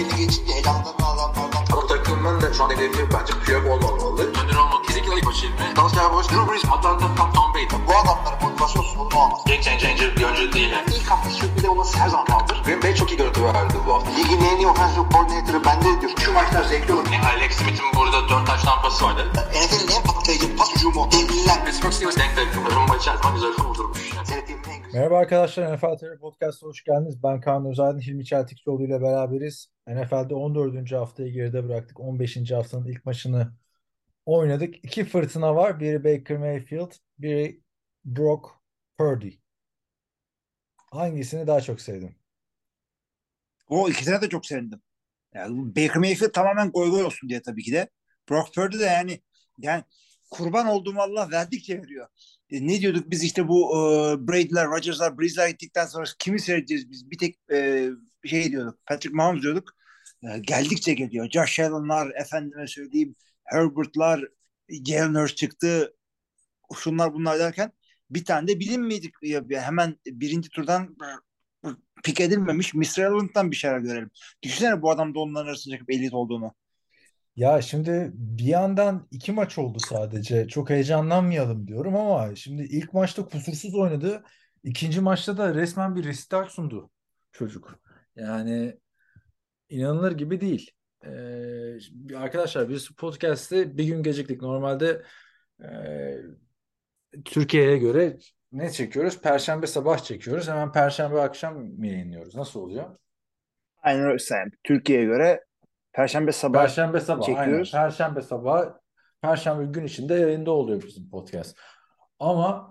belli geçince heyecanlanan adamlardan. Ama takımın da şu an hedefi bence Piyok olmamalı. Önder olmak kesinlikle ilk başı ilmi. Dalsya Boş, Drew Brees, Atlanta, Tom, Tom Brady. Bu adamların motivasyon sorunu olmaz. Game changer bir oyuncu değil. Yani. İlk hafta sürpriz olması her zaman kaldır. Green Bay çok iyi görüntü verdi bu hafta. Ligin en iyi offensive coordinator'ı bende diyor. Şu maçlar zevkli olur. Yani Alex Smith'in burada 4 taş tampası vardı. NFL'in en patlayıcı pas hücumu. Devliler. Pittsburgh Steelers denk denk. Rumba içer zaman güzel vurdurmuş. Yani. Merhaba arkadaşlar NFL TV Podcast'a hoş geldiniz. Ben Kaan Özaydın, Hilmi Çeltikçioğlu ile beraberiz. NFL'de 14. haftayı geride bıraktık. 15. haftanın ilk maçını oynadık. İki fırtına var. Biri Baker Mayfield, biri Brock Purdy. Hangisini daha çok sevdin? O ikisine de çok sevindim. Yani Baker Mayfield tamamen goy goy olsun diye tabii ki de. Brock Purdy de yani yani kurban olduğum Allah verdikçe veriyor. E, ne diyorduk biz işte bu e, Brady'ler, Rodgers'lar, Brees'ler gittikten sonra kimi seyredeceğiz biz? Bir tek e, şey diyorduk. Patrick Mahomes diyorduk. E, geldikçe geliyor. Josh Allen'lar, efendime söyleyeyim Herbert'lar, Jalen Hurts çıktı. Şunlar bunlar derken bir tane de bilinmedik. Ya, hemen birinci turdan pik edilmemiş Mr. Allen'dan bir şeyler görelim. Düşünsene bu adam da onların arasında çıkıp elit olduğunu. Ya şimdi bir yandan iki maç oldu sadece. Çok heyecanlanmayalım diyorum ama şimdi ilk maçta kusursuz oynadı. İkinci maçta da resmen bir restart sundu çocuk. Yani inanılır gibi değil. Ee, arkadaşlar biz podcast'te bir gün geciktik. Normalde e, Türkiye'ye göre ne çekiyoruz? Perşembe sabah çekiyoruz. Hemen Perşembe akşam yayınlıyoruz. Nasıl oluyor? Aynen öyle. Türkiye'ye göre Perşembe sabah Perşembe sabah çekiyoruz. aynen. Perşembe sabah Perşembe gün içinde yayında oluyor bizim podcast. Ama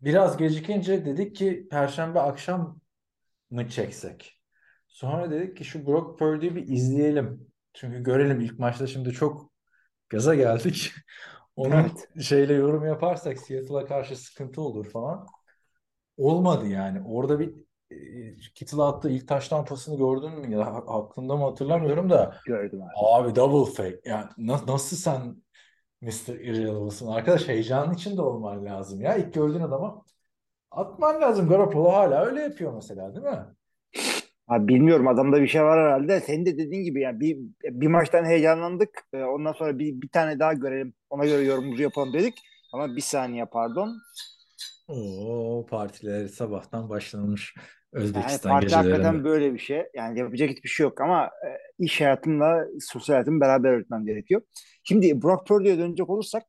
e, biraz gecikince dedik ki Perşembe akşam mı çeksek? Sonra dedik ki şu Brock Purdy'yi bir izleyelim. Çünkü görelim ilk maçta şimdi çok gaza geldik. Onun Evet. şeyle yorum yaparsak Seattle'a karşı sıkıntı olur falan. Olmadı yani. Orada bir Kittle attığı ilk taştan pasını gördün mü? Ya aklımda mı hatırlamıyorum da. Gördüm abi. Abi double fake. Yani na- nasıl sen Mr. Irrelevant'sın? Arkadaş heyecanın içinde olman lazım ya. İlk gördüğün adama atman lazım. Garoppolo hala öyle yapıyor mesela değil mi? Abi bilmiyorum adamda bir şey var herhalde. Senin de dediğin gibi yani bir, bir maçtan heyecanlandık. Ee, Ondan sonra bir, bir tane daha görelim. Ona göre yorumumuzu yapalım dedik. Ama bir saniye pardon. Oo partiler sabahtan başlamış Yani Özbekistan parti hakikaten gecelerinde. böyle bir şey. Yani yapacak hiçbir şey yok ama e, iş hayatımla sosyal hayatımı beraber yürütmem gerekiyor. Şimdi Brock Purdy'ye dönecek olursak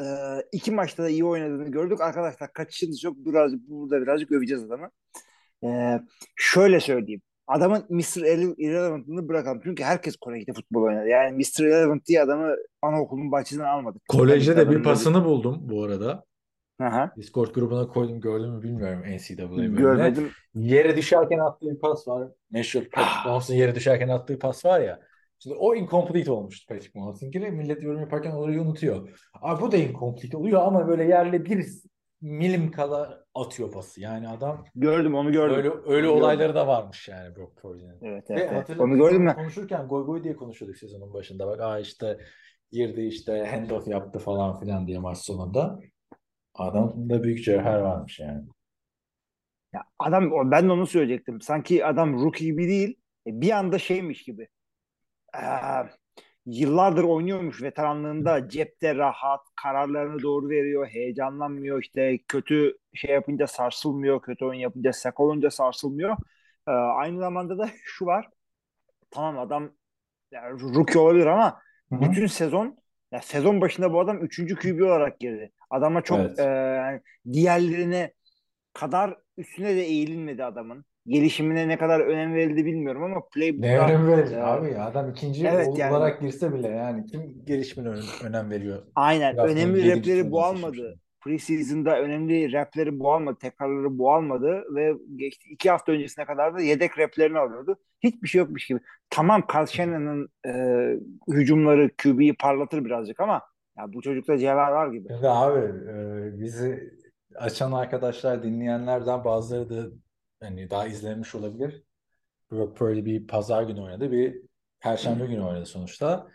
e, iki maçta da iyi oynadığını gördük. Arkadaşlar kaçışınız yok. Biraz, burada birazcık öveceğiz adamı. E, şöyle söyleyeyim. Adamın Mr. Irre- Irrelevant'ını bırakalım. Çünkü herkes Kore'de futbol oynadı. Yani Mr. Irrelevant diye adamı anaokulunun bahçesinden almadık. Kolejde de bir pasını buldum bu arada. Aha, Discord grubuna koydum gördün mü bilmiyorum NCAA bölümüne. görmedim. Yere düşerken attığı bir pas var. Meşhur Patrick Mahomes'un yere düşerken attığı pas var ya. Şimdi o incomplete olmuştu Patrick Mahomes'unkine. Millet yorum yaparken orayı unutuyor. Abi bu da incomplete oluyor ama böyle yerle bir milim kala atıyor pası. Yani adam Gördüm onu gördüm. öyle öyle Gördüm. olayları da varmış yani Brock Purdy'nin. Evet, Ve evet, evet. Onu gördüm onu ben. konuşurken goy goy diye konuşuyorduk sezonun başında. Bak aa işte girdi işte handoff yaptı falan filan diye maç sonunda. Adamda büyük cevher varmış yani. Ya adam ben de onu söyleyecektim. Sanki adam rookie gibi değil. e, Bir anda şeymiş gibi. Ee, yıllardır oynuyormuş veteranlığında cepte rahat, kararlarını doğru veriyor, heyecanlanmıyor. işte kötü şey yapınca sarsılmıyor, kötü oyun yapınca sak olunca sarsılmıyor. Ee, aynı zamanda da şu var. Tamam adam yani rookie olabilir ama Hı hı. bütün sezon ya sezon başında bu adam 3. QB olarak girdi. Adama çok Evet. e, yani diğerlerine kadar üstüne de eğilinmedi adamın. Gelişimine ne kadar önem verildi bilmiyorum ama Ne playbook'ta önem verir e, abi ya. Adam ikinci evet ol- yani olarak girse bile yani kim gelişimine önem, önem veriyor? aynen Draft'ın önemli repleri bu almadı. Preseason'da önemli repleri bu almadı, tekrarları bu almadı ve geçti iki hafta öncesine kadar da yedek replerini alıyordu. Hiçbir şey yokmuş gibi. Tamam Shannon'ın e, hücumları QB'yi parlatır birazcık ama ya bu çocukta cevher var gibi. Şimdi abi e, bizi açan arkadaşlar, dinleyenlerden bazıları da hani daha izlemiş olabilir. Brock Purdy bir pazar günü oynadı, bir perşembe günü oynadı sonuçta.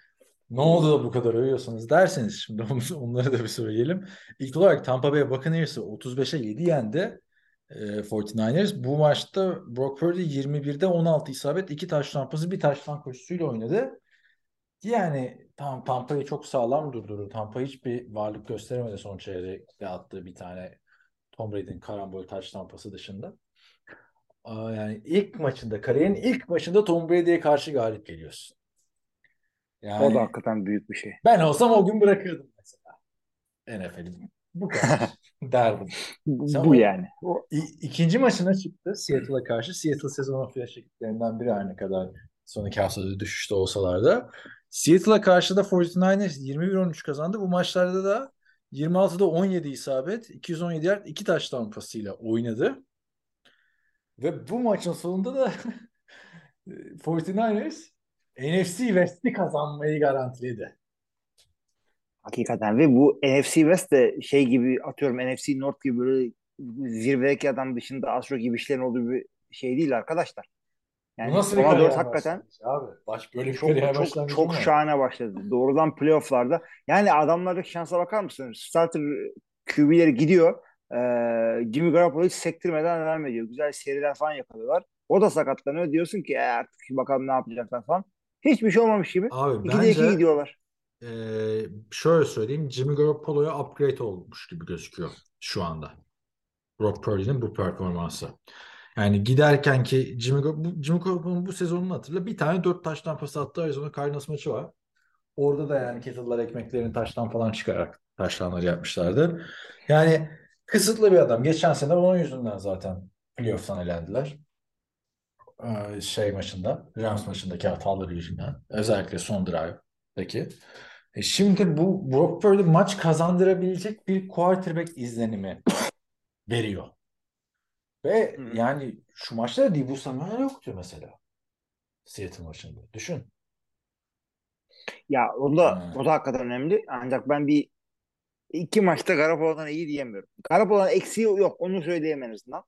Ne oldu da bu kadar övüyorsunuz derseniz şimdi onları da bir söyleyelim. İlk olarak Tampa Bay Buccaneers'ı 35'e 7 yendi. E, 49ers. Bu maçta Brock Purdy 21'de 16 isabet, 2 taş tampası, bir taştan koşusuyla oynadı. Yani tam Tampa'yı çok sağlam durdurdu. Tampa hiçbir varlık gösteremedi son çeyrekte attığı bir tane Tom Brady'nin karambol taş tampası dışında. Aa, yani ilk maçında, kariyerin ilk maçında Tom Brady'ye karşı galip geliyorsun. O Yani da hakikaten büyük bir şey. ben olsam o gün bırakırdım mesela. NFL'i bu kadar derdim. Bu, Sen bu o- yani. O, ikinci maçına çıktı Seattle'a karşı. Seattle sezonun flash ekiplerinden biri her ne kadar sonraki haftada düşüşte olsalar da. Seattle'a karşı da 49ers 21-13 kazandı. Bu maçlarda da 26'da 17 isabet, 217 yard, 2 taştan pasıyla oynadı. Ve bu maçın sonunda da 49ers NFC West'i kazanmayı garantiledi. Hakikaten ve bu NFC West de şey gibi atıyorum NFC North gibi böyle zirvedeki adam dışında az çok gibi işlerin olduğu bir şey değil arkadaşlar. Yani Bu nasıl ona kariyer dört hakikaten başlangıcı abi? Baş böyle çok çok çok şahane başladı. Doğrudan playofflarda. Yani adamlardaki şansa bakar mısınız? Starter QB'leri gidiyor. Ee, Jimmy Garoppolo hiç sektirmeden devam ediyor. Güzel seriler falan yakalıyorlar. O da sakatlanıyor. Diyorsun ki "E, artık bakalım ne yapacaklar falan. Hiçbir şey olmamış gibi. Abi İkide iki bence gidiyorlar. Ee, şöyle söyleyeyim Jimmy Garoppolo'ya upgrade olmuş gibi gözüküyor şu anda. Brock Purdy'nin bu performansı. Yani giderken ki Jimmy, Jimmy Garoppolo'nun bu sezonunu hatırla. Bir tane dört taştan pas attığı Arizona Cardinals maçı var. Orada da yani kettle'lar ekmeklerini taştan falan çıkararak taşlanları yapmışlardı. Yani kısıtlı bir adam. Geçen sene onun yüzünden zaten playoff'tan elendiler. Ee, şey maçında, Rams maçındaki hataları yüzünden. Özellikle son drive'daki. E şimdi bu Brock Purdy maç kazandırabilecek bir quarterback izlenimi veriyor. Ve Hı hı. yani şu maçta Deebo Samuel yoktu mesela. Seattle maçında. Düşün. Ya o da Ha. o da hakikaten önemli. Ancak ben bir iki maçta Garoppolo'dan iyi diyemiyorum. Garoppolo'nun eksiği yok. Onu söyleyeyim en azından.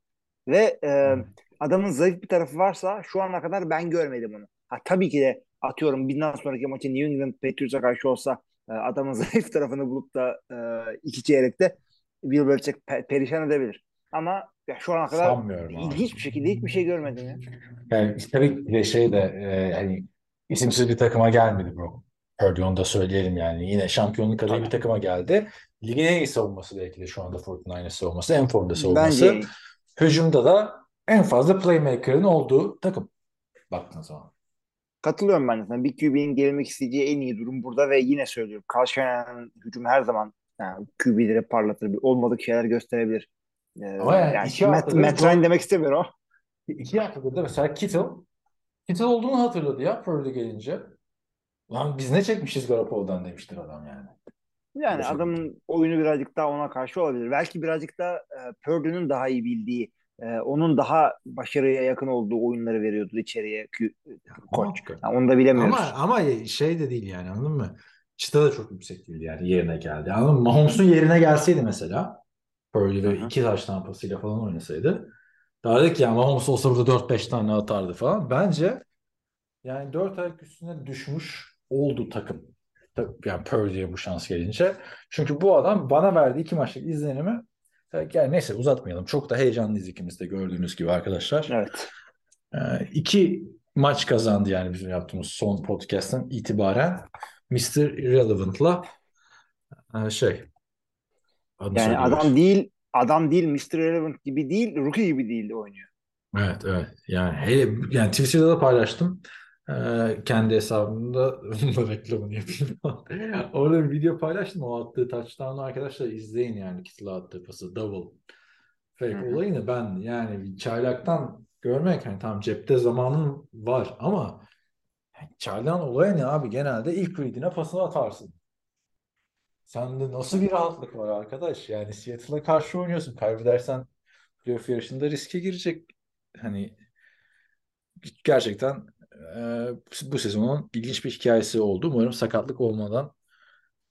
Ve e, Hı. adamın zayıf bir tarafı varsa şu ana kadar ben görmedim onu. Ha, tabii ki de atıyorum bundan sonraki maçı New England Patriots'a karşı olsa e, adamın zayıf tarafını bulup da e, iki çeyrekte Bill Belichick pe- perişan edebilir. Ama ya şu ana kadar Sanmıyorum abi. bir şekilde hiçbir şey görmedim ya. Yani tabii ki de şey de e, hani isimsiz bir takıma gelmedi Brock Purdy onu da söyleyelim yani. Yine şampiyonluk adayı bir takıma geldi. Ligin en iyi savunması belki de şu anda 49ers savunması. En formda savunması. Bence Hücumda da en fazla playmaker'ın olduğu takım. Baktığın zaman. Katılıyorum ben de. Bir QB'nin gelmek isteyeceği en iyi durum burada ve yine söylüyorum. Carl Shanahan'ın hücumu her zaman yani QB'leri parlatır. Olmadık şeyler gösterebilir. Ee, Ama yani iki Matt, Matt Ryan demek istemiyorum İki haftadır da mesela Kittle Kittle olduğunu hatırladı ya Purdy gelince. Lan biz ne çekmişiz Garoppolo'dan demiştir adam yani. yani Boşa adamın oyunu birazcık daha ona karşı olabilir. Belki birazcık da e, Purdue'nun daha iyi bildiği, e, onun daha başarıya yakın olduğu oyunları veriyordu içeriye koç. Yani onu da bilemiyoruz. Ama ama şey de değil yani anladın mı? Çıta da çok yüksek değil yani yerine geldi. Anladın mı? Mahomes'un yerine gelseydi mesela Hı ve iki taş tampasıyla falan oynasaydı derdik ki ya Mahomes olsa burada 4-5 tane atardı falan. Bence yani 4 ayak üstüne düşmüş oldu takım. Yani Purdy'ye bu şans gelince. Çünkü bu adam bana verdiği iki maçlık izlenimi yani neyse uzatmayalım. Çok da heyecanlıyız ikimiz de gördüğünüz gibi arkadaşlar. Evet. Ee, iki maç kazandı yani bizim yaptığımız son podcast'tan itibaren. Mr. Irrelevant'la e, şey Yani adam değil adam değil Mr. Relevant gibi değil, rookie gibi değil oynuyor. Evet evet. Yani hele yani Twitter'da da paylaştım. Ee, kendi hesabımda reklamını yapayım. Orada bir video paylaştım. O attığı touchdown'u arkadaşlar izleyin yani Kittle'a attığı pası. Double fake Hı hı. olayını ben yani bir çaylaktan görmek hani tam cepte zamanın var ama çaylağın olayı ne abi? Genelde ilk read'ine pasını atarsın. Sende nasıl bir rahatlık var arkadaş? Yani Seattle'a karşı oynuyorsun. Kaybedersen playoff yarışında riske girecek. Hani gerçekten e, bu sezonun ilginç bir hikayesi oldu. Umarım sakatlık olmadan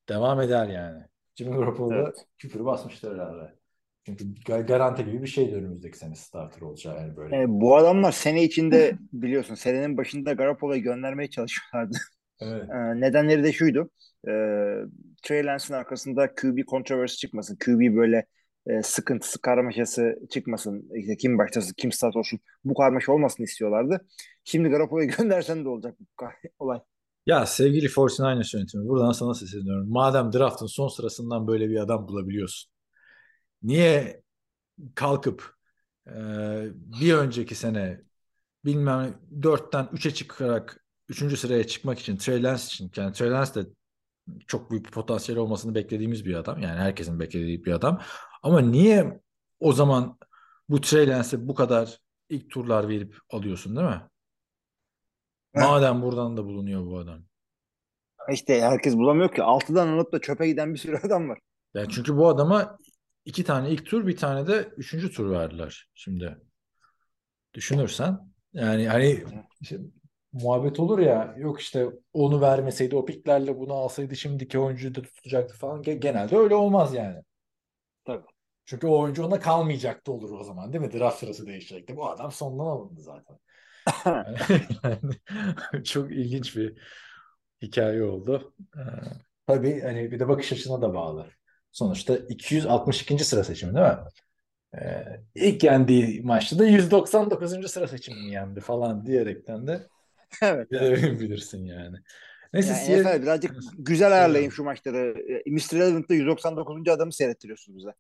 devam eder yani. Jimmy Garoppolo da Evet. küfür basmıştır herhalde. Çünkü ga- garanti gibi bir şeydi önümüzdeki sene starter olacağı yani böyle. E, bu adamlar sene içinde biliyorsun senenin başında Garoppolo'yu göndermeye çalışıyorlardı. Evet. Ee, nedenleri de şuydu. Ee, Trey Lance'ın arkasında QB kontroversi çıkmasın. QB böyle e, sıkıntısı, karmaşası çıkmasın. İşte kim başlasın, kim start olsun. Bu karmaşa olmasını istiyorlardı. Şimdi Garoppolo'yu göndersen de olacak bu olay. Ya sevgili 49ers yönetimi buradan sana sesleniyorum. Madem draftın son sırasından böyle bir adam bulabiliyorsun. Niye kalkıp e, bir önceki sene bilmem 4'ten 3'e çıkarak 3. sıraya çıkmak için Trey Lance için yani Trey Lance de çok büyük bir potansiyel olmasını beklediğimiz bir adam. Yani herkesin beklediği bir adam. Ama niye o zaman bu Trey bu kadar ilk turlar verip alıyorsun değil mi? Madem buradan da bulunuyor bu adam. İşte herkes bulamıyor ki. Altıdan alıp da çöpe giden bir sürü adam var. Yani çünkü bu adama iki tane ilk tur bir tane de üçüncü tur verdiler şimdi. Düşünürsen yani hani işte muhabbet olur ya yok işte onu vermeseydi o piklerle bunu alsaydı şimdiki oyuncuyu da tutacaktı falan. Ge- Genelde öyle olmaz yani. Tabii. Çünkü o oyuncu ona kalmayacaktı olur o zaman değil mi? Draft sırası değişecekti. Bu adam sondan alındı zaten. Yani çok ilginç bir hikaye oldu. Ee, tabii hani bir de bakış açısına da bağlı. Sonuçta 262. sıra seçimi değil mi? Ee, ilk yendiği maçta da 199. sıra seçimini yendi falan diyerekten de evet. bir de bilirsin yani. Neyse Yani Seattle- NFL birazcık güzel ayarlayın şu maçları. E, Mr. Relevant'da 199. adamı seyrettiriyorsunuz bize.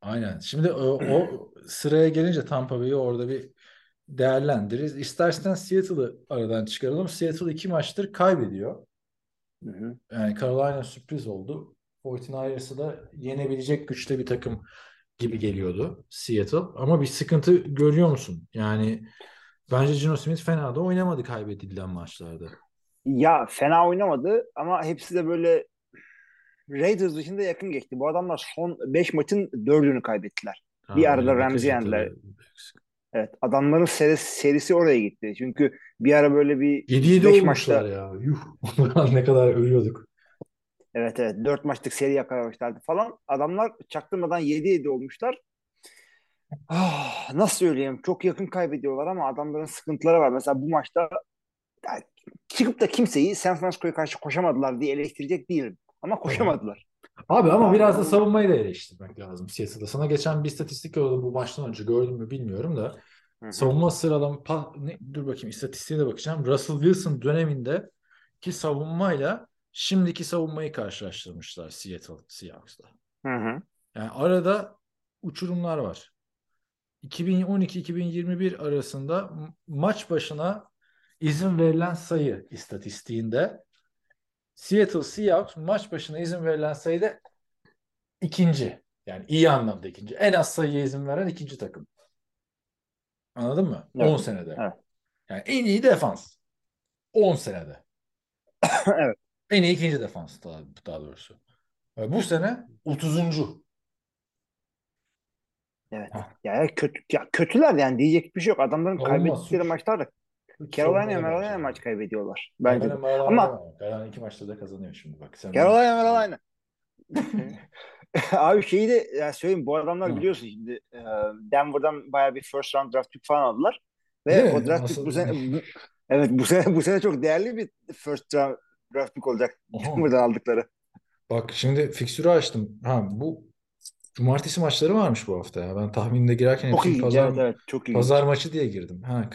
Aynen. Şimdi o, o sıraya gelince Tampa Bay'i orada bir değerlendiririz. İstersen Seattle'ı aradan çıkaralım. Seattle iki maçtır kaybediyor. Hı hı. Yani Carolina sürpriz oldu. 49ers'ı da yenebilecek güçte bir takım gibi geliyordu Seattle. Ama bir sıkıntı görüyor musun? Yani bence Geno Smith fena da oynamadı kaybedilen maçlarda. Ya fena oynamadı ama hepsi de böyle Raiders dışında yakın geçti. Bu adamlar son 5 maçın 4'ünü kaybettiler. Bir Ha, arada öyle Ramsey yendiler. Evet adamların serisi, serisi oraya gitti. Çünkü bir ara böyle bir 7-7 5 olmuşlar maçta ya. Yuh. ne kadar ölüyorduk. evet evet 4 maçlık seri yakalamışlardı falan. Adamlar çaktırmadan 7-7 olmuşlar. Ah, nasıl söyleyeyim? Çok yakın kaybediyorlar ama adamların sıkıntıları var. Mesela bu maçta ya, çıkıp da kimseyi San Francisco'ya karşı koşamadılar diye eleştirecek değilim. Ama koşamadılar. Abi ama biraz da savunmayı da eleştirmek lazım Seattle'da. Sana geçen bir istatistik oldu bu maçtan önce gördün mü bilmiyorum da. Hı hı. Savunma sıralama pa- ne, dur bakayım istatistiğe de bakacağım. Russell Wilson döneminde ki savunmayla şimdiki savunmayı karşılaştırmışlar Seattle Seahawks'la. Yani arada uçurumlar var. 2012-2021 arasında maç başına izin verilen sayı istatistiğinde Seattle Seahawks maç başına izin verilen sayıda ikinci. Yani iyi anlamda ikinci. En az sayıya izin veren ikinci takım. Anladın mı? Evet. 10 senede. Evet. Yani en iyi defans. 10 senede. Evet. En iyi ikinci defans daha, daha doğrusu. Ve bu sene 30. Evet. Ha. Ya kötü ya kötüler yani diyecek bir şey yok. Adamların Savunma kaybettikleri suç. maçlarda Hiç Carolina Carolina maç kaybediyorlar bence de. Carolina, Ama-. Carolina iki maçta da kazanıyor şimdi bak. Sen Carolina Carolina. Abi şeyi de ya söyleyeyim bu adamlar Hı. biliyorsun şimdi e, Denver'dan bayağı bir first round draft pick falan aldılar. Ve Değil o draft pick bu sene bu- evet bu sene bu sene çok değerli bir first round draft pick olacak. Denver'dan aldıkları. Bak şimdi fiksürü açtım. Ha bu cumartesi maçları varmış bu hafta ya. Ben tahmininde girerken Çok hepsini ilginç. pazar Evet, evet çok ilginç. pazar maçı diye girdim. Ha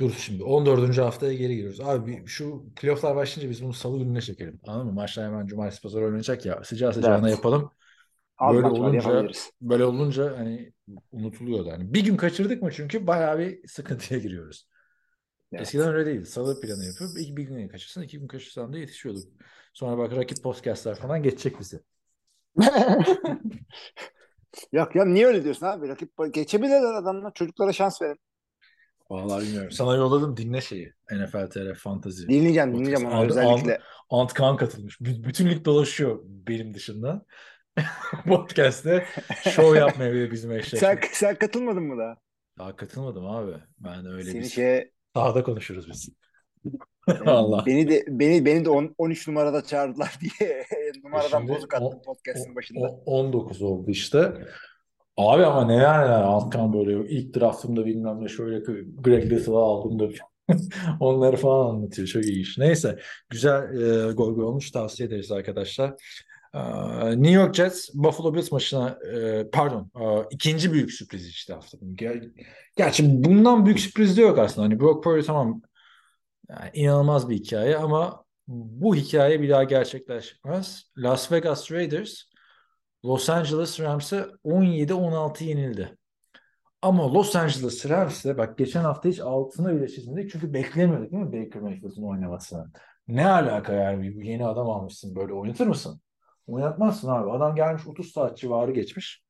dur şimdi 14. haftaya geri giriyoruz. Abi şu playofflar başlayınca biz bunu salı gününe çekelim. Anladın mı? Maçlar hemen cumartesi pazar oynanacak ya. Sıcağı sıcağına Evet. yapalım. Az Böyle olunca böyle olunca hani unutuluyordu. Hani bir gün kaçırdık mı çünkü bayağı bir sıkıntıya giriyoruz. Evet. Eskiden öyle değildi. Salı planı yapıp bir, bir gün kaçırsan iki gün kaçırsan da yetişiyorduk. Sonra bak rakip podcastlar falan geçecek bizi. Yok ya niye öyle diyorsun abi? Rakip geçebilirler adamlar. Çocuklara şans verin. Vallahi bilmiyorum. Sana yolladım dinle şeyi. NFL TR Fantasy. Dinleyeceğim dinleyeceğim Podcast. özellikle. Ant Kaan katılmış. B- bütün lig dolaşıyor benim dışında. Podcast'te show yapmaya bile bizim eşleşme. Sen, sen katılmadın mı daha? Daha katılmadım abi. Ben öyle Seni biz şeye sahada konuşuruz biz. Allah. Beni de beni beni de on- 13 numarada çağırdılar diye numaradan Şimdi bozuk attım podcast'ın başında. o- 19 oldu işte. Abi ama neler neler Altkan böyle ilk draftımda bilmem ne şöyle Greg Little'ı aldım da onları falan anlatıyor. Çok iyi iş. Neyse güzel e, gol gol olmuş tavsiye ederiz arkadaşlar. Ee, New York Jets Buffalo Bills maçına e, pardon e, ikinci büyük sürpriz işte haftanın. Ger- Gerçi bundan büyük sürpriz de yok aslında. Hani Brock Purdy tamam yani inanılmaz bir hikaye ama bu hikaye bir daha gerçekleşmez. Las Vegas Raiders Los Angeles Rams'e 17-16 yenildi. Ama Los Angeles Rams'e bak geçen hafta hiç altına bile çizmedik çünkü beklemiyorduk değil mi Baker Mayfield'ın oynamasını. Ne alaka yani yeni adam almışsın böyle oynatır mısın? Oynatmazsın abi. Adam gelmiş 30 saat civarı geçmiş.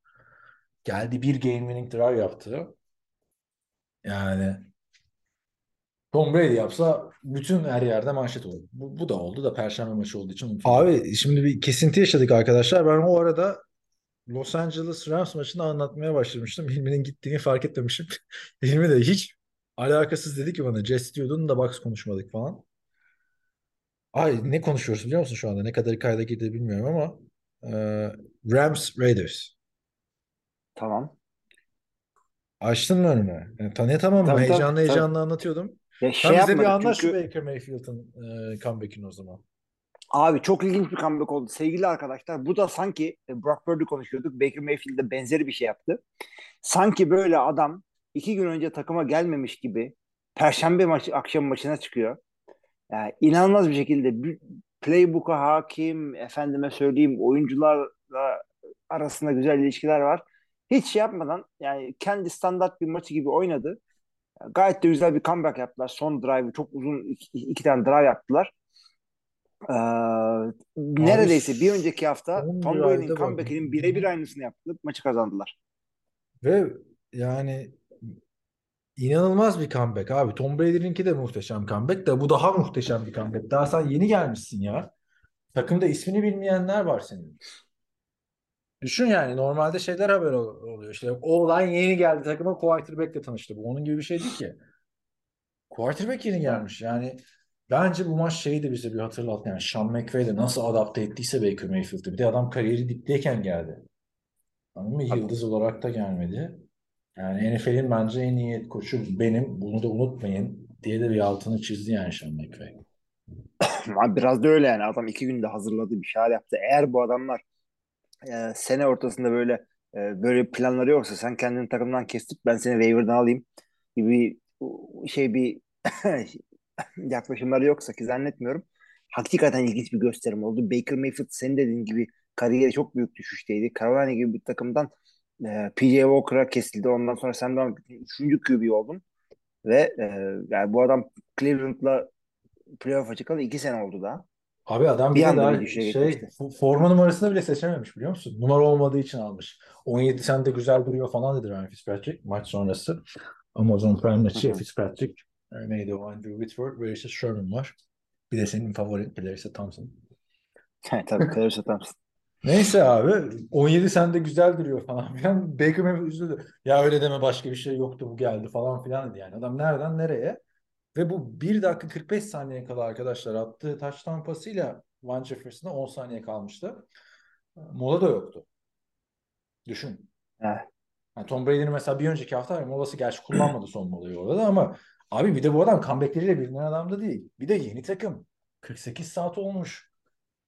Geldi bir game winning drive yaptı. Yani Tom Brady yapsa bütün her yerde manşet olur. Bu, bu da oldu da Perşembe maçı olduğu için unutuldu. Abi şimdi bir kesinti yaşadık arkadaşlar. Ben o arada Los Angeles Rams maçını anlatmaya başlamıştım. Hilmi'nin gittiğini fark etmemişim. Hilmi de hiç alakasız dedi ki bana Jets diyordun da Bucks konuşmadık falan. Ay ne konuşuyoruz biliyor musun şu anda? Ne kadar kayda girdi bilmiyorum ama e, Rams Raiders. Tamam. Açtın mı önüne? Yani tanıyatamam mı? Tabii, tabii, Heyecanlı tabii. heyecanlı anlatıyordum. Ya Sen şey bize bir anlat çünkü şu Baker Mayfield'ın e, comeback'ini o zaman. abi çok ilginç bir comeback oldu. Sevgili arkadaşlar bu da sanki e, Brock Purdy konuşuyorduk. Baker Mayfield de benzeri bir şey yaptı. Sanki böyle adam iki gün önce takıma gelmemiş gibi Perşembe maçı, akşam maçına çıkıyor. Yani inanılmaz bir şekilde bir playbook'a hakim, efendime söyleyeyim oyuncularla arasında güzel ilişkiler var. Hiç şey yapmadan yani kendi standart bir maçı gibi oynadı. Gayet de güzel bir comeback yaptılar. Son drive'ı çok uzun iki, iki tane drive yaptılar. Ee, neredeyse bir önceki hafta Tom Brady'nin comeback'inin birebir aynısını yaptılar. Maçı kazandılar. Ve yani inanılmaz bir comeback abi. Tom Brady'ninki de muhteşem comeback da bu daha muhteşem bir comeback. Daha sen yeni gelmişsin ya. Takımda ismini bilmeyenler var senin. Düşün yani normalde şeyler haber ol- oluyor. İşte o olan yeni geldi takıma quarterback'le tanıştı. Bu onun gibi bir şey değil ki. Quarterback yeni gelmiş. Yani bence bu maç şeyi de bize bir hatırlattı. Yani Sean McVay de nasıl adapte ettiyse Baker Mayfield'ı. Bir de adam kariyeri dipteyken geldi. Anladın mı? Yıldız olarak da gelmedi. Yani NFL'in bence en iyi koçu benim. Bunu da unutmayın diye de bir altını çizdi yani Sean McVay. Abi biraz da öyle yani. Adam iki günde hazırladı bir şeyler yaptı. Eğer bu adamlar e, sene ortasında böyle e, böyle planları yoksa sen kendini takımdan kesip ben seni waiver'dan alayım gibi şey bir yaklaşımları yoksa ki zannetmiyorum. Hakikaten ilginç bir gösterim oldu. Baker Mayfield senin dediğin gibi kariyeri çok büyük düşüşteydi. Carolina gibi bir takımdan e, PJ Walker'a kesildi. Ondan sonra sen de üçüncü QB oldun. Ve e, yani bu adam Cleveland'la playoff'a çıkalı iki sene oldu daha. Abi adam Bir de anda daha bir düşüşe şey geçmişti. forma numarasını bile seçememiş biliyor musun? Numara olmadığı için almış. 17 sende güzel duruyor falan dedi Ryan Fitzpatrick maç sonrası. Amazon Prime maçı Hı. Fitzpatrick e, neydi o Andrew Whitworth işte Sherman var. Bir de senin favori Clarissa Thompson. Tabii Clarissa Thompson. Neyse abi 17 sende güzel duruyor falan filan. Baker Mayfield üzüldü. Ya öyle deme başka bir şey yoktu bu geldi falan filan dedi yani. Adam nereden nereye? Ve bu 1 dakika 45 saniye kala arkadaşlar attığı touchdown pasıyla Van Jefferson'a 10 saniye kalmıştı. Mola da yoktu. Düşün. Evet. Yani Tom Brady'nin mesela bir önceki hafta molası gerçi kullanmadı son molayı orada da ama abi bir de bu adam comeback'leriyle bilinen adam da değil. Bir de yeni takım. 48 saat olmuş.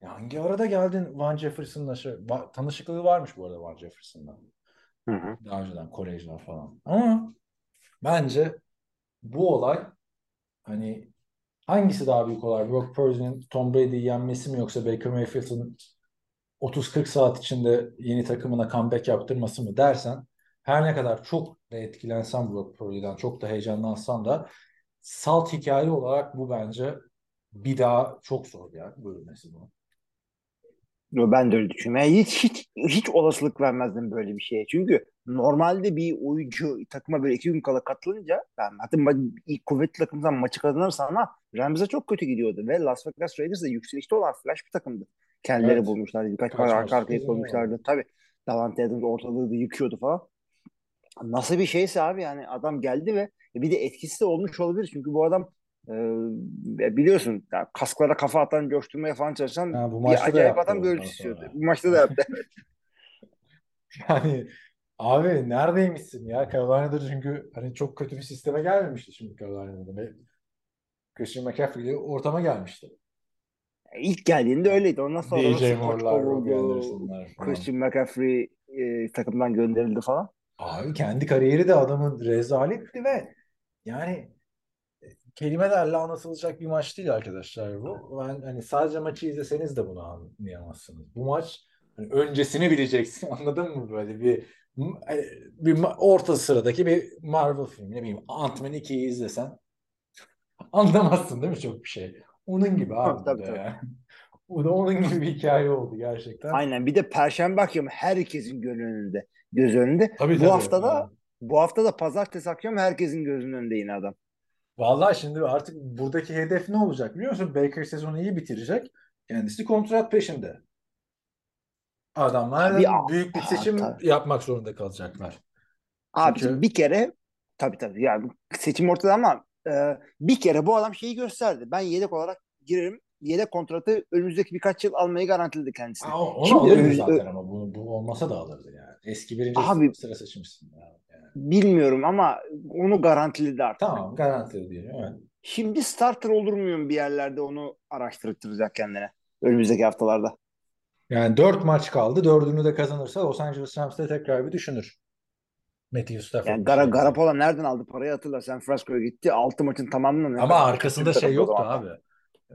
Ya hangi arada geldin Van Jefferson'la şey, Va- tanışıklığı varmış bu arada Van Jefferson'la. Hı hı. Daha önceden kolejler falan. Ama bence bu olay hani hangisi daha büyük olay? Brock Purdy'nin Tom Brady'yi yenmesi mi yoksa Baker Mayfield'ın 30-40 saat içinde yeni takımına comeback yaptırması mı dersen her ne kadar çok da etkilensem Brock Purdy'den çok da heyecanlansam da salt hikaye olarak bu bence bir daha çok zor ya bölünmesi bu. Ben de öyle düşünüyorum. Hiç, hiç, hiç olasılık vermezdim böyle bir şeye. Çünkü normalde bir oyuncu takıma böyle iki gün kala katılınca ben hatta ma- ilk kuvvetli takımdan maçı kazanırsa ama Rams'e çok kötü gidiyordu ve Las Vegas Raiders de yükselişte olan flash bir takımdı. Kendileri Evet. bulmuşlardı. Birkaç maç arka arkaya koymuşlardı. Tabii Davante Adams ortalığı da yıkıyordu falan. Nasıl bir şeyse abi yani adam geldi ve bir de etkisi de olmuş olabilir. Çünkü bu adam e, biliyorsun ya kasklara kafa atan, coşturmaya falan çalışan Ha, bu bir maçta da acayip adam ondan görüntüsü istiyordu. Bu maçta da yaptı. Yani abi neredeymişsin ya? Carolina'da çünkü hani çok kötü bir sisteme gelmemişti şimdi Carolina'da. Christian McCaffrey'li ortama gelmişti. İlk geldiğinde öyleydi. Ondan sonra DJ Moore'lar. Christian McCaffrey e, takımdan gönderildi falan. Abi kendi kariyeri de adamın rezaletti ve yani e, kelimelerle anlatılacak bir maç değil arkadaşlar bu. Ben hani sadece maçı izleseniz de bunu anlayamazsınız. Bu maç hani öncesini bileceksin. Anladın mı böyle bir e, bir orta sıradaki bir Marvel filmi ne bileyim Ant-Man 2'yi izlesen anlamazsın değil mi çok bir şey. Onun gibi abi Tabii, tabii. yani. Bu da onun gibi bir hikaye oldu gerçekten. Aynen. Bir de Perşembe akşamı herkesin göz önünde. Göz önünde. Tabii bu tabii. hafta da Yani. bu hafta da pazartesi akşamı herkesin gözünün önünde yine adam. Vallahi şimdi artık buradaki hedef ne olacak biliyor musun? Baker sezonu iyi bitirecek. Kendisi kontrat peşinde. Adamlar Abi, a- büyük bir seçim tabii. yapmak zorunda kalacaklar. Abicim Çünkü- bir kere tabii tabii yani seçim ortada ama e, bir kere bu adam şeyi gösterdi. Ben yedek olarak girerim. Yedek kontratı önümüzdeki birkaç yıl almayı garantiledi kendisine. Aa, onu Şimdi alırdı önümüz- zaten ama bu, bu olmasa da alırdı yani. Eski birinci Abi- sıra seçmişsin. Yani. Bilmiyorum ama onu garantiledi artık. Tamam garantili diyelim. Evet. Şimdi starter olur muyum bir yerlerde onu araştırtıracak kendine. Önümüzdeki haftalarda. Yani dört maç kaldı. Dördünü de kazanırsa Los Angeles Rams'te tekrar bir düşünür. Matthew Stafford. Yani Gara, şey. Garapola nereden aldı parayı hatırla. San Francisco'ya gitti. 6 maçın tamamını Ama arkasında şey yoktu abi.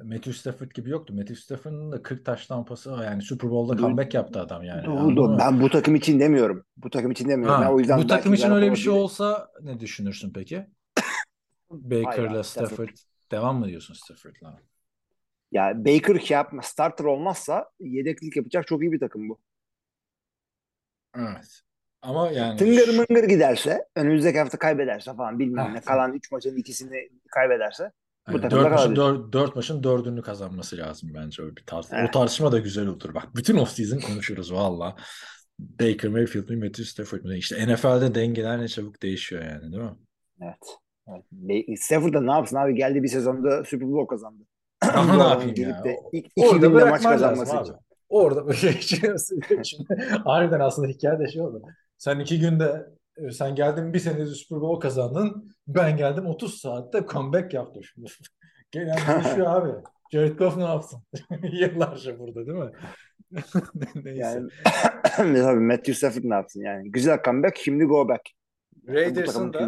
Matthew Stafford gibi yoktu. Matthew Stafford'ın da 40 taş tampası. Yani Super Bowl'da comeback yaptı adam yani. Mı? Ben bu takım için demiyorum. Bu takım için demiyorum. Ha, Ben o yüzden bu takım için öyle bir şey olsa ne düşünürsün peki? Baker'la Stafford. Stafford. Devam mı diyorsun Stafford'la? Ya Baker şey yapma, starter olmazsa yedeklik yapacak çok iyi bir takım bu. Evet. Ama yani Tıngır mıngır giderse, önümüzdeki hafta kaybederse falan bilmem Ha, ne. Kalan 3 maçın ikisini kaybederse yani dört maçın, kalabilir. dör- dört maçın dördünü kazanması lazım bence öyle bir tartışma. O Evet. tartışma da güzel olur. Bak bütün offseason konuşuruz valla. Baker Mayfield mi Matthew Stafford mi? İşte NFL'de dengeler ne çabuk değişiyor yani değil mi? Evet. evet. Stafford da ne yapsın abi? Geldi bir sezonda Super Bowl kazandı. Ama ne yapayım ya? de O- ilk Orada günde maç kazanması abi. için. Orada şimdi harbiden aslında hikaye de şey oldu. Sen iki günde sen geldin bir senede Super Bowl kazandın. Ben geldim 30 saatte comeback yaptım şimdi. Gelen düşüyor abi. Jared Goff ne yapsın? Yıllarca burada değil mi? Neyse. Yani tabii Matthew Stafford ne yapsın yani? Güzel comeback şimdi go back. Raiders'ın da.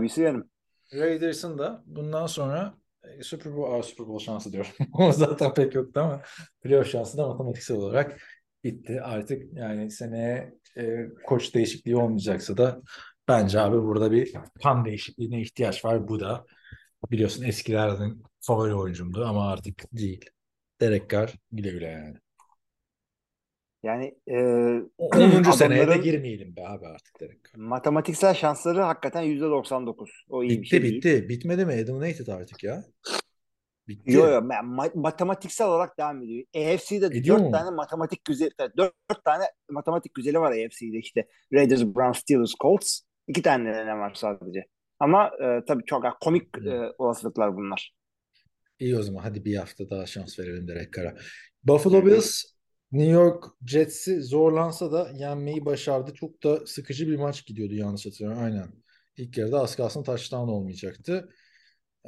Raiders'ın da bundan sonra e, Super Bowl, Aa, Super Bowl şansı diyorum. O zaten pek yoktu ama playoff şansı da matematiksel olarak bitti. Artık yani seneye e, koç değişikliği olmayacaksa da bence abi burada bir kan değişikliğine ihtiyaç var. Bu da biliyorsun eskilerden favori oyuncumdu ama artık değil. Derek Carr güle güle yani. Yani e, O 10. seneye de girmeyelim be abi artık Derek Carr. matematiksel şansları hakikaten %99. O iyi bir Bitti şey değil. bitti. Bitmedi mi Adam United artık ya? Bitti. Yo yo ma- ma- matematiksel olarak devam ediyor. AFC'de Ediyor dört mu? tane matematik güzel dört, dört tane matematik güzeli var AFC'de işte. Raiders, Browns, Steelers, Colts. İki tane ne var sadece. Ama e, tabii çok komik e, olasılıklar bunlar. İyi o zaman hadi bir hafta daha şans verelim Derek Carr'a. Buffalo Bills New York Jets'i zorlansa da yenmeyi başardı. Çok da sıkıcı bir maç gidiyordu yanlış hatırlamıyorum. Aynen. İlk yarıda az kalsın touchdown olmayacaktı.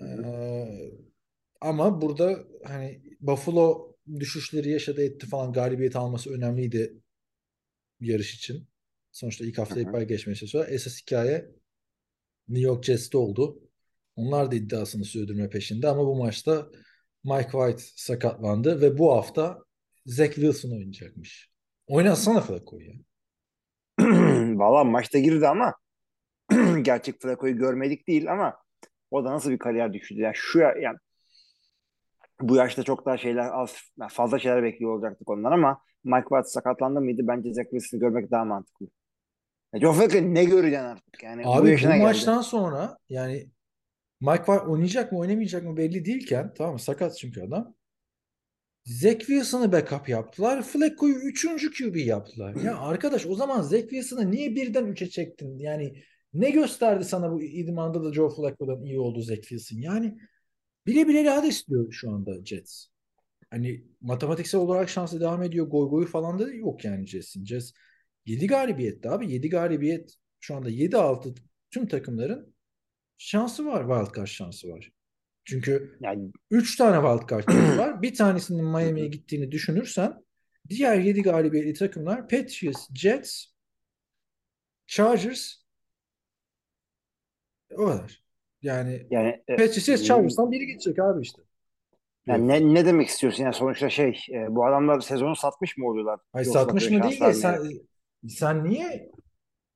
Ee, ama burada hani Buffalo düşüşleri yaşadı etti falan galibiyet alması önemliydi yarış için. Sonuçta ilk hafta iptal geçmeye çalışıyor. Esas hikaye New York Jets'te oldu. Onlar da iddiasını sürdürme peşinde ama bu maçta Mike White sakatlandı ve bu hafta Zach Wilson oynayacakmış. Oynatsana Flacco'yu ya. Valla maçta girdi ama gerçek Flacco'yu görmedik değil ama o da nasıl bir kariyer düşürdü. Yani şu ya- yani bu yaşta çok daha şeyler az fazla şeyler bekliyor olacaktık ondan ama Mike White sakatlandı mıydı? Bence Zach Wilson'ı görmek daha mantıklı. Joe Flacco ne göreceksin artık yani bu Abi bu geldi. maçtan sonra yani Mike White oynayacak mı oynamayacak mı belli değilken tamam mı? Sakat çünkü adam. Zach Wilson'ı backup yaptılar. Flacco'yu 3. QB yaptılar. Ya arkadaş o zaman Zach Wilson'ı niye birden 3'e çektin? Yani ne gösterdi sana bu idmanda da Joe Flacco'dan iyi oldu Zach Wilson? Yani bile bile rahat istiyor şu anda Jets. Hani matematiksel olarak şansı devam ediyor. Goy goyu falan da yok yani Jets'in. Jets 7 galibiyette abi. 7 galibiyet şu anda 7-6 tüm takımların şansı var. Wildcard şansı var. Çünkü Yani 3 tane wildcard var. Bir tanesinin Miami'ye gittiğini düşünürsen diğer 7 galibiyetli takımlar Patriots, Jets, Chargers o kadar. Yani yani e, Patriots, Jets, Chargers'tan biri gidecek abi işte. yani ne, ne demek istiyorsun? Yani sonuçta şey e, bu adamlar sezonu satmış mı oluyorlar? Ay Yoksa satmış mı değil de sen? Sen niye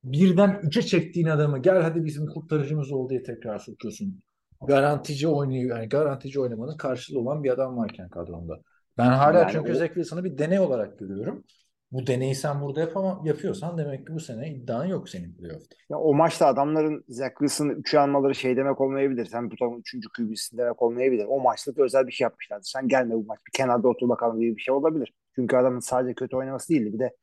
birden üçe çektiğin adamı gel hadi bizim kurtarıcımız ol diye tekrar sokuyorsun. Garantici oynuyor yani garantici oynamanın karşılığı olan bir adam varken kadronda. Ben hala Yani çünkü o- Zach Wilson'ı bir deney olarak görüyorum. Bu deneyi sen burada yapama, yapıyorsan demek ki bu sene iddian yok senin playoff'ta. Ya o maçta adamların Zach Wilson'ı 3'e almaları şey demek olmayabilir. Sen bu takımın 3. QB'sin demek olmayabilir. O maçta da özel bir şey yapmışlardı. Sen gelme bu maç bir kenarda otur bakalım gibi bir şey olabilir. Çünkü adamın sadece kötü oynaması değildi. Bir de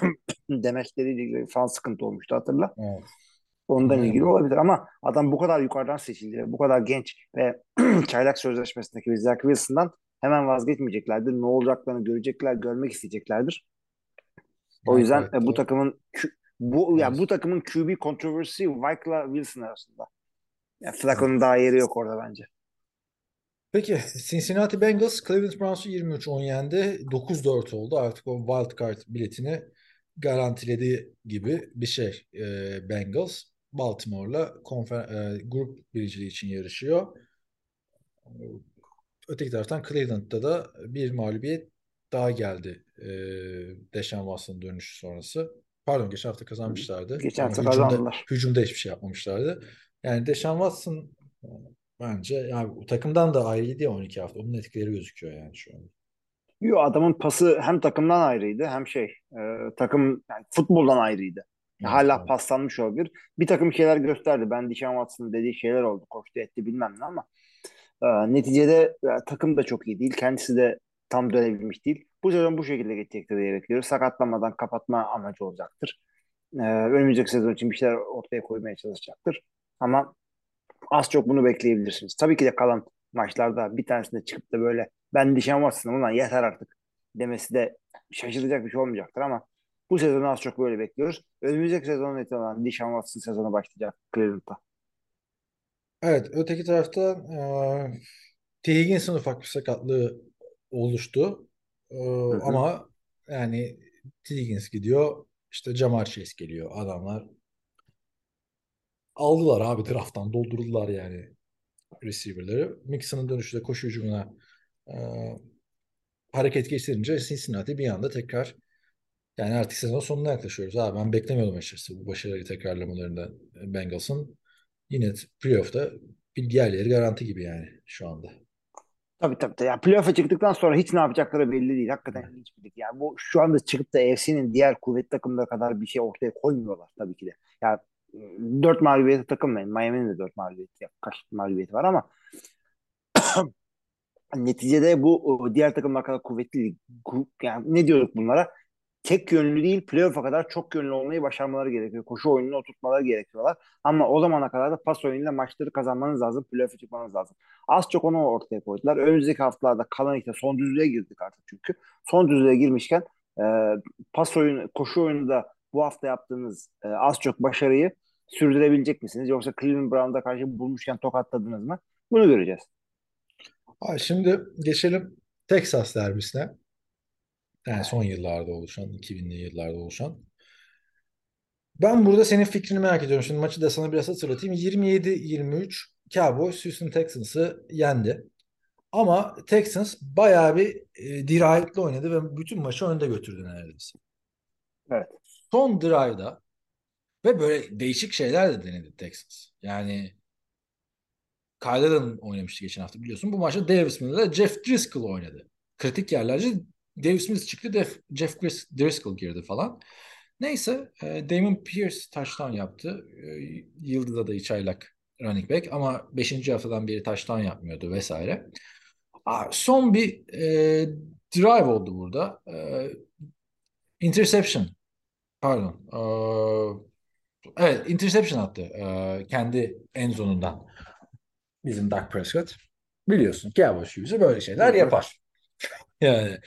demeçleriyle ilgili falan sıkıntı olmuştu hatırla. Evet. Ondan Evet. ilgili olabilir ama adam bu kadar yukarıdan seçildi ve bu kadar genç ve çaylak sözleşmesindeki bir Zach Wilson'dan hemen vazgeçmeyeceklerdir. Ne olacaklarını görecekler, görmek isteyeceklerdir. O Yani yüzden evet, e, bu takımın bu ya Evet. bu takımın QB kontroversi Vikela Wilson arasında. Ya Flacco'nun daha yeri yok orada bence. Peki Cincinnati Bengals Cleveland Browns'u 23-10 yendi. 9-4 oldu. Artık o wild card biletini garantilediği gibi bir şey. Ee, Bengals Baltimore'la konfer- e, grup birinciliği için yarışıyor. Öteki taraftan Cleveland'da da bir mağlubiyet daha geldi. Ee, Deshaun Watson'ın dönüşü sonrası. Pardon geçen hafta kazanmışlardı. Geçen hafta hücumda, kazandılar. hücumda hiçbir şey yapmamışlardı. Yani Deshaun Watson e, bence yani takımdan da ayrıydı ya 12 hafta. Onun etkileri gözüküyor yani şu an. Yo, adamın pası hem takımdan ayrıydı hem şey e, takım yani futboldan ayrıydı. Evet, Hala evet. paslanmış olabilir. Bir takım şeyler gösterdi. Ben Deshaun Watson'ın dediği şeyler oldu. Koştu etti bilmem ne ama e, neticede e, takım da çok iyi değil. Kendisi de tam dönebilmiş değil. Bu sezon bu şekilde geçecektir diye bekliyoruz. Sakatlanmadan kapatma amacı olacaktır. E, önümüzdeki sezon için bir şeyler ortaya koymaya çalışacaktır. Ama az çok bunu bekleyebilirsiniz. Tabii ki de kalan maçlarda bir tanesinde çıkıp da böyle ben Deshaun Watson'ım ulan yeter artık demesi de şaşıracak bir şey olmayacaktır ama bu sezonu az çok böyle bekliyoruz. Önümüzdeki sezonun itibaren Deshaun Watson sezonu başlayacak Cleveland'da. Evet, öteki tarafta e, T. Higgins'in ufak bir sakatlığı oluştu. E, ama yani T. Higgins gidiyor, işte Jamar Chase geliyor. Adamlar aldılar abi drafttan, doldurdular yani receiver'ları. Mixon'ın dönüşü de koşu hücumuna e, hareket geçirince Cincinnati bir anda tekrar yani artık sezon sonuna yaklaşıyoruz. Abi ben beklemiyordum açıkçası bu başarıyı tekrarlamalarında Bengals'ın. Yine playoff'ta bir diğerleri garanti gibi yani şu anda. Tabii tabii. tabii. Yani playoff'a çıktıktan sonra hiç ne yapacakları belli değil. Hakikaten ilginç bir lig. Yani bu şu anda çıkıp da AFC'nin diğer kuvvetli takımları kadar bir şey ortaya koymuyorlar tabii ki de. Yani dört mağlubiyete takılmayın. Miami'nin de dört mağlubiyeti, kaç mağlubiyeti var ama neticede bu diğer takımlar kadar kuvvetli Yani ne diyorduk bunlara? Tek yönlü değil playoff'a kadar çok yönlü olmayı başarmaları gerekiyor. Koşu oyununu oturtmaları gerekiyorlar. Ama o zamana kadar da pas oyunuyla maçları kazanmanız lazım. Playoff'a çıkmanız lazım. Az çok onu ortaya koydular. Önümüzdeki haftalarda kalan işte son düzlüğe girdik artık çünkü. Son düzlüğe girmişken e, pas oyunu, koşu oyununda bu hafta yaptığınız e, az çok başarıyı sürdürebilecek misiniz? Yoksa Cleveland Browns'a karşı bulmuşken tokatladınız mı? Bunu göreceğiz. Abi şimdi geçelim Texas derbisine. Yani son yıllarda oluşan, 2000'li yıllarda oluşan. Ben burada senin fikrini merak ediyorum. Şimdi maçı da sana biraz hatırlatayım. 27-23 Cowboys Houston Texans'ı yendi. Ama Texans bayağı bir e, dirayetli oynadı ve bütün maçı önde götürdü neredeyse. Evet. Son drive'da ve böyle değişik şeyler de denedi Texans. Yani Kyle oynamıştı geçen hafta biliyorsun. Bu maçta Davis Miller'la Jeff Driscoll oynadı. Kritik yerlerce Davis Mills çıktı, Def- Jeff Gris- Driscoll girdi falan. Neyse e, Damon Pierce touchdown yaptı. E, Yıldız'a da çaylak running back ama 5. haftadan beri touchdown yapmıyordu vesaire. Aa, son bir e, drive oldu burada. E, interception. Pardon. E, evet interception attı. E, kendi end zonundan. Bizim Dak Prescott. Biliyorsun Cowboys yüzü böyle şeyler yapar. Yani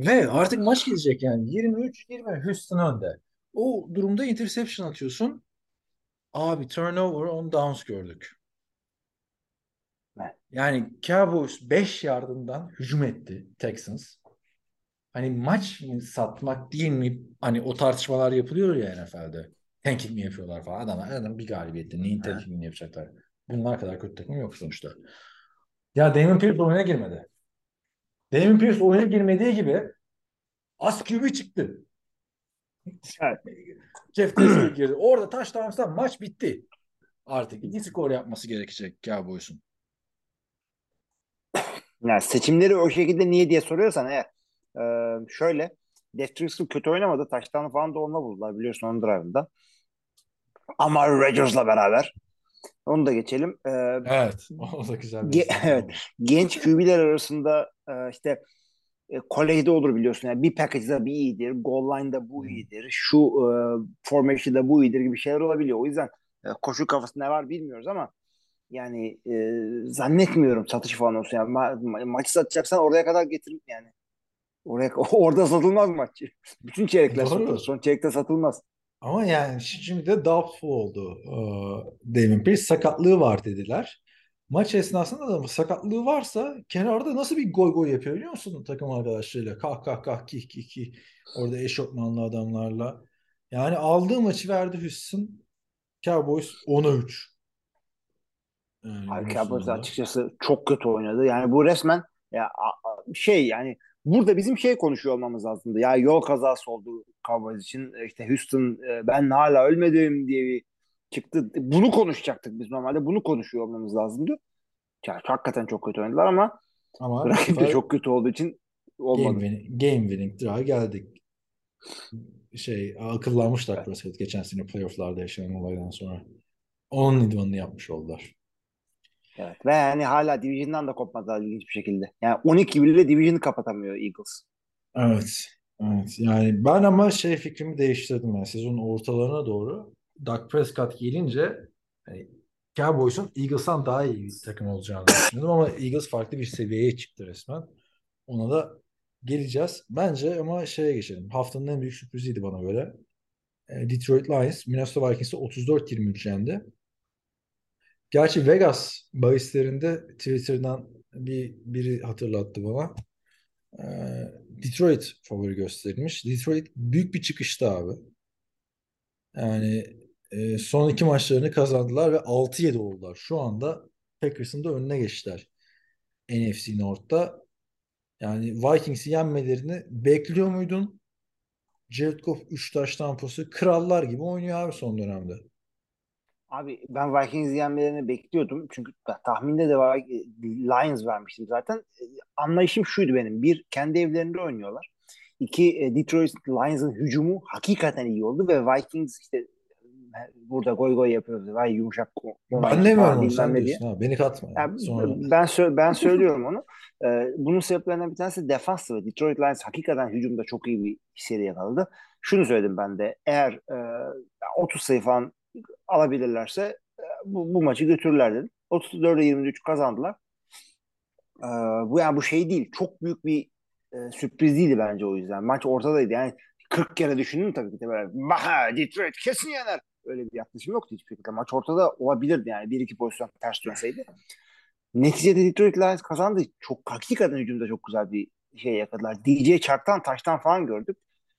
ve artık maç gidecek yani 23-20 Houston önde. O durumda interception atıyorsun. Abi turnover on downs gördük. Yani Cowboys 5 yardından hücum etti Texans. Hani maç mı satmak değil mi? Hani o tartışmalar yapılıyor ya NFL'de. Tanking mi yapıyorlar falan. Adamlar adam bir galibiyette neyin tankingini yapacaklar? Bunlar kadar kötü takım yok sonuçta. Ya Damon Pierce oyuna girmedi. Damon Pierce oyuna girmediği gibi az QB çıktı. Evet. Jeff Driscoll girdi. Orada touchdown'dan maç bitti. Artık iki skor yapması gerekecek Cowboys'un. Yani seçimleri o şekilde niye diye soruyorsan eğer e, şöyle Jeff Driscoll kötü oynamadı. Taştan falan da onunla buldular biliyorsun onun drive'ında. Ama Rodgers'la beraber. Onu da geçelim. E, Evet. O da güzel bir Ge- isim. evet. genç QB'ler arasında e, işte e, kolejde olur biliyorsun. Yani bir package'da bir iyidir. Goal line'da bu Hı. iyidir. Şu e, formation'da bu iyidir gibi şeyler olabiliyor. O yüzden e, koşu kafasında ne var bilmiyoruz ama yani e, zannetmiyorum satış falan olsun. Yani ma- ma- maçı satacaksan oraya kadar getir yani. Oraya orada satılmaz maç. Bütün çeyrekler Doğru. satılır. Son çeyrekte satılmaz. Ama yani şimdi de doubtful oldu. Ee, Damon Pierce sakatlığı var dediler. Maç esnasında da sakatlığı varsa kenarda nasıl bir goy goy yapıyor biliyor musun takım arkadaşlarıyla? Kah kah kah kih kih kih. Orada eşofmanlı adamlarla. Yani aldığı maçı verdi Houston. Cowboys 10'a 3. Yani Cowboys açıkçası çok kötü oynadı. Yani bu resmen ya şey yani burada bizim şey konuşuyor olmamız lazımdı. Ya yol kazası oldu Cowboys için. İşte Houston e, ben hala ölmedim diye bir çıktı. Bunu konuşacaktık biz normalde. Bunu konuşuyor olmamız lazımdı. Ya, hakikaten çok kötü oynadılar ama Ama rakip de çok kötü olduğu için game olmadı. winning, game winning drive geldik. Şey akıllanmış Dak Prescott geçen sene playofflarda yaşanan olaydan sonra. Onun idmanını yapmış oldular. Evet. Ve yani hala Division'dan da kopmadılar ilginç bir şekilde. Yani 12 bile Division'ı kapatamıyor Eagles. Evet. Evet. Yani ben ama şey fikrimi değiştirdim yani sezonun ortalarına doğru. Dak Prescott gelince hani Cowboys'un Eagles'tan daha iyi bir takım olacağını düşünüyordum ama Eagles farklı bir seviyeye çıktı resmen. Ona da geleceğiz. Bence ama şeye geçelim. Haftanın en büyük sürpriziydi bana göre. E, Detroit Lions Minnesota Vikings'i 34-23 yendi. Gerçi Vegas bahislerinde Twitter'dan bir biri hatırlattı bana. Ee, Detroit favori gösterilmiş. Detroit büyük bir çıkışta abi. Yani e, son iki maçlarını kazandılar ve 6-7 oldular. Şu anda Packers'ın da önüne geçtiler. NFC North'ta. Yani Vikings'i yenmelerini bekliyor muydun? Jared Goff 3 taş tampası krallar gibi oynuyor abi son dönemde. Abi ben Vikings yenmelerini bekliyordum. Çünkü tahminde de Vi- Lions vermiştim zaten. E, Anlayışım şuydu benim. Bir, kendi evlerinde oynuyorlar. İki, e, Detroit Lions'ın hücumu hakikaten iyi oldu ve Vikings işte e, burada goy goy yapıyoruz. Vay yumuşak Ben demiyorum onu sen diyorsun ha. Beni katma. yani. Yani Sonra ben sö- ben söylüyorum onu. Ee, bunun sebeplerinden bir tanesi defanstı ve Detroit Lions hakikaten hücumda çok iyi bir seri yakaladı. Şunu söyledim ben de. Eğer e, 30 sayı falan alabilirlerse e, bu, bu maçı götürürler dedim. 34'e 23 kazandılar. Ee, bu yani bu şey değil. Çok büyük bir e, sürpriz değildi bence o yüzden. Maç ortadaydı. Yani 40 kere düşündüm tabii ki de böyle. Bah, Detroit kesin yener. Öyle bir yaklaşım yoktu hiçbir şekilde. Maç ortada olabilirdi yani. Bir iki pozisyon ters dönseydi. Neticede Detroit Lions kazandı. Çok hakikaten hücumda çok güzel bir şey yakaladılar. DJ Chark'tan taştan falan gördük.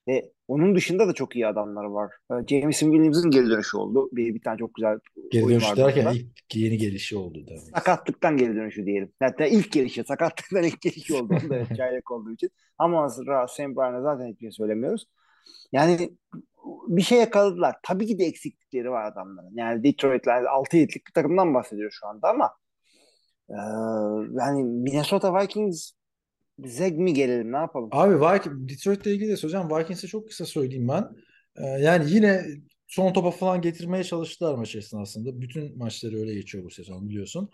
Ve onun dışında da çok iyi adamları var. Ee, Jameson Williams'ın geri dönüşü oldu. Bir, bir tane çok güzel geri oyun dönüş vardı derken ilk yeni gelişi oldu demek. Sakatlıktan geri dönüşü diyelim. Hatta ilk gelişi, sakatlıktan ilk gelişi oldu. Da çaylak olduğu için. Ama Sam Brown'a zaten hiçbir şey söylemiyoruz. Yani bir şey yakaladılar. Tabii ki de eksiklikleri var adamların. Yani Detroit Lions 6-7'lik bir takımdan bahsediyor şu anda ama e, yani Minnesota Vikings zeg mi gelelim ne yapalım? Abi Viking, Detroit'le ilgili de söyleyeceğim. Vikings'e çok kısa söyleyeyim ben. Ee, yani yine son topa falan getirmeye çalıştılar maç esnasında. Bütün maçları öyle geçiyor bu sezon biliyorsun.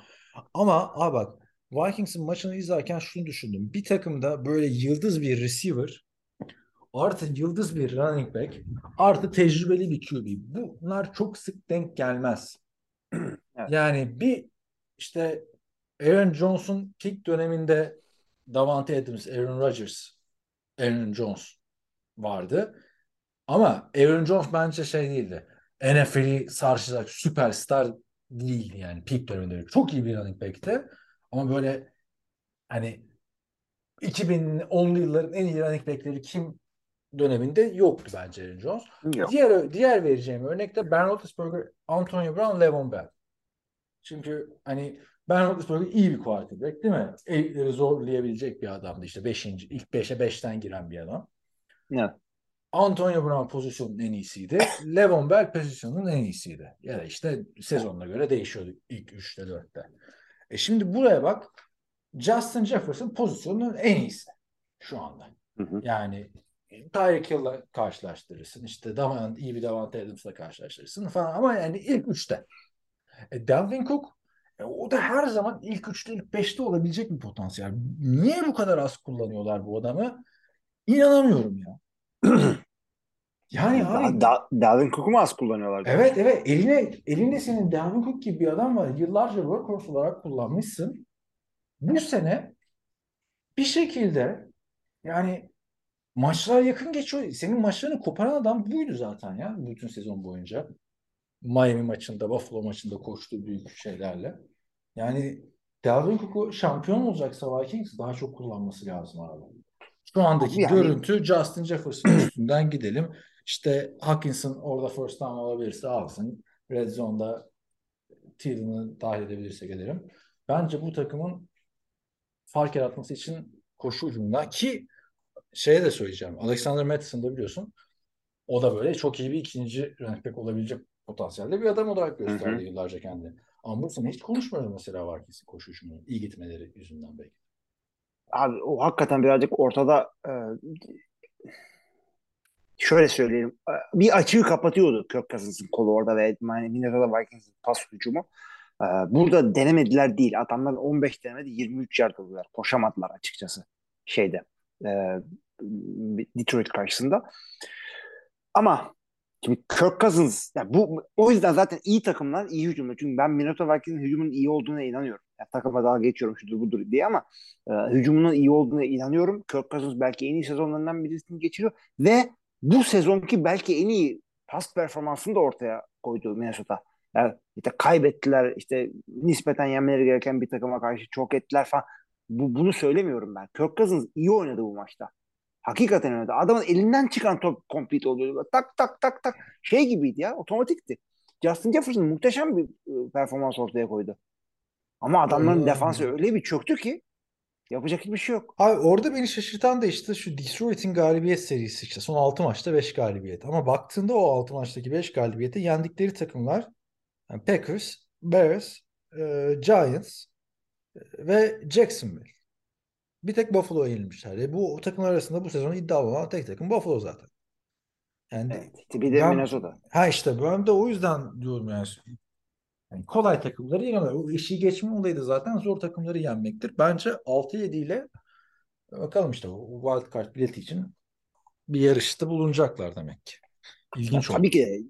Ama abi bak Vikings'in maçını izlerken şunu düşündüm. Bir takımda böyle yıldız bir receiver artı yıldız bir running back artı tecrübeli bir QB. Bunlar çok sık denk gelmez. Evet. Yani bir işte Aaron Jones'un peak döneminde Davante Adams, Aaron Rodgers, Aaron Jones vardı. Ama Aaron Jones bence şey değildi. NFL'i sarsacak süperstar değildi yani peak döneminde. Çok iyi bir running back'ti. Ama böyle hani 2010'lu yılların en iyi running back'leri kim döneminde yoktu bence Aaron Jones. Yok. Diğer diğer vereceğim örnek de Ben Roethlisberger, Antonio Brown, Le'Veon Bell. Çünkü hani Ben Roethlisberger iyi bir quarterback değil mi? Elikleri zorlayabilecek bir adamdı işte 5. ilk 5'e 5'ten giren bir adam. Evet. Antonio Brown pozisyonun en iyisiydi. Le'Veon Bell pozisyonun en iyisiydi. Ya da işte sezonuna göre değişiyordu ilk 3'te 4'te. E şimdi buraya bak. Justin Jefferson pozisyonun en iyisi şu anda. Hı hı. Yani Tyreek Hill'la karşılaştırırsın. İşte Davan, iyi bir Davante Adams'la karşılaştırırsın falan ama yani ilk üçte. E, Dalvin Cook e, o da her zaman ilk üçte ilk beşte olabilecek bir potansiyel. Niye bu kadar az kullanıyorlar bu adamı? İnanamıyorum ya. yani abi Da, Dalvin Cook'u mu az kullanıyorlar? Evet evet eline elinde senin Dalvin Cook gibi bir adam var. Yıllarca workhorse olarak kullanmışsın. Bu sene bir şekilde yani maçlar yakın geçiyor. Senin maçlarını koparan adam buydu zaten ya bütün sezon boyunca. Miami maçında, Buffalo maçında koştuğu büyük şeylerle. Yani Dalvin Cook'u şampiyon olacaksa Vikings daha çok kullanması lazım abi. Şu andaki Yani- görüntü Justin Jefferson üstünden gidelim. İşte Hawkinson orada first down alabilirse alsın. Red Zone'da Thielen'ı dahil edebilirsek edelim. Bence bu takımın fark yaratması için koşu hücumunda ki şeye de söyleyeceğim. Alexander Mattison da biliyorsun. O da böyle çok iyi bir ikinci running back olabilecek potansiyelde bir adam olarak gösterdi Hı hı. yıllarca kendini. Ama bu sene hiç konuşmuyoruz mesela Varkes'in koşu hücumunun iyi gitmeleri yüzünden belki. Abi o hakikaten birazcık ortada e, şöyle söyleyeyim. e, Bir açığı kapatıyordu Kirk Cousins'ın kolu orada ve Minnesota Vikings'in pas hücumu. E, Burada denemediler değil. Adamlar 15 denemedi 23 yard aldılar. Koşamadılar açıkçası şeyde e, Detroit karşısında. Ama şimdi Kirk Cousins yani bu o yüzden zaten iyi takımlar iyi hücumda. Çünkü ben Minnesota Vikings'in hücumunun iyi olduğuna inanıyorum. Yani takıma daha geçiyorum şudur budur diye ama e, hücumunun iyi olduğuna inanıyorum. Kirk Cousins belki en iyi sezonlarından birisini geçiriyor ve bu sezonki belki en iyi pas performansını da ortaya koydu Minnesota. Yani işte kaybettiler işte nispeten yenmeleri gereken bir takıma karşı çok ettiler falan. Bu, bunu söylemiyorum ben. Kirk Cousins iyi oynadı bu maçta. Hakikaten oynadı. Adamın elinden çıkan top complete oluyordu. Tak tak tak tak. Şey gibiydi ya otomatikti. Justin Jefferson muhteşem bir e, performans ortaya koydu. Ama adamların Öyle defansı öyle bir çöktü ki yapacak hiçbir şey yok. Abi orada beni şaşırtan da işte şu Detroit'in galibiyet serisi işte son 6 maçta 5 galibiyet. Ama baktığında o 6 maçtaki 5 galibiyete yendikleri takımlar yani Packers, Bears, e, Giants e, ve Jacksonville. Bir tek Buffalo'ya yenilmişler. E bu o takımlar arasında bu sezon iddialı olan tek takım Buffalo zaten. Yani Evet. Bir de ben- Minnesota. Ha işte ben de o yüzden diyorum yani. Yani kolay takımları yenemez. O işi geçme olayı da zaten zor takımları yenmektir. Bence 6-7 ile bakalım işte o wild card bileti için bir yarışta bulunacaklar demek ki. İlginç oldu. Tabii ki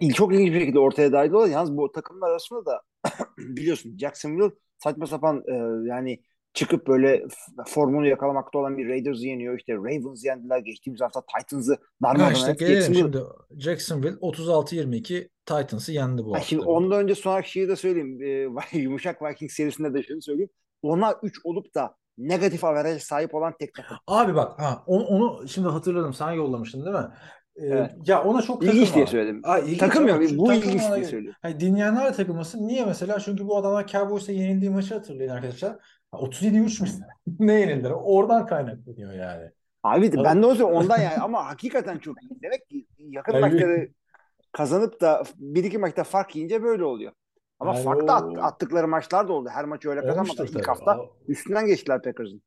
il- çok ilginç bir şekilde ortaya dahil olan yalnız bu takımlar arasında da biliyorsun Jacksonville saçma sapan e, yani çıkıp böyle formunu yakalamakta olan bir Raiders'ı yeniyor. İşte Ravens yendiler. Geçtiğimiz hafta Titans'ı Ha darmadağın işte Jacksonville şimdi. Jacksonville 36-22 Titans'ı yendi bu Ha, hafta. şimdi ondan önce sonraki şeyi de söyleyeyim. Ee, Yumuşak Vikings serisinde de şunu söyleyeyim. Ona 3 olup da negatif averaj sahip olan tek takım. Abi bak ha, onu, onu şimdi hatırladım. Sen yollamıştın değil mi? Ee, Evet. Ya ona çok İlginç takılma. diye söyledim. Ay, ilginç Takım şu Bu ilginç diye söylüyorum. Hani dinleyenler de takılmasın. Niye mesela? Çünkü bu adamlar Cowboys'a yenildiği maçı hatırlayın arkadaşlar. Ha, 37-3 mü? ne yenildiler? Oradan kaynaklanıyor yani. Abi Tabii. ben de o yüzden ondan yani ama hakikaten çok iyi. Demek ki yakın Yani- maçları kazanıp da bir iki maçta fark yiyince böyle oluyor. Ama Yani farklı o- at- attıkları maçlar da oldu. Her maçı öyle kazanmadılar. Olmuştur İlk tabii. hafta Aa, üstünden geçtiler Packers'ın.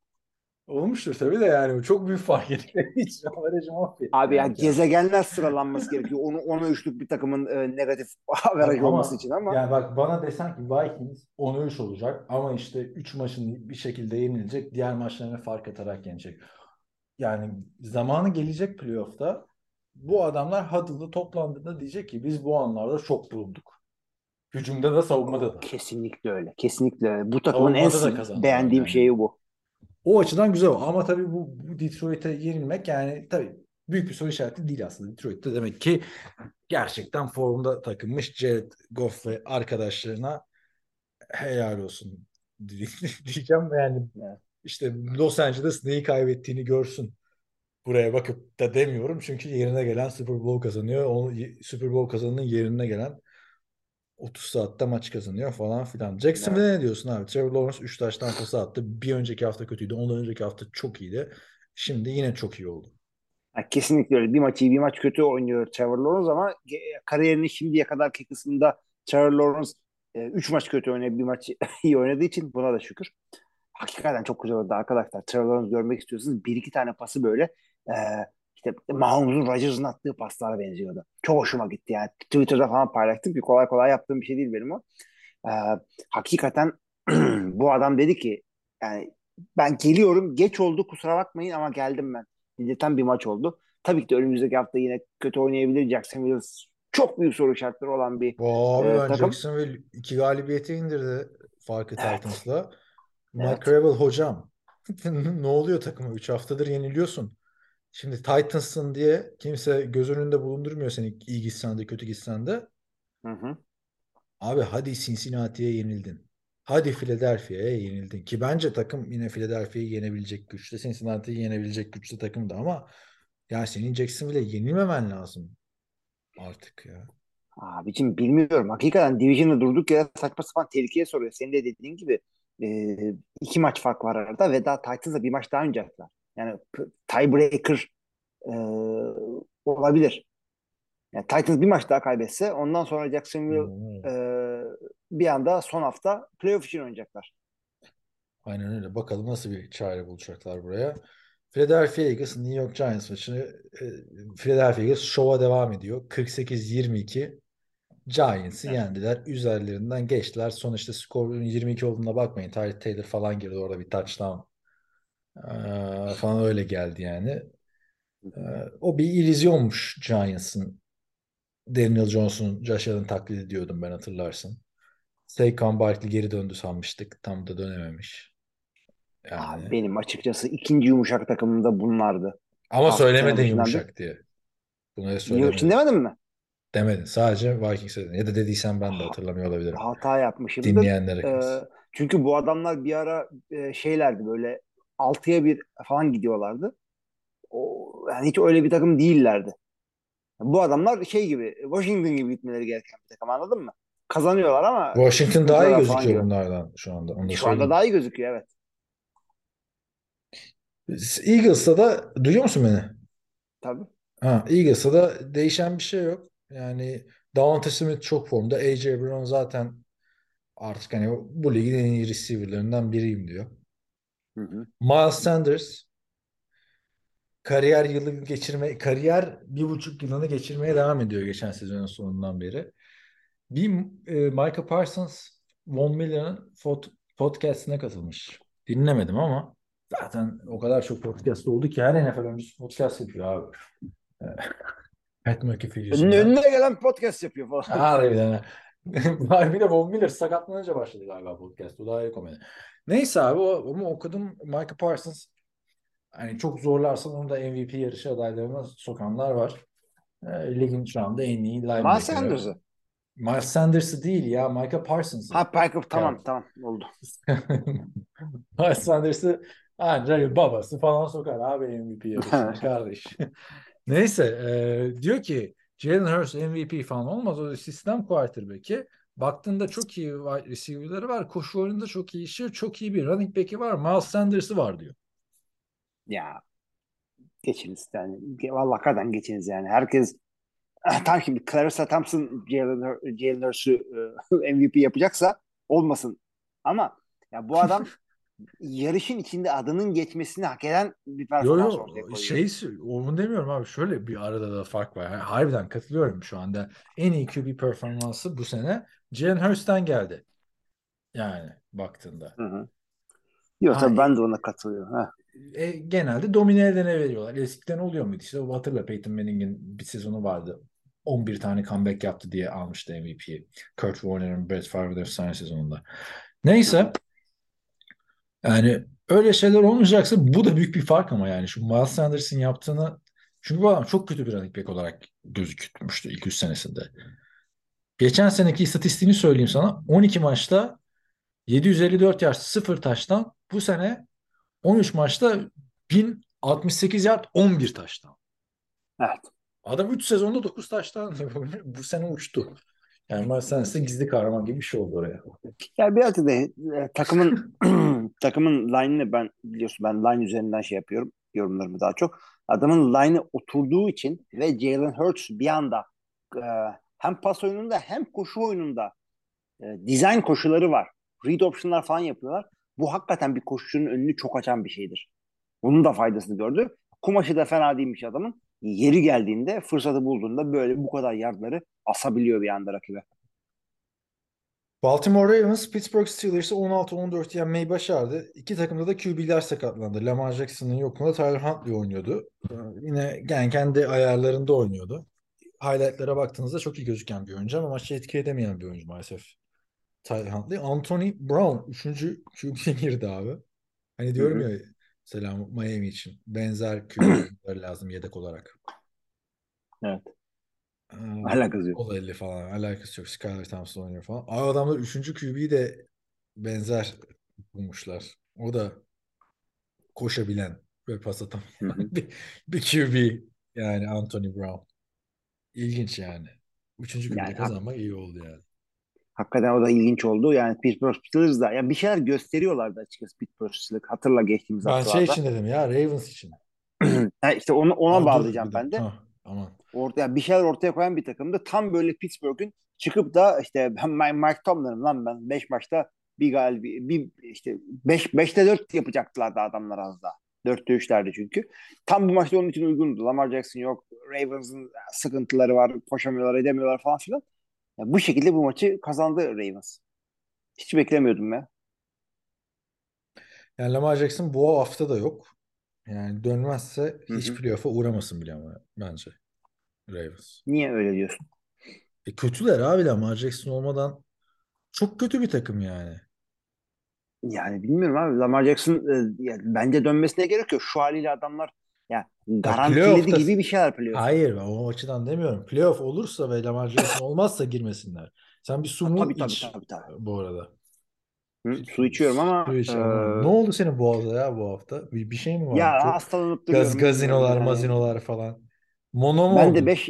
Olmuştur tabii de yani çok büyük fark için averajı mahvetti. Abi yani yani. gezegenler sıralanması gerekiyor. Onu ona üçlük bir takımın e, negatif averaj Ama- olması için ama Yani bak bana desen ki Vikings 10'a 3 olacak ama işte 3 maçın bir şekilde yenilecek. Diğer maçlarına fark atarak yenecek. Yani zamanı gelecek playoff'ta bu adamlar Huddle'da toplandığında diyecek ki biz bu anlarda çok bulunduk. Hücumda da savunmada da. Kesinlikle öyle. Kesinlikle öyle. Bu takımın en Savunmada kazandılar beğendiğim yani. şeyi bu. O açıdan güzel ama tabii bu, bu Detroit'e yenilmek yani tabii büyük bir soru işareti değil aslında. Detroit'te demek ki gerçekten formda takılmış Jared Goff ve arkadaşlarına helal olsun. diyeceğim yani işte Los Angeles neyi kaybettiğini görsün. Buraya bakıp da demiyorum çünkü yerine gelen Super Bowl kazanıyor. O Super Bowl kazananın yerine gelen 30 saatte maç kazanıyor falan filan. Jacksonville'e ne diyorsun abi? Trevor Lawrence 3 taş tampası attı. Bir önceki hafta kötüydü. Ondan önceki hafta çok iyiydi. Şimdi yine çok iyi oldu. Ha, kesinlikle öyle. Bir maç iyi bir maç kötü oynuyor Trevor Lawrence ama kariyerinin şimdiye kadarki kısmında Trevor Lawrence 3 maç kötü oynayıp bir maç iyi oynadığı için buna da şükür. Hakikaten çok güzel oldu arkadaşlar. Trevor Lawrence görmek istiyorsanız bir iki tane pası böyle e, işte Mahomes'un Rodgers'ın attığı paslara benziyordu. Çok hoşuma gitti yani. Twitter'da falan paylaştım ki kolay kolay yaptığım bir şey değil benim o. E, hakikaten bu adam dedi ki yani ben geliyorum geç oldu kusura bakmayın ama geldim ben. Dedirten bir maç oldu. Tabii ki de önümüzdeki hafta yine kötü oynayabilir. Jacksonville çok büyük soru işaretleri olan bir Abi Ee, ben takım- Jacksonville iki galibiyete indirdi farkı Evet. Titans'la. Mike Evet. Vrabel hocam ne oluyor takıma? 3 haftadır yeniliyorsun. Şimdi Titans'ın diye kimse göz önünde bulundurmuyor seni iyi gitsen de kötü gitsen de. Hı hı. Abi hadi Cincinnati'ye yenildin. Hadi Philadelphia'ya yenildin. Ki bence takım yine Philadelphia'yı yenebilecek güçte. Cincinnati'yi yenebilecek güçte takımdı ama ya senin Jacksonville'e yenilmemen lazım artık ya. Abicim bilmiyorum. Hakikaten Division'da durduk yere saçma sapan tehlikeye soruyor. Senin de dediğin gibi e, iki maç fark var arada ve daha Titans'la bir maç daha oynayacaklar. Yani tiebreaker e, olabilir. Yani Titans bir maç daha kaybetse ondan sonra Jacksonville e, bir anda son hafta playoff için oynayacaklar. Aynen öyle. Bakalım nasıl bir çare bulacaklar buraya. Philadelphia Eagles, New York Giants maçını e, Philadelphia Eagles şova devam ediyor. 48-22 Giants'ı Evet. yendiler. Üzerlerinden geçtiler. Sonuçta skorun 22 olduğuna bakmayın. Tyreek Taylor falan girdi orada bir touchdown Ee, falan öyle geldi yani. Ee, o bir illüzyonmuş Giants'ın. Daniel Jones'un Josh Allen taklidi diyordum ben hatırlarsın. Saquon Barkley geri döndü sanmıştık. Tam da dönememiş. Yani. Abi benim açıkçası ikinci yumuşak takımımda bunlardı. Ama hafta söylemedin yumuşak diye. Bunu New York söylemedin. için demedim mi? Demedin. Sadece Vikings dedin. Ya da dediysen ben de hatırlamıyor olabilirim. Hata yapmışımdır. Dinleyenlere kalsın. çünkü bu adamlar bir ara e, şeylerdi böyle 6'ya 1 falan gidiyorlardı. O, yani hiç öyle bir takım değillerdi. Bu adamlar şey gibi Washington gibi gitmeleri gereken bir takım anladın mı? Kazanıyorlar ama Washington daha iyi gözüküyor bunlardan şu anda. Onu Şu anda daha iyi gözüküyor evet. Eagles'ta da duyuyor musun beni? Tabii. Ha, Eagles'ta da değişen bir şey yok. Yani Davante Smith çok formda. A.J. Brown zaten artık hani bu ligin en iyi receiver'larından biriyim diyor. Hı hı. Miles Sanders kariyer yılı geçirme kariyer bir buçuk yılını geçirmeye devam ediyor geçen sezonun sonundan beri. Bir e, Michael Parsons Von Miller'ın podcastine katılmış. Dinlemedim ama zaten o kadar çok podcast oldu ki her NFL öncesi podcast yapıyor abi. E, Pat McAfee Önüne, önüne gelen podcast yapıyor falan. Harbiden. ha. bir de Von Miller sakatlanınca başladı galiba podcast. O daha iyi komedi. Neyse abi o, ama okudum Michael Parsons hani çok zorlarsan onu da MVP yarışı adaylarına sokanlar var. E, ligin şu anda en iyi Miles linebacker'ı. Sanders'ı. Miles Sanders'ı değil ya Michael Parsons'ı. Ha Piper tamam Evet. tamam oldu. Miles Sanders'ı ancak babası falan sokar abi MVP yarışına kardeş. Neyse e, diyor ki Jalen Hurts MVP falan olmaz. O sistem quarterback'i. Baktığında çok iyi receiver'ları var. Koşu oyununda çok iyi işi, çok iyi bir running back'i var. Miles Sanders'ı var diyor. Ya geçiniz yani. Vallahi hakikaten geçiniz yani. Herkes tam şimdi Clarissa Thompson Jalen, Hur- Jalen Hurts'u e, MVP yapacaksa olmasın. Ama ya bu adam yarışın içinde adının geçmesini hak eden bir Yo performans yo ortaya koyuyor. şey onu demiyorum abi şöyle bir arada da fark var. Yani harbiden katılıyorum şu anda. En iyi QB performansı bu sene Jalen Hurts'ten geldi. Yani baktığında. Hı hı. Yok tabii ben de ona katılıyorum. E, genelde domine edene veriyorlar. Eskiden oluyor muydu? İşte o hatırla Peyton Manning'in bir sezonu vardı. 11 tane comeback yaptı diye almıştı MVP'yi. Kurt Warner'ın Brett Favre'ın efsane sezonunda. Neyse. Yani öyle şeyler olmayacaksa bu da büyük bir fark ama yani şu Miles Sanders'ın yaptığını çünkü bu adam çok kötü bir running back olarak gözükmüştü ilk 3 senesinde. Geçen seneki istatistiğini söyleyeyim sana. 12 maçta 754 yard 0 taştan bu sene 13 maçta 1068 yard 11 taştan. Evet. Adam 3 sezonda 9 taştan bu sene uçtu. Yani Miles Sanders de gizli kahraman gibi bir şey oldu oraya. Ya biraz da e, takımın takımın line'ını ben biliyorsun ben line üzerinden şey yapıyorum yorumlarımı daha çok. Adamın line'ı oturduğu için ve Jalen Hurts bir anda e, hem pas oyununda hem koşu oyununda e, design koşuları var. Read option'lar falan yapıyorlar. Bu hakikaten bir koşucunun önünü çok açan bir şeydir. Bunun da faydasını gördü. Kumaşı da fena değilmiş adamın. Yeri geldiğinde fırsatı bulduğunda böyle bu kadar yardları asabiliyor bir anda rakibe. Baltimore Ravens Pittsburgh Steelers'ı 16-14 yenmeyi başardı. İki takımda da QB'ler sakatlandı. Lamar Jackson'ın yokluğunda Tyler Huntley oynuyordu. Ee, Yine yani kendi ayarlarında oynuyordu. Highlight'lara baktığınızda çok iyi gözüken bir oyuncu ama maçı etki edemeyen bir oyuncu maalesef. Tyler Huntley. Anthony Brown 3. QB'ye girdi abi. Hani diyorum Hı ya mesela Miami için benzer QB'ler lazım yedek olarak. Evet. Ee, Alakası yok. O da 50 falan. Alakası yok. Skylar Thompson oynuyor falan. Abi adamlar 3. QB'yi de benzer bulmuşlar. O da koşabilen ve pas hı. bir, bir QB yani Anthony Brown. İlginç yani. Üçüncü QB'de Yani kazanmak iyi oldu yani. Hakikaten o da ilginç oldu. Yani Pittsburgh Steelers da ya bir şeyler gösteriyorlardı açıkçası Pittsburgh Steelers. Hatırla geçtiğimiz Ben şey haftalarda. için dedim ya Ravens için. Ha, işte onu ona dur, bağlayacağım bir ben de. Ha, aman. Ortaya bir şeyler ortaya koyan bir takımdı. Tam böyle Pittsburgh'ün çıkıp da işte ben Mike Tomlin'im lan ben 5 maçta bir galibi bir işte 5 5'te 4 yapacaktılar da adamlar az daha. 4'te 3'lerdi çünkü. Tam bu maçta onun için uygundu. Lamar Jackson yok. Ravens'ın sıkıntıları var. Koşamıyorlar, edemiyorlar falan filan. Ya bu şekilde bu maçı kazandı Ravens. Hiç beklemiyordum ya. Yani Lamar Jackson bu hafta da yok. Yani dönmezse Hı hiç playoff'a uğramasın bile ama bence Ravens. Niye öyle diyorsun? E kötüler abi Lamar Jackson olmadan çok kötü bir takım yani. Yani bilmiyorum abi. Lamar Jackson e, bence dönmesine gerek yok. Şu haliyle adamlar ya garantiledi playoff'ta- gibi bir şeyler playoff. Hayır o açıdan demiyorum. Playoff olursa ve Lamar Jackson olmazsa girmesinler. Sen bir su mu Tabii, tabii, iç tabii, tabii. bu arada. Hı, su içiyorum ama Su iç e. Ne oldu senin boğaza ya bu hafta? Bir, bir şey mi var? ya Çok hastalanıp gaz, duruyorum. gazinolar, Yani mazinolar falan. Mono mu ben oldu? de 5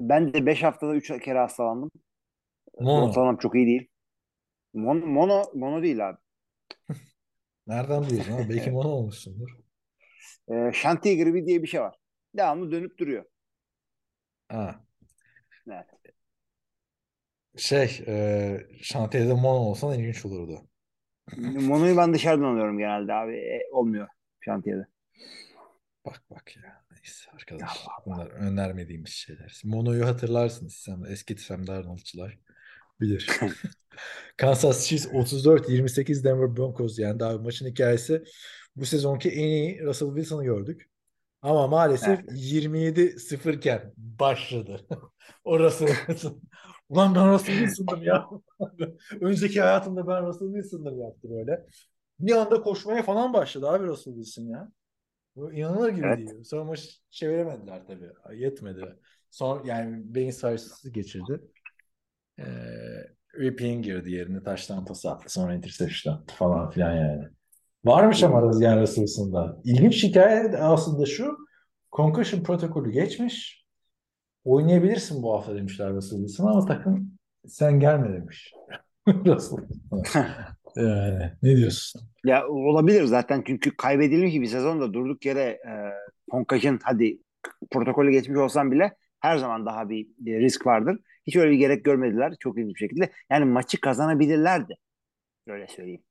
ben de 5 haftada 3 kere hastalandım. Mono. Ortalamam çok iyi değil. Mono mono, mono değil abi. Nereden biliyorsun? Ha? Belki mono olmuşsundur. E, şantiye gribi diye bir şey var. Devamlı dönüp duruyor. Ha. Evet. Şey, e, şantiyede mono olsan ilginç olurdu. Monoyu ben dışarıdan alıyorum genelde abi. E, olmuyor şantiyede. Bak bak ya. Neyse arkadaşlar. Bunlar önermediğimiz şeyler. Mono'yu hatırlarsınız. Sen eski Sam Darnold'çılar bilir. Kansas Chiefs 34-28 Denver Broncos yendi. Abi maçın hikayesi bu sezonki en iyi Russell Wilson'ı gördük. Ama maalesef 27-0 iken başladı. o Russell Wilson. Ulan ben Russell Wilson'dım ya. Önceki hayatımda ben Russell Wilson'dım yaptı böyle. Bir anda koşmaya falan başladı abi Russell Wilson ya. Bu inanılır gibi Evet. değil. Sonra maçı çeviremediler tabii. Yetmedi. Son yani beyin sarsıntısı geçirdi. Ee, Ripien girdi yerine taştan pas attı. Sonra interception attı falan filan yani. Varmış ama Rızgan Russell'sında. İlginç hikaye aslında şu. Concussion protokolü geçmiş. Oynayabilirsin bu hafta demişler Russell Wilson'a ama takım sen gelme demiş. Yani, ne diyorsun? Ya olabilir zaten çünkü kaybedilmiş bir sezonda durduk yere e, concussion hadi protokolü geçmiş olsam bile her zaman daha bir, bir risk vardır. Hiç öyle bir gerek görmediler çok ilginç bir şekilde. Yani maçı kazanabilirlerdi. Öyle söyleyeyim.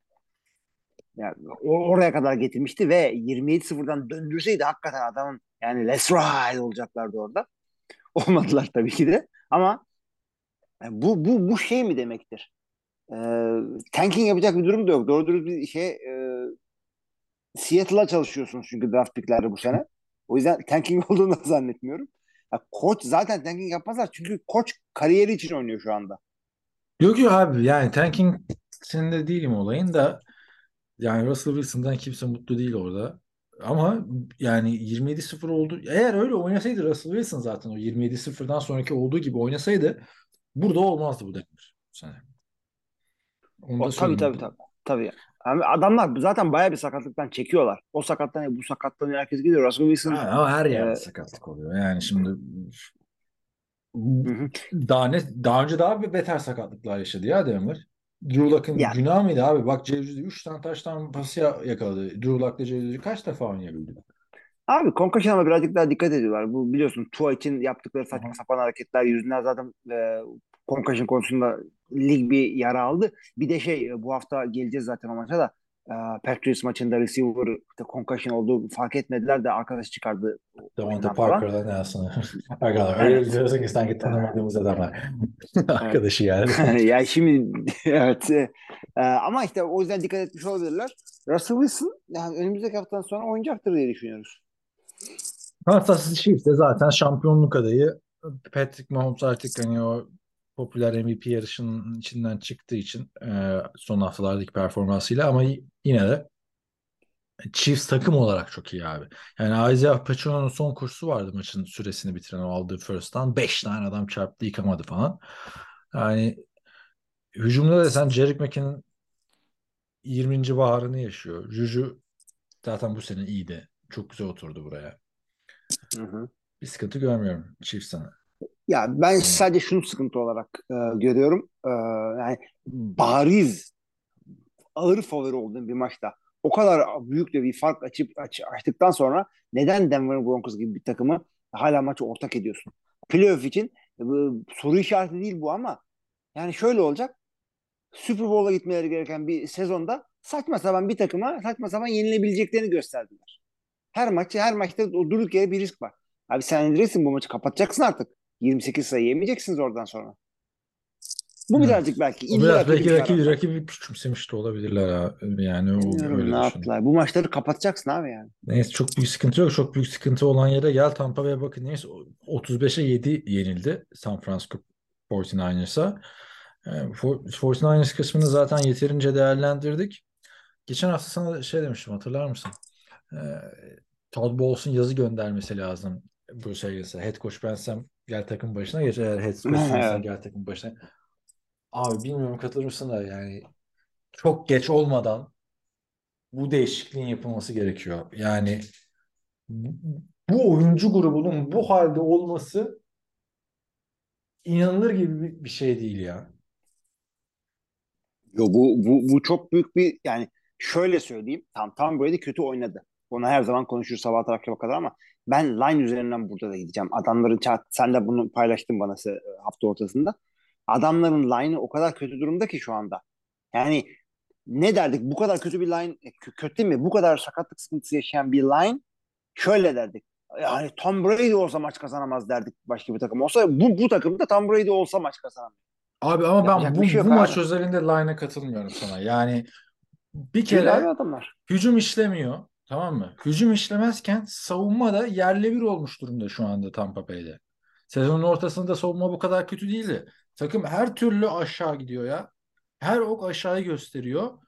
Yani oraya kadar getirmişti ve 27-0'dan döndürseydi hakikaten adamın yani let's ride olacaklardı orada. Olmadılar tabii ki de. Ama yani bu bu bu şey mi demektir? Ee, tanking yapacak bir durum da yok. Doğru bir şey e, Seattle'a çalışıyorsunuz çünkü draft picklerle bu sene. O yüzden tanking olduğunu da zannetmiyorum. Ya koç zaten tanking yapmazlar çünkü koç kariyeri için oynuyor şu anda. Yok yok abi yani tanking içinde değilim olayın da yani Russell Wilson'dan kimse mutlu değil orada. Ama yani 27-0 oldu. Eğer öyle oynasaydı Russell Wilson zaten o 27-0'dan sonraki olduğu gibi oynasaydı burada olmazdı bu Denver bu sene. Onu O, tabii tabii tabii. Tabii. Yani adamlar zaten bayağı bir sakatlıktan çekiyorlar. O sakatlanıyor, bu sakatlanıyor. Herkes gidiyor. Russell Wilson Ha, ama her yerde Ee, sakatlık oluyor. Yani şimdi Hı hı. daha ne daha önce daha bir beter sakatlıklar yaşadı ya Denver. Drew Luck'ın Ya. günah mıydı abi? Bak Cevizli 3 tane taştan pası ya- yakaladı. Drew Luck'la Cevizli kaç defa oynayabildi? Abi concussion'a birazcık daha dikkat ediyorlar. Bu biliyorsun Tua için yaptıkları saçma Aha. sapan hareketler yüzünden zaten e, concussion konusunda lig bir yara aldı. Bir de şey e, bu hafta geleceğiz zaten o maça da e, Patriots maçında receiver işte concussion olduğu fark etmediler de arkadaş çıkardı. Parker'la ne aslında? Arkadaşlar öyle Evet. diyorsun ki sanki tanımadığımız adamlar. Arkadaşı yani. ya şimdi evet e, e, ama işte o yüzden dikkat etmiş olabilirler. Russell Wilson yani önümüzdeki haftadan sonra oynayacaktır diye düşünüyoruz. Kansas City Chiefs de zaten şampiyonluk adayı. Patrick Mahomes artık hani o popüler MVP yarışının içinden çıktığı için e, son haftalardaki performansıyla ama yine de Chiefs takım olarak çok iyi abi. Yani Isaiah Pacheco'nun son kursu vardı maçın süresini bitiren o aldığı first down. 5 tane adam çarptı yıkamadı falan. Yani hücumda da sen Jerick McKinnon 20. baharını yaşıyor. Juju zaten bu sene iyiydi. Çok güzel oturdu buraya. Hı hı. Bir sıkıntı görmüyorum Chiefs'ten. Ya ben sadece şunu sıkıntı olarak e, görüyorum. E, yani bariz ağır favori olduğum bir maçta o kadar büyük de bir fark açıp aç, açtıktan sonra neden Denver Broncos gibi bir takımı hala maçı ortak ediyorsun? Playoff için e, soru işareti değil bu ama yani şöyle olacak. Super Bowl'a gitmeleri gereken bir sezonda saçma sapan bir takıma saçma sapan yenilebileceklerini gösterdiler. Her maçı her maçta o durduk yere bir risk var. Abi sen Andres'in bu maçı kapatacaksın artık. 28 sayı yemeyeceksiniz oradan sonra. Bu Evet. birazcık belki illa biraz belki rakibi, rakibi küçümsemiş de olabilirler ha. Yani o Bilmiyorum öyle ne yaptılar. Bu maçları kapatacaksın abi yani. Neyse çok büyük sıkıntı yok. Çok büyük sıkıntı olan yere gel Tampa Bay'a bakın. Neyse 35'e 7 yenildi San Francisco 49ers'a. Ee, For- 49ers kısmını zaten yeterince değerlendirdik. Geçen hafta sana şey demiştim hatırlar mısın? Ee, Todd Bowles'un yazı göndermesi lazım Bruce Arians'a. Head coach bensem gel takım başına geç. Eğer head coach Evet. gel takım başına. Abi bilmiyorum katılır mısın da yani çok geç olmadan bu değişikliğin yapılması gerekiyor. Yani bu oyuncu grubunun bu halde olması inanılır gibi bir- şey değil ya. Yo, bu, bu, bu çok büyük bir yani şöyle söyleyeyim. Tam Tom Brady kötü oynadı. Onu her zaman konuşuruz sabah akşama kadar ama ben line üzerinden burada da gideceğim. Adamların sen de bunu paylaştın bana hafta ortasında. Adamların line'ı o kadar kötü durumda ki şu anda. Yani ne derdik? Bu kadar kötü bir line e, kö- kötü değil mi? Bu kadar sakatlık sıkıntısı yaşayan bir line şöyle derdik. Yani Tom Brady olsa maç kazanamaz derdik başka bir takım olsa. Bu, bu takımda Tom Brady olsa maç kazanamaz. Abi ama ben Yapacak bu, şey bu maç özelinde line'a katılmıyorum sana. Yani bir kere adamlar. hücum işlemiyor. Tamam mı? Hücum işlemezken savunma da yerle bir olmuş durumda şu anda Tampa Bay'de. Sezonun ortasında savunma bu kadar kötü değildi. Takım her türlü aşağı gidiyor ya. Her ok aşağıya gösteriyor.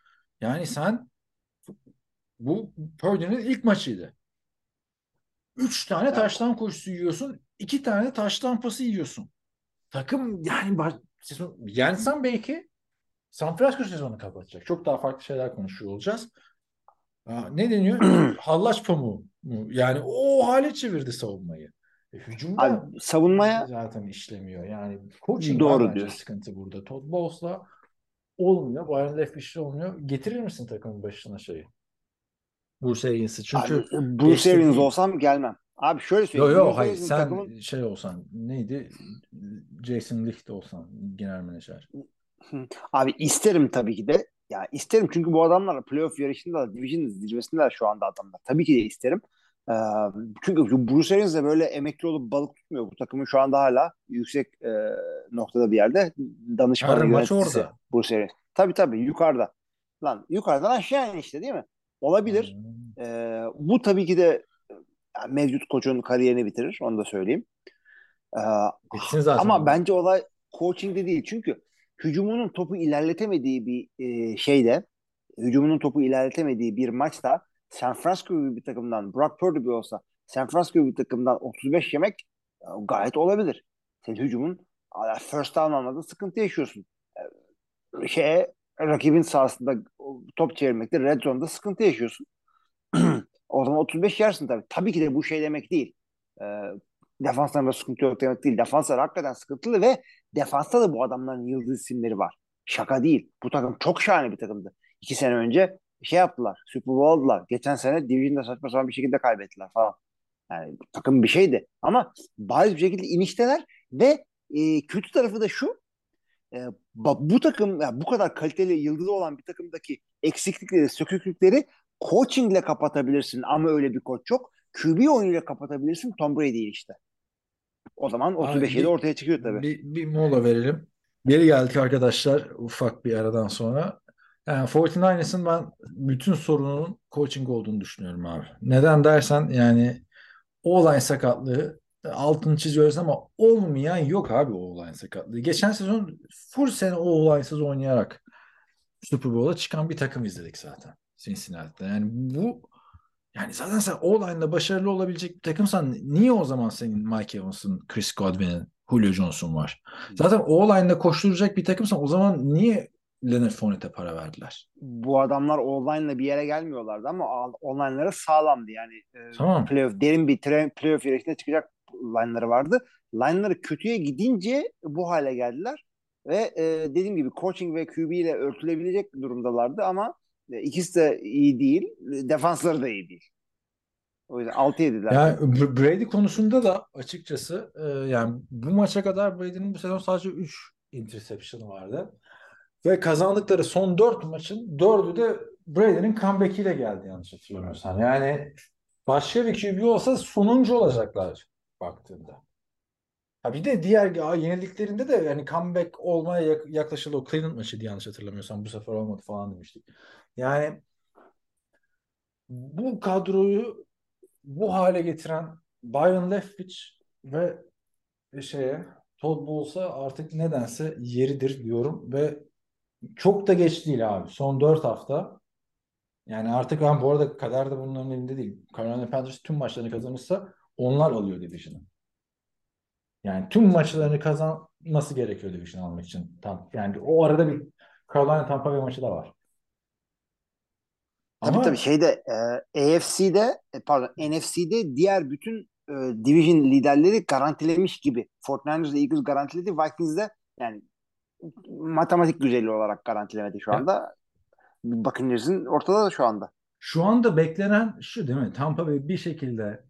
Yani sen bu Purdue'nin ilk maçıydı. Üç tane Evet. taştan koşusu yiyorsun. iki tane taştan pası yiyorsun. Takım yani sezon, yensen belki San Francisco sezonu kapatacak. Çok daha farklı şeyler konuşuyor olacağız. Ne deniyor? Hallaç pamuğu mu? Yani o hale çevirdi savunmayı. E, hücumda Abi savunmaya zaten işlemiyor. Yani coaching Doğru diyorsun. sıkıntı burada. Todd Bowles'la olmuyor. Bayern Leftwich'le olmuyor. Getirir misin takımın başına şeyi? Bruce Arians'ı. Çünkü Abi, Bruce değil. olsam gelmem. Abi şöyle söyleyeyim. yo Bruce hayır sen takımın şey olsan neydi? Jason Licht olsan genel menajer. Abi isterim tabii ki de. Ya isterim çünkü bu adamlar playoff yarışında division zirvesindeler şu anda adamlar. Tabii ki de isterim. Ee, çünkü Bruce Arians de böyle emekli olup balık tutmuyor. Bu takımın şu anda hala yüksek e, noktada bir yerde. Danışmanı Her maç orada. Bruce Arians. Tabii tabii yukarıda. Lan yukarıdan aşağı in işte değil mi? Olabilir. Hmm. Ee, bu tabii ki de e, mevcut koçun kariyerini bitirir. Onu da söyleyeyim. Ee, Bitsin zaten. ama bence olay coaching'de değil. Çünkü hücumunun topu ilerletemediği bir e, şeyde, hücumunun topu ilerletemediği bir maçta San Francisco gibi bir takımdan, Brock Purdy gibi olsa San Francisco gibi bir takımdan 35 yemek e, gayet olabilir. Senin hücumun first down anlamda sıkıntı yaşıyorsun. E, şeye rakibin sahasında top çevirmekte red zone'da sıkıntı yaşıyorsun. o zaman 35 yersin tabii. Tabii ki de bu şey demek değil. E, defanslarında sıkıntı yok demek değil. Defanslar hakikaten sıkıntılı ve defansta da bu adamların yıldız isimleri var. Şaka değil. Bu takım çok şahane bir takımdı. İki sene önce şey yaptılar. Super Bowl aldılar. Geçen sene Division'da saçma sapan bir şekilde kaybettiler falan. Yani takım bir şeydi. Ama bariz bir şekilde inişteler ve e, kötü tarafı da şu e, bu takım yani bu kadar kaliteli yıldızı olan bir takımdaki eksiklikleri, söküklükleri coachingle kapatabilirsin ama öyle bir koç yok. QB oyunuyla kapatabilirsin. Tom Brady işte. O zaman 35 7 ortaya çıkıyor tabii. Bir, bir mola verelim. Geri geldik arkadaşlar ufak bir aradan sonra. Yani 49ers'ın ben bütün sorunun coaching olduğunu düşünüyorum abi. Neden dersen yani o olay sakatlığı altını çiziyoruz ama olmayan yok abi o olay sakatlığı. Geçen sezon full sene o olaysız oynayarak Super Bowl'a çıkan bir takım izledik zaten Cincinnati'de. Yani bu yani zaten sen o başarılı olabilecek bir takımsan niye o zaman senin Mike Evans'ın, Chris Godwin'in, Julio Jones'un var? Zaten o koşturacak bir takımsan o zaman niye Leonard Fournette'e para verdiler? Bu adamlar online'la bir yere gelmiyorlardı ama online'ları sağlamdı. Yani e, tamam. playoff, derin bir playoff yarışına çıkacak line'ları vardı. Line'ları kötüye gidince bu hale geldiler. Ve e, dediğim gibi coaching ve QB ile örtülebilecek durumdalardı ama ikisi de iyi değil. Defansları da iyi değil. O yüzden 6 yediler. Yani Brady konusunda da açıkçası e, yani bu maça kadar Brady'nin bu sezon sadece 3 interception'ı vardı. Ve kazandıkları son 4 maçın 4'ü de Brady'nin comeback'iyle geldi yanlış hatırlamıyorsam. Yani başka bir QB olsa sonuncu olacaklar baktığında. Ha bir de diğer ya, yenildiklerinde de yani comeback olmaya yaklaşıldı. O Cleveland maçıydı yanlış hatırlamıyorsam. Bu sefer olmadı falan demiştik. Yani bu kadroyu bu hale getiren Byron Leftwich ve şeye Todd Bowles'a artık nedense yeridir diyorum ve çok da geç değil abi. Son 4 hafta yani artık ben bu arada kader de bunların elinde değil. Carolina Panthers tüm maçlarını kazanırsa onlar alıyor division'ı. Yani tüm maçlarını kazanması gerekiyor division almak için. Tam yani o arada bir Carolina Tampa Bay maçı da var. Tabii Ama... tabii şeyde e, AFC'de e, pardon NFC'de diğer bütün e, division liderleri garantilemiş gibi. 49ers Eagles garantiledi. Vikings'de yani matematik güzeli olarak garantilemedi şu anda. Evet. Buccaneers'in ortada da şu anda. Şu anda beklenen şu değil mi? Tampa Bay bir şekilde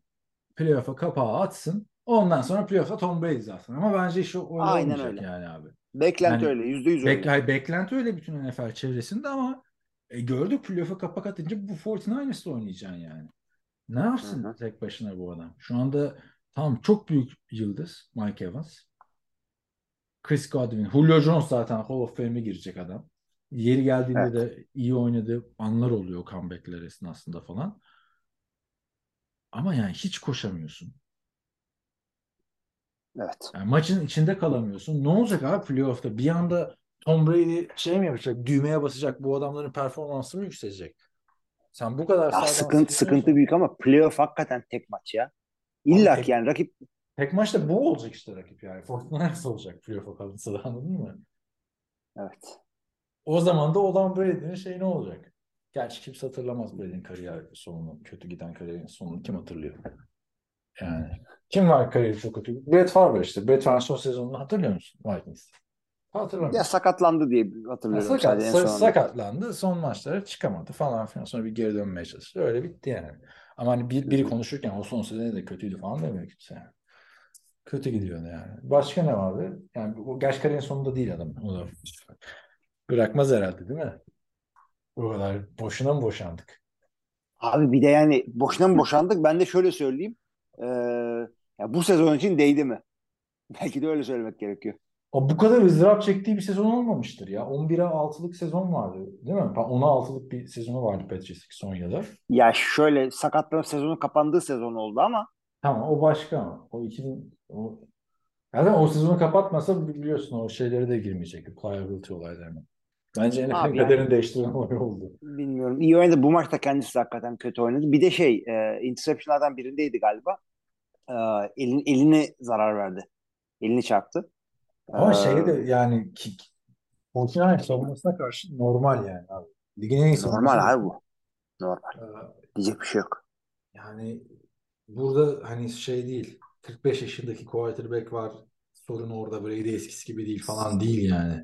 playoff'a kapağı atsın. Ondan sonra playoff'a Tom Brady zaten. Ama bence iş öyle Aynen olmayacak öyle. yani abi. Beklenti yani, öyle. Yüzde yüz öyle. Bek, beklenti öyle bütün NFL çevresinde ama e, gördük playoff'a kapak atınca bu 49ers'la oynayacaksın yani. Ne yapsın Hı-hı. tek başına bu adam? Şu anda tam çok büyük yıldız Mike Evans. Chris Godwin. Julio Jones zaten Hall of Fame'e girecek adam. Yeri geldiğinde evet. de iyi oynadığı anlar oluyor comeback'ler esnasında falan. Ama yani hiç koşamıyorsun. Evet. Yani maçın içinde kalamıyorsun. Ne olacak abi playoff'ta? Bir anda Tom Brady şey mi yapacak? Düğmeye basacak. Bu adamların performansı mı yükselecek? Sen bu kadar ya sıkıntı sıkıntı büyük ama playoff hakikaten tek maç ya. İlla ki yani rakip tek maçta bu olacak işte rakip yani. Fortnite olacak playoff'a kalırsa da anladın mı? Evet. O zaman da olan Brady'nin şey ne olacak? Gerçi kimse hatırlamaz Brady'nin kariyer sonunu. Kötü giden kariyerin sonunu kim hatırlıyor? Yani kim var kariyeri çok kötü? Brett Favre işte. Brett Favre son sezonunu hatırlıyor musun Vikings? Hatırlamıyorum. Ya sakatlandı diye hatırlıyorum. Ya sakat, sa- sakatlandı. Son maçlara çıkamadı falan filan. Sonra bir geri dönmeye çalıştı. Öyle bitti yani. Ama hani bir, biri konuşurken o son sezonu de kötüydü falan demiyor kimse. Yani. Kötü gidiyordu yani. Başka ne vardı? Yani o gerçi kariyerin sonunda değil adam. O da bırakmaz herhalde değil mi? O kadar boşuna mı boşandık? Abi bir de yani boşuna mı boşandık? Ben de şöyle söyleyeyim. Ee, ya bu sezon için değdi mi? Belki de öyle söylemek gerekiyor. O bu kadar ızdırap çektiği bir sezon olmamıştır ya. 11'e 6'lık sezon vardı değil mi? 10'a 6'lık bir sezonu vardı Patriots'ın son yıllar. Ya şöyle sakatlanıp sezonun kapandığı sezon oldu ama. Tamam o başka ama. O 2000 o yani o sezonu kapatmasa biliyorsun o şeylere de girmeyecek. Pliability olaylarına. Bence NFL'in kaderini yani, değiştiren olay oldu. Bilmiyorum. İyi oynadı. Bu maçta kendisi hakikaten kötü oynadı. Bir de şey e, interceptionlardan birindeydi galiba. E, elin, eline zarar verdi. Elini çarptı. Ama ee, şey de yani ki, Fortnite savunmasına karşı normal yani abi. Ligin en iyi savunması. Normal abi bu. Normal. Ee, Diyecek bir şey yok. Yani burada hani şey değil. 45 yaşındaki quarterback var. Sorun orada Brady eskisi gibi değil falan değil yani.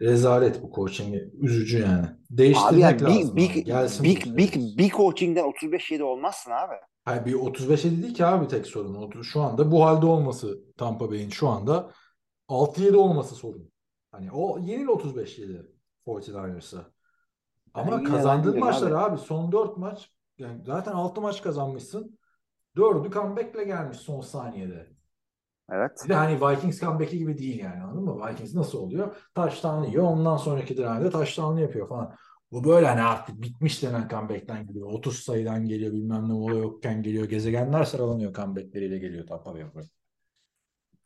Rezalet bu coaching. Üzücü yani. Abi Değiştirmek ya lazım. big abi. big Gelsin big bu big sene. big coaching'den 35 7 olmazsın abi. Hayır bir 35 değil ki abi tek sorun. Şu anda bu halde olması Tampa Bay'in şu anda 6-7 olması sorun. Hani o yenil 35-7 49ers'a. Ama Yani kazandığın maçlar abi. abi son 4 maç yani zaten 6 maç kazanmışsın. 4'ü comeback'le gelmiş son saniyede. Evet. Bir de hani Vikings comeback'i gibi değil yani anladın mı? Vikings nasıl oluyor? Touchdown yiyor. Ondan sonraki drive'de touchdown yapıyor falan. Bu böyle hani artık bitmiş denen comeback'ten geliyor. 30 sayıdan geliyor bilmem ne olay yokken geliyor. Gezegenler sıralanıyor comeback'leriyle geliyor Tampa Bay.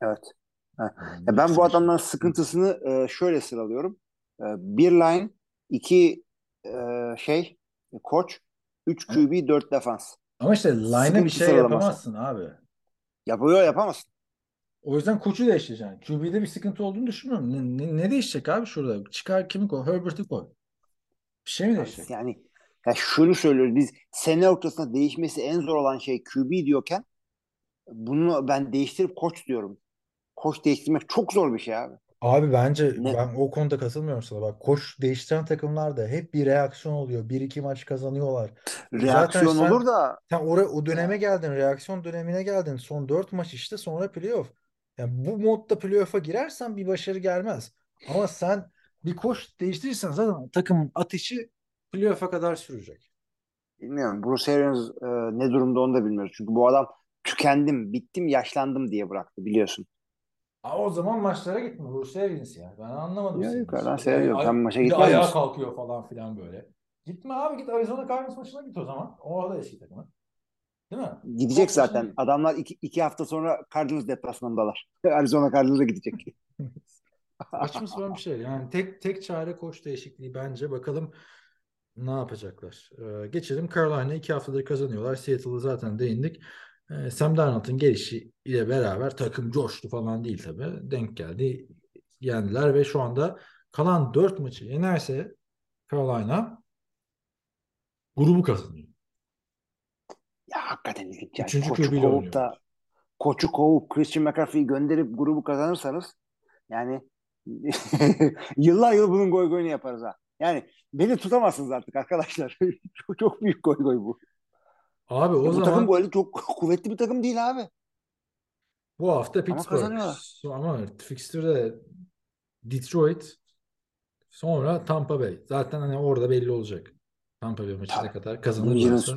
Evet. Ha. Ya ben bu adamların sıkıntısını e, şöyle sıralıyorum. E, bir line, iki e, şey, koç, üç QB, dört defans. Ama işte line'a bir şey yapamazsın abi. Yapıyor yapamazsın. O yüzden koçu değiştireceksin. QB'de bir sıkıntı olduğunu düşünmüyorum. Ne, ne, ne değişecek abi şurada? Çıkar kimi koy? Herbert'i koy. Bir şey mi değişecek? Yani ya şunu söylüyoruz biz sene ortasında değişmesi en zor olan şey QB diyorken bunu ben değiştirip koç diyorum. Koç değiştirmek çok zor bir şey abi. Abi bence Ne? ben o konuda katılmıyorum sana. Bak koç değiştiren takımlarda hep bir reaksiyon oluyor. Bir iki maç kazanıyorlar. Reaksiyon sen- olur da Sen oraya o döneme geldin. Reaksiyon dönemine geldin. Son dört maç işte sonra playoff. Yani bu modda playoff'a girersen bir başarı gelmez. Ama sen bir koç değiştirirsen zaten takımın ateşi playoff'a kadar sürecek. bilmiyorum Bruce Arians e, ne durumda onu da bilmiyoruz. Çünkü bu adam tükendim, bittim, yaşlandım diye bıraktı biliyorsun. Aa, o zaman maçlara gitme. Bruce Arians yani. Ben anlamadım Ya seni. yukarıdan ay- Sen maça bir de gitmez ayağa misin? kalkıyor falan filan böyle. Gitme abi git Arizona Cardinals maçına git o zaman. O da eski takımı. Değil mi? Gidecek Fox maçına zaten. git. Adamlar iki, iki hafta sonra Cardinals deplasmandalar. Arizona Cardinals'a gidecek. Saçma sapan bir şey. Yani tek tek çare koç değişikliği bence. Bakalım ne yapacaklar. Ee, geçelim Carolina iki haftadır kazanıyorlar. Seattle'ı zaten değindik. Ee, Sam Darnold'un gelişi ile beraber takım coştu falan değil tabii. Denk geldi. Yendiler ve şu anda kalan dört maçı yenerse Carolina grubu kazanıyor. Ya hakikaten ilginç. Yani. Üçüncü Koçu da koçu kovup Christian McCaffrey'i gönderip grubu kazanırsanız yani yıllar yıl bunun goy goyunu yaparız ha. Yani beni tutamazsınız artık arkadaşlar. çok, çok büyük goy goy bu. Abi o bu zaman takım böyle çok kuvvetli bir takım değil abi. bu hafta Pittsburgh. kazanıyorlar. Ama fixture'de Detroit sonra Tampa Bay. Zaten hani orada belli olacak. Tampa Bay maçına Tabii. kadar kazanırlarsa.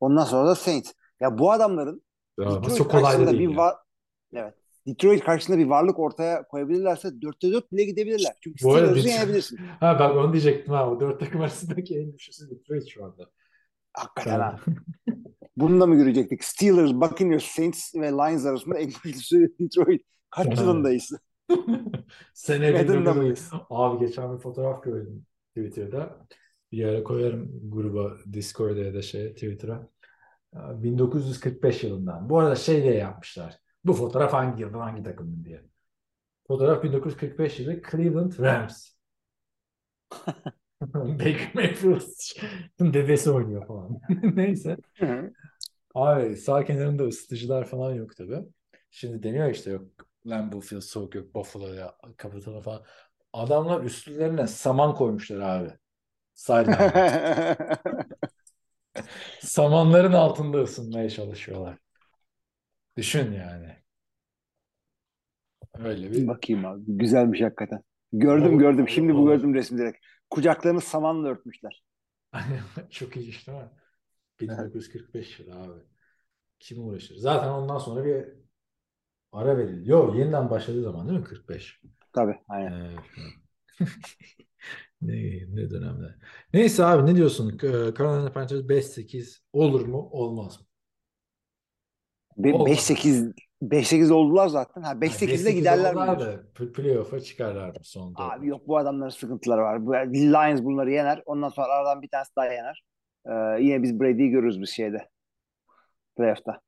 Ondan sonra da Saints. Ya bu adamların Ya, Detroit çok kolay da karşısında değil bir var evet. Detroit karşısında bir varlık ortaya koyabilirlerse 4'te 4 bile gidebilirler. Çünkü Bu arada Steelers'ı Detroit- yenebilirsin. Ha ben onu diyecektim ha. O dört takım arasındaki en güçlüsü Detroit şu anda. Hakikaten ha. Bunu da mı görecektik? Steelers, Buccaneers, Saints ve Lions arasında en güçlüsü Detroit. Kaç Evet. yılındayız? Sene Madden'da 1900 mıyız? Abi geçen bir fotoğraf gördüm Twitter'da. Bir ara koyarım gruba, Discord'a ya da şey Twitter'a. 1945 yılından. Bu arada şey diye yapmışlar. Bu fotoğraf hangi yılda hangi takımın diye. Fotoğraf 1945 yılı Cleveland Rams. Baker Mayfield'ın dedesi oynuyor falan. Neyse. Abi sağ kenarında ısıtıcılar falan yok tabii. Şimdi deniyor işte yok Lambeau Field soğuk yok Buffalo'ya kapatalım falan. Adamlar üstlerine saman koymuşlar abi. Sideline. Samanların altında ısınmaya çalışıyorlar. Düşün yani. Öyle bir Bakayım abi. Güzelmiş hakikaten. Gördüm Olur, gördüm. olur, Şimdi bu olur. gördüm resmi direkt. Kucaklarını samanla örtmüşler. çok iyi işte mi? 1945 yılı abi. Kim uğraşır? Zaten ondan sonra bir ara verildi. Yok yeniden başladığı zaman değil mi 45? Tabii. Aynen. Evet. ne, ne dönemde. Neyse abi ne diyorsun? Ee, Carolina Panthers 5-8 olur mu? Olmaz mı? Be- Olmadı. 5-8 5-8 oldular zaten. Ha 5-8'de 5-8 giderler mi playoff'a çıkarlar mı son dört Abi yok bu adamların sıkıntıları var. Bu Lions bunları yener. Ondan sonra aradan bir tanesi daha yener. Ee, yine biz Brady'yi görürüz biz şeyde. Playoff'ta.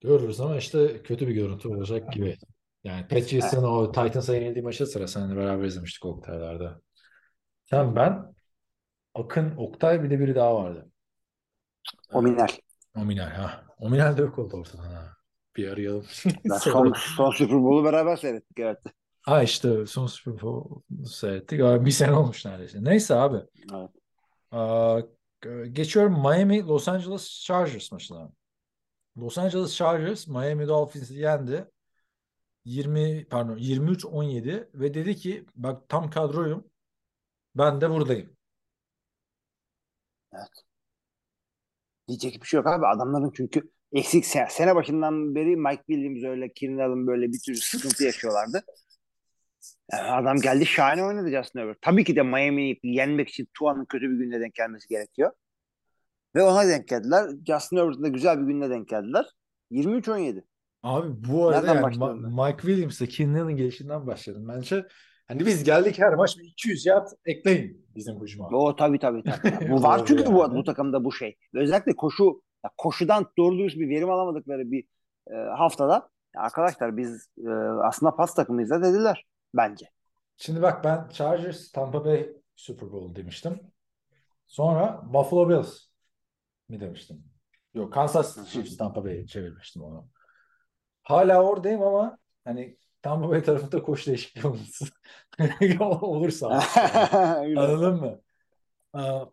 Görürüz ama işte kötü bir görüntü olacak gibi. Yani Patriots'ın o Titans'a yenildiği maçı sıra seninle beraber izlemiştik Oktay'larda. Sen ben Akın, Oktay bir de biri daha vardı. Ominal. Ominal ha. Ominal de yok oldu ortadan ha. Bir arayalım. Son, son Super Bowl'u beraber seyrettik evet. Ha işte son Super Bowl seyrettik. Abi Bir sene olmuş neredeyse. Neyse abi. Evet. Aa, geçiyorum Miami Los Angeles Chargers maçına. Los Angeles Chargers Miami Dolphins'i yendi. 20 pardon 23-17 ve dedi ki bak tam kadroyum. Ben de buradayım. Diyecek bir şey yok abi. Adamların çünkü eksik sene, sene başından beri Mike Williams öyle, Allen böyle bir sürü sıkıntı yaşıyorlardı. Yani adam geldi şahane oynadı Justin Herbert. Tabii ki de Miami'yi yenmek için Tua'nın kötü bir günde denk gelmesi gerekiyor. Ve ona denk geldiler. Justin Herbert'ın da güzel bir günde denk geldiler. 23-17. Abi bu arada Nereden yani Ma- Mike Williams'la Keenan Allen gelişinden başladım. Bence hani biz geldik her maç bir 200 yard ekleyin bizim hücuma. O tabii tabii tabii. Bu var çünkü bu, yani. bu takımda bu şey. Özellikle koşu koşudan doğru dürüst bir verim alamadıkları bir e, haftada arkadaşlar biz e, aslında pas takımıyız da dediler bence. Şimdi bak ben Chargers Tampa Bay Super Bowl demiştim. Sonra Buffalo Bills mi demiştim? Yok Kansas Chiefs Tampa Bay'e çevirmiştim onu. Hala oradayım ama hani Tampa Bay tarafında koç değişikliği olması olursa anladın mı?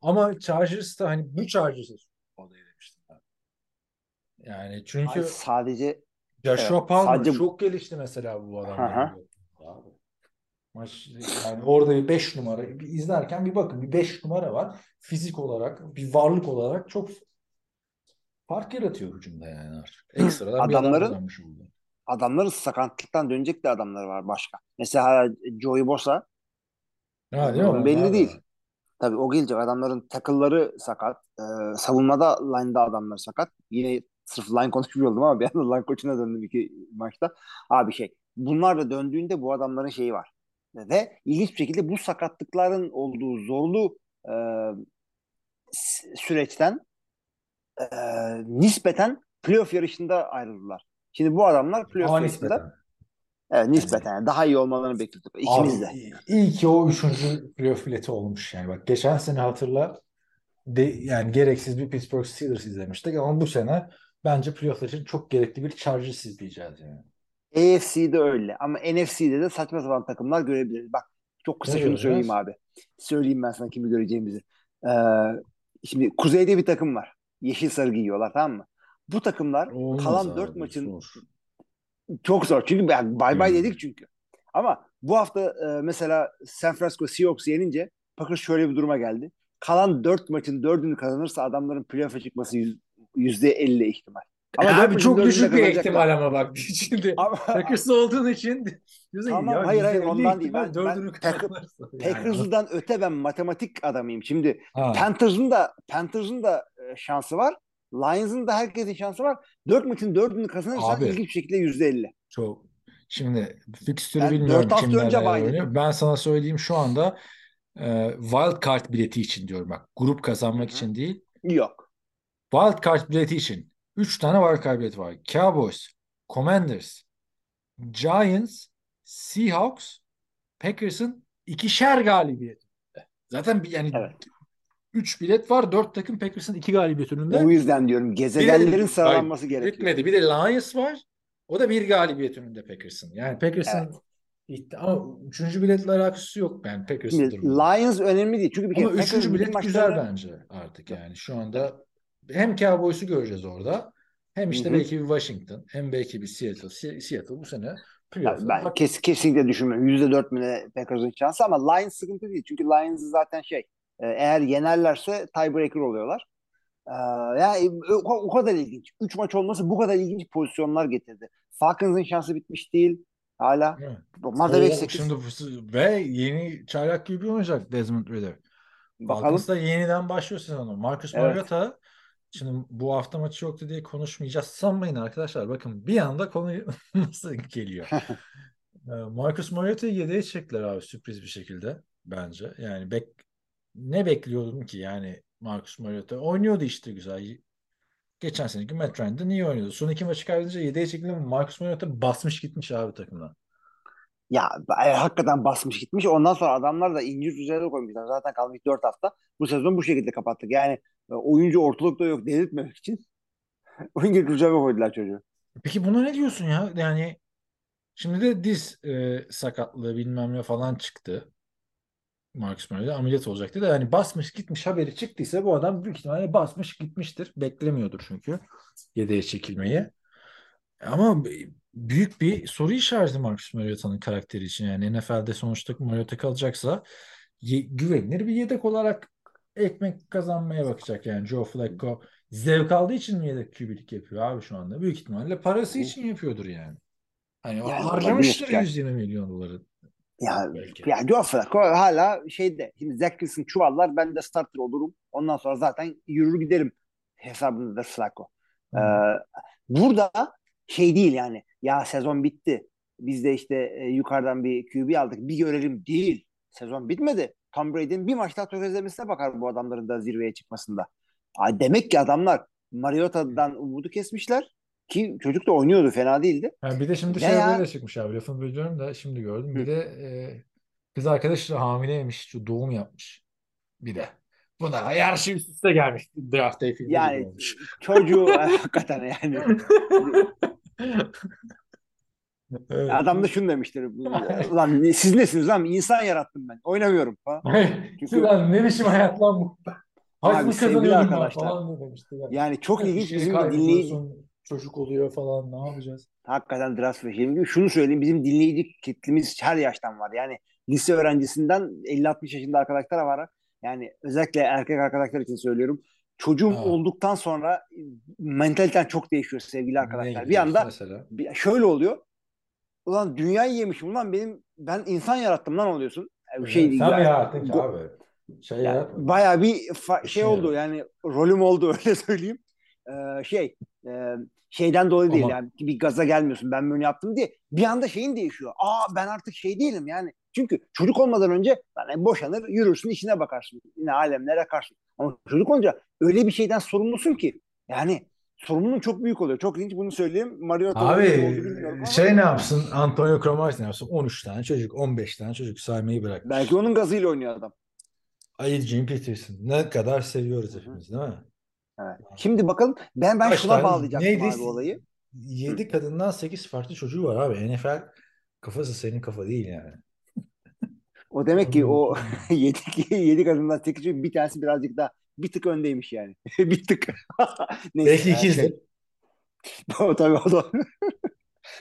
Ama Chargers'ta hani bu Super Bowl'da demiştim ben. Yani çünkü Ay, sadece Joshua Evet, Palmer sadece- çok gelişti mesela bu. Abi. Maç yani orada 5 numara bir izlerken bir bakın bir 5 numara var. Fizik olarak bir varlık olarak çok fark yaratıyor hücumda yani artık. Ekstradan bir adam Adamların- oldu. Adamların sakatlıktan dönecek de adamları var başka. Mesela Joey Bosa Ha, değil mi? Belli değil. var. tabii o gelecek. Adamların tackle'ları sakat. E, savunmada line'da adamlar sakat. Yine sırf line konuşmuyor oldum ama bir anda line koçuna döndüm iki maçta. Abi şey bunlar da döndüğünde bu adamların şeyi var. Ve ilginç bir şekilde bu sakatlıkların olduğu zorlu e, süreçten e, nispeten playoff yarışında ayrıldılar. Şimdi bu adamlar playoff yarışında evet, nispeten yani daha iyi olmalarını bekliyorduk. İkimiz de. İyi ki o üçüncü playoff bileti olmuş yani. Bak geçen sene hatırla de, yani gereksiz bir Pittsburgh Steelers izlemiştik ama bu sene bence playofflar için çok gerekli bir Chargers izleyeceğiz yani. AFC'de öyle ama NFC'de de saçma sapan takımlar görebiliriz. Bak çok kısa Ne şunu göreceğiz? söyleyeyim abi. Söyleyeyim ben sana kimi göreceğimizi. Ee, şimdi kuzeyde bir takım var. Yeşil sarı giyiyorlar tamam mı? Bu takımlar Olmaz kalan abi, dört maçın zor. çok zor. Çünkü ben bay bay dedik çünkü. Ama bu hafta e, mesela San Francisco Seahawks yenince Packers şöyle bir duruma geldi. Kalan dört maçın dördünü kazanırsa adamların playoff'a çıkması yüz- yüzde elli ihtimal. Ama dört Abi çok düşük bir ihtimal ama bak şimdi Ama- Packers olduğun için diyorsun Tamam, ya hayır, hayır, %50 ondan değil. Ben- ben yani. Packers'dan öte ben matematik adamıyım. Şimdi Ha, Panthers'ın da Panthers'ın da e, şansı var. Lions'ın da herkesin şansı var. Dört maçın dördünü kazanırsan Abi. ilginç bir şekilde yüzde elli. çok şimdi fikstürü Ben bilmiyorum dört hafta önce oynuyor. Ben sana söyleyeyim şu anda e, wild card bileti için diyorum bak. Grup kazanmak Hı için değil. Yok. Wild card bileti için. 3 tane wild card bileti var. Cowboys, Commanders, Giants, Seahawks, Packers'ın ikişer galibiyeti. Zaten bir yani Evet. 3 bilet var. 4 takım Packers'ın 2 galibiyet önünde. O yüzden diyorum gezegenlerin Bir sıralanması Hayır, gerekiyor. Bitmedi. Bir de Lions var. O da bir galibiyet önünde Packers'ın. Yani Packers'ın Evet. Ama üçüncü biletle alakası yok yani Packers'ın durumu. Lions önemli değil. Çünkü bir Ama üçüncü bilet güzel maçlarını- bence artık yani. Şu anda hem Cowboys'u göreceğiz orada. Hem işte Hı hı. belki bir Washington. Hem belki bir Seattle. Se- Seattle bu sene ben kes, kesinlikle düşünmüyorum. Yüzde dört mü ne Packers'ın şansı ama Lions sıkıntı değil. Çünkü Lions zaten şey e, eğer yenerlerse tiebreaker oluyorlar. Ee, yani o, o kadar ilginç. Üç maç olması bu kadar ilginç pozisyonlar getirdi. Falcons'ın şansı bitmiş değil. Hala. Evet. Onlar da O 5-8. şimdi ve yeni çaylak gibi oynayacak Desmond. Bakalım. Falcons da yeniden başlıyor sezonu. Marcus Evet. Mariota şimdi bu hafta maçı yoktu diye konuşmayacağız sanmayın arkadaşlar. Bakın bir anda konu nasıl geliyor. Ee, Marcus Mariota'yı yedeğe çektiler abi sürpriz bir şekilde bence. Yani bek ne bekliyordum ki yani Marcus Mariota oynuyordu işte güzel. Geçen seneki Matt Ryan iyi oynuyordu. Son iki maçı kaybedince yedeğe çekildi ama Marcus Mariota basmış gitmiş abi takımdan. Ya e, hakikaten basmış gitmiş. Ondan sonra adamlar da incir üzerine koymuşlar. Zaten kalmış 4 hafta. Bu sezon bu şekilde kapattık. Yani e, oyuncu ortalıkta yok delirtmemek için. incir üzerine koydular çocuğu. Peki buna ne diyorsun ya? Yani şimdi de diz e, sakatlığı bilmem ne falan çıktı. Marcus Mariota ameliyat olacaktı da yani basmış gitmiş haberi çıktıysa bu adam büyük ihtimalle basmış gitmiştir. Beklemiyordur çünkü yedeğe çekilmeyi. Ama büyük bir soru işareti Marcus Mariota'nın karakteri için. Yani NFL'de sonuçta Mariota kalacaksa güvenilir bir yedek olarak ekmek kazanmaya bakacak yani Joe Flacco zevk aldığı için mi yedek QB'lik yapıyor abi şu anda? Büyük ihtimalle parası için yapıyordur yani. Hani Yani harcamıştır olabilir yani. 120 milyon doları Ya, belki. ya Flacco hala şeyde. Şimdi Zach Wilson çuvallar ben de starter olurum. Ondan sonra zaten yürür giderim hesabındadır Flacco. Ee, burada şey değil yani. Ya sezon bitti. Biz de işte e, yukarıdan bir QB aldık. Bir görelim değil. Sezon bitmedi. Tom Brady'nin bir maç daha tökezlemesine bakar bu adamların da zirveye çıkmasında. Ay demek ki adamlar Mariota'dan umudu kesmişler ki çocuk da oynuyordu fena değildi. Ha, bir de şimdi şey ya? de çıkmış abi. Lafını bölüyorum da şimdi gördüm. Bir Hı. de e, kız arkadaş da hamileymiş. Şu doğum yapmış. Bir de. Buna her şey üst üste gelmiş. Draft day filmi Yani olmuş. çocuğu hakikaten yani Evet. adam da şunu demiştir. Lan siz nesiniz lan? İnsan yarattım ben. Oynamıyorum falan. Çünkü- Ulan ne biçim hayat lan bu? Haç mı kazanıyorum arkadaşlar, falan demişti. Yani. Yani çok Bir ilginç şey bizim dinleyici Çocuk oluyor falan ne yapacağız? hakikaten draft ve şey gibi. Şunu söyleyeyim bizim dinleyici kitlemiz her yaştan var. Yani lise öğrencisinden 50-60 yaşında arkadaşlar var. Yani özellikle erkek arkadaşlar için söylüyorum. Çocuğum Ha. olduktan sonra mentaliten çok değişiyor sevgili arkadaşlar. Bir anda mesela? bir- şöyle oluyor. Ulan dünyayı yemişim ulan benim ben insan yarattım lan oluyorsun. Yani şey Sen mi yani- yarattın ki abi? Şey yani bayağı bir şey İşin oldu yani rolüm oldu öyle söyleyeyim. Ee, şey e, şeyden dolayı değil Ama- yani bir gaza gelmiyorsun ben bunu yaptım diye bir anda şeyin değişiyor. Aa ben artık şey değilim yani. Çünkü çocuk olmadan önce yani boşanır yürürsün işine bakarsın. Yine alemlere akarsın. Ama çocuk olunca öyle bir şeyden sorumlusun ki yani sorumluluğun çok büyük oluyor. Çok ilginç bunu söyleyeyim. Bilmiyorum Abi şey ne yapsın? Antonio Cromartie ne yapsın? 13 tane çocuk, 15 tane çocuk saymayı bırakmış. belki onun gazıyla oynuyor adam. Adrian Peterson. Ne kadar seviyoruz hepimiz değil mi? Evet. Şimdi bakalım ben ben Kaç şuna bağlayacaktım neydi? abi olayı. 7 kadından 8 farklı çocuğu var abi. NFL kafası senin kafa değil yani. O demek ki o yedi, yedi kadından sekiz çocuk bir tanesi birazcık daha bir tık öndeymiş yani. bir tık. Neyse, Belki ikizdir. şey- o tabii o da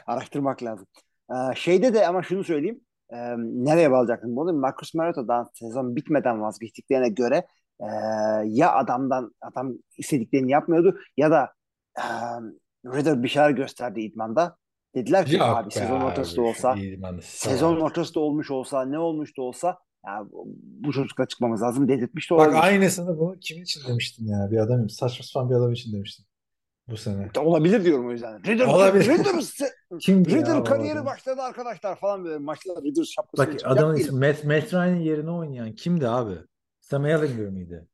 araştırmak lazım. Ee, şeyde de ama şunu söyleyeyim. Ee, nereye bağlayacaktım bunu? Marcus Mariota'dan sezon bitmeden vazgeçtiklerine göre ee, ya adamdan adam istediklerini yapmıyordu ya da ee, Ridder bir şeyler gösterdi idmanda. Dediler ki Yok abi sezon ortası da abi, olsa sezon ortası da olmuş olsa ne olmuş da olsa ya bu- çocukla çıkmamız lazım dedirtmiş de Bak olabilir. aynısını bunu kimin için demiştin ya? Bir adam saçma sapan bir adam için demiştin. Bu sene. Olabilir diyorum o yüzden. Ridder, Olabilir. Ya Ridder o kariyeri adam? başladı arkadaşlar falan böyle maçlar Ridder şapkasını Bak adamın ismi Matt, Matt Ryan'ın yerine oynayan kimdi abi? Sam Ellinger miydi?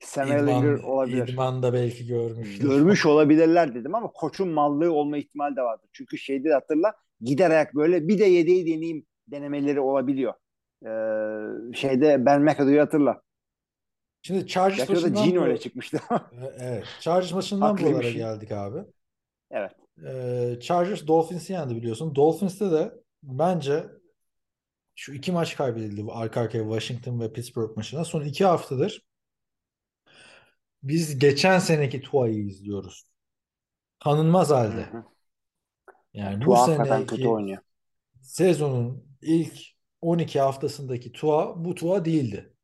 Sam İdman, Ellinger olabilir. İdman'da belki görmüştür. Görmüş olabilirler dedim ama koçun mallığı olma ihtimali de vardır. Çünkü şeyde de hatırla gider ayak böyle bir de yedeği deneyeyim denemeleri olabiliyor. Ee, şeyde Ben McAdoo'yu hatırla. Şimdi Chargers maçından Gino öyle çıkmıştı. Evet. Chargers maçından buralara geldik abi. evet. Ee, Chargers Dolphins'i yendi biliyorsun. Dolphins'te de bence şu iki maç kaybedildi arka arkaya Washington ve Pittsburgh maçına. Son iki haftadır biz geçen seneki Tua'yı izliyoruz. Tanınmaz halde. Hı hı. Yani bu Tua hakikaten seneki kötü oynuyor. sezonun ilk 12 haftasındaki Tua bu Tua değildi.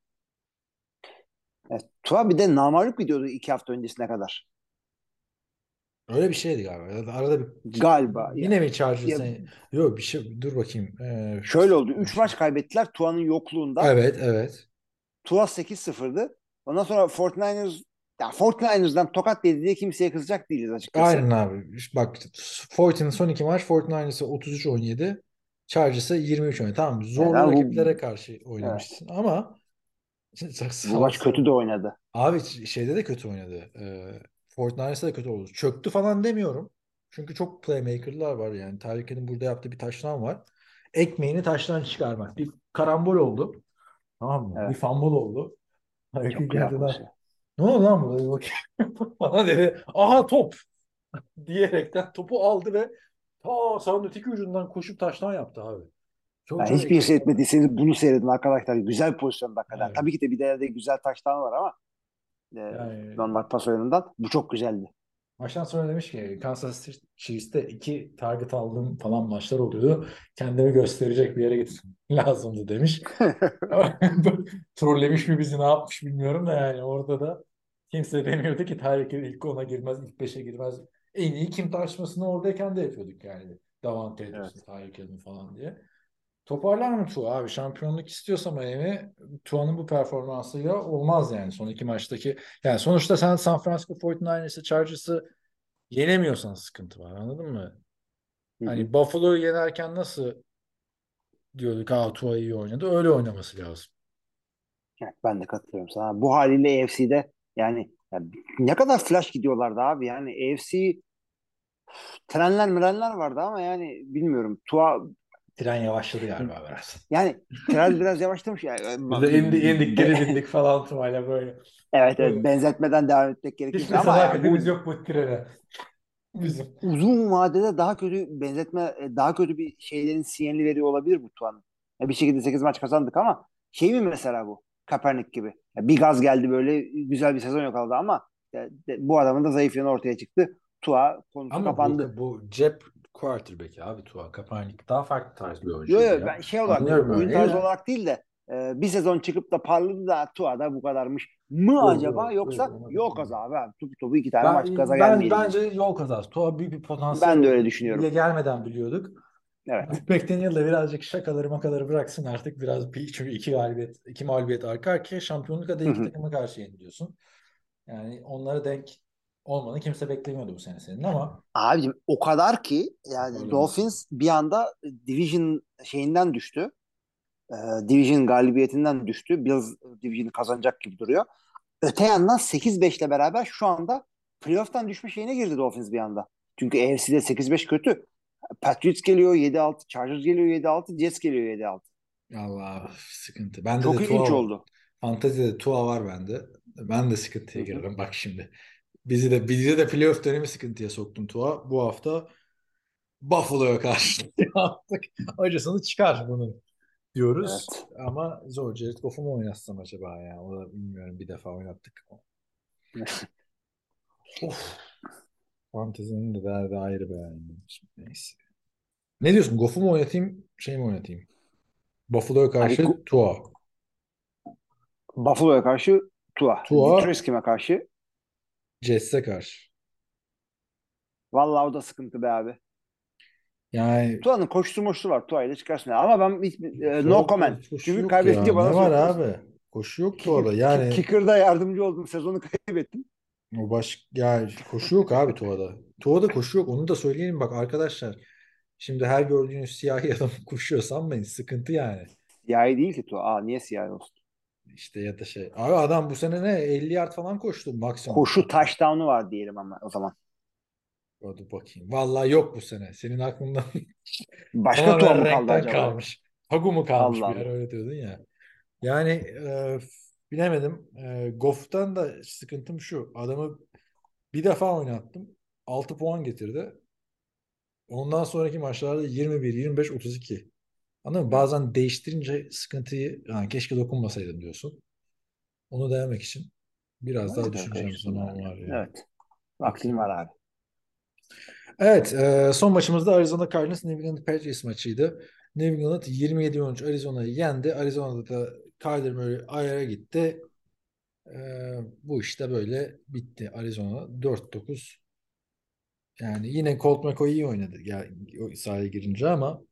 Evet. Tua bir de namalip gidiyordu iki hafta öncesine kadar. Öyle bir şeydi galiba. Arada bir Galiba. yine mi Chargers? Ya- Yok bir şey dur bakayım. Ee, Şöyle oldu. Üç maç kaybettiler Tua'nın yokluğunda. Evet evet. Tua 8-0'dı. Ondan sonra 49ers ya 49ers'dan tokat dedi diye kimseye kızacak değiliz açıkçası. Aynen abi. Bak Fortin'in son iki maç 49ers'a 33-17 Chargers'a 23 oynadı. Tamam zorlu Yani bu- rakiplere karşı oynamışsın ama Bu maç kötü de oynadı. Abi şeyde de kötü oynadı. Ee, Fortnite'da da kötü oldu. Çöktü falan demiyorum. Çünkü çok playmaker'lar var yani. Hill'in burada yaptığı bir taşlan var. Ekmeğini taştan çıkarmak. Bir karambol oldu. Tamam mı? Evet. Bir fumble oldu. Tyreek Çok Hill güzel geldi lan. pozisyon. Ne oldu lan burada? Bana dedi. Aha top. Diyerekten topu aldı ve ta sahanın öteki ucundan koşup taştan yaptı abi. Çok çok hiçbir şey eksik. seyretmediyseniz bunu seyredin arkadaşlar. Güzel pozisyon hakikaten. Evet. Tabii ki de bir de güzel taştan var ama e, Yani normal pas oyunundan bu çok güzeldi. Maçtan sonra demiş ki Kansas City Chiefs'te iki target aldığım falan maçlar oluyordu. Kendimi gösterecek bir yere gitmem lazımdı demiş. Trollemiş mi bizi ne yapmış bilmiyorum da yani orada da kimse demiyordu ki Hill ilk ona girmez, ilk beşe girmez. En iyi kim tartışmasını oradayken de yapıyorduk yani. Davante Tyreek Hill'in falan diye. Toparlar mı Tua abi? Şampiyonluk istiyorsa Miami Tua'nın bu performansıyla olmaz yani son iki maçtaki. Yani sonuçta sen San Francisco 49ers'ı, Chargers'ı yenemiyorsan sıkıntı var anladın mı? Hani Buffalo'yu yenerken nasıl diyorduk ha Tua iyi oynadı öyle oynaması lazım. Evet, ben de katılıyorum sana. Bu haliyle AFC'de yani ya ne kadar flash gidiyorlardı abi. Yani AFC trenler mirenler vardı ama yani bilmiyorum. Tua Tren yavaşladı galiba biraz. yani tren biraz yavaşlamış. Yani, Biz de indik, indik geri bindik falan böyle. Evet Böyle. evet benzetmeden devam etmek Hiç gerekirse de ama yani bu sadakatimiz yok bu trene. Bizim. uzun vadede daha kötü benzetme e, daha kötü bir şeylerin sinyalini veriyor olabilir bu Tuan'ın. Ya bir şekilde 8 maç kazandık ama şey mi mesela bu? Kaepernick gibi. Ya bir gaz geldi böyle güzel bir sezon yakaladı ama ya de- bu adamın da zayıf yanı ortaya çıktı. Tua konusu Ama kapandı. bu, bu cep quarterback abi Tua Kaepernick daha farklı tarz bir oyuncu Yo yo ya. ben şey olarak Anlıyorum oyun tarzı ya. olarak değil de e, bir sezon çıkıp da parladı da Tua da bu kadarmış mı Yok, acaba yok, yoksa yok, yok bakmıyorum. az abi. abi. Topu topu iki tane Ben, maç gaza ben gelmeyelim. bence yol kazası. Tua büyük bir potansiyel Ben de öyle düşünüyorum. bile gelmeden biliyorduk. Evet. McDaniel da birazcık şakaları makaları bıraksın artık biraz bir, çünkü iki galibiyet iki mağlubiyet arka arkaya şampiyonluk adayı iki takıma karşı yeniliyorsun. Yani onlara denk olmanı kimse beklemiyordu bu sene senin ama Abicim o kadar ki yani Öyle Dolphins bir anda division şeyinden düştü. Ee, division galibiyetinden düştü. Bills division'ı kazanacak gibi duruyor. Öte yandan 8-5 ile beraber şu anda playoff'tan düşme şeyine girdi Dolphins bir anda. Çünkü AFC'de 8-5 kötü. Patriots geliyor 7-6, Chargers geliyor 7-6, Jets geliyor 7-6. Allah sıkıntı. Bende Çok de ilginç Tua oldu. Fantezide Tua var bende. Ben de sıkıntıya girerim bak şimdi. Bizi de bizi de playoff dönemi sıkıntıya soktun Tua. Bu hafta Buffalo'ya karşı yaptık. Acısını çıkar bunu diyoruz. Evet. Ama zor. Jared Goff'u mu oynatsam acaba ya? O da bilmiyorum. Bir defa oynattık. of. Fantezinin de derdi ayrı be Neyse. Ne diyorsun? Goff'u mu oynatayım? Şey mi oynatayım? Buffalo'ya karşı Tua. Buffalo'ya karşı Tua. Tua. Detroit kime karşı? Jets'e karşı. Vallahi o da sıkıntı be abi. Yani Tua'nın koşusu moşusu var. Tua ile çıkarsın. Ama ben hiç, e, no comment. koşu Çünkü yok kaybedince ya. bana Ne var söylüyorsun. abi? Koşu yok Tua'da. Yani Kicker'da yardımcı oldum. Sezonu kaybettim. o baş ya koşu yok abi Tua'da. Tua'da koşu yok. Onu da söyleyelim bak arkadaşlar. Şimdi her gördüğünüz siyahi adam koşuyor sanmayın. Sıkıntı yani. Siyahi değil ki Tua. Aa, niye siyahi olsun? İşte ya da şey. Abi adam bu sene ne? 50 yard falan koştu maksimum. Koşu touchdown'u var diyelim ama o zaman. Hadi bakayım. Vallahi yok bu sene. Senin aklından Başka Tua mı kaldı acaba? kalmış. Hagu mu kalmış Allah bir yer öyle diyordun ya. Yani e, bilemedim. E, Goff'tan da sıkıntım şu. Adamı bir defa oynattım. 6 puan getirdi. Ondan sonraki maçlarda 21, 25, 32. Anladın mı? Bazen değiştirince sıkıntıyı yani keşke dokunmasaydım diyorsun. Onu denemek için biraz daha Evet, düşüneceğim zaman var yani. Evet. Vaktin var abi. Evet, e, son maçımız da Arizona Cardinals New England Patriots maçıydı. New England 27-13 Arizona'yı yendi. Arizona'da da Kyler Murray ayara gitti. E, bu işte böyle bitti. Arizona 4-9. Yani yine Colt McCoy iyi oynadı ya, o sahaya girince ama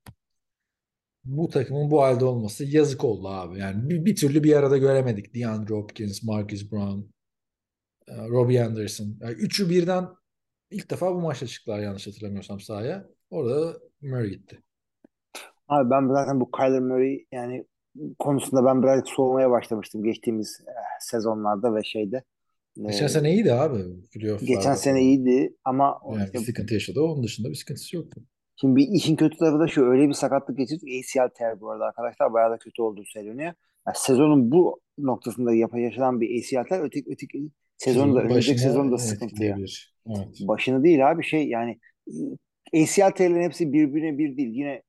bu takımın bu halde olması yazık oldu abi. Yani bir, bir türlü bir arada göremedik. DeAndre Hopkins, Marcus Brown, e, Robbie Anderson. Yani üçü birden ilk defa bu maçta çıktılar yanlış hatırlamıyorsam sahaya. Orada Murray gitti. Abi ben zaten bu Kyler Murray yani konusunda ben birazcık soğumaya başlamıştım geçtiğimiz eh, sezonlarda ve şeyde Geçen Ee, sene iyiydi abi. Geçen sene iyiydi ama Yani işte sıkıntı yaşadı. Onun dışında bir sıkıntısı yoktu. Şimdi bir işin kötü tarafı da şu öyle bir sakatlık geçirdik. ACL tear bu arada arkadaşlar bayağı da kötü olduğu söyleniyor. Yani sezonun bu noktasında yaşanan bir ACL tear öteki, öteki sezonu da önümüzdeki sezonu da sıkıntı ya. Evet. Başını değil abi şey yani ACL tear'lerin hepsi birbirine bir değil. Yine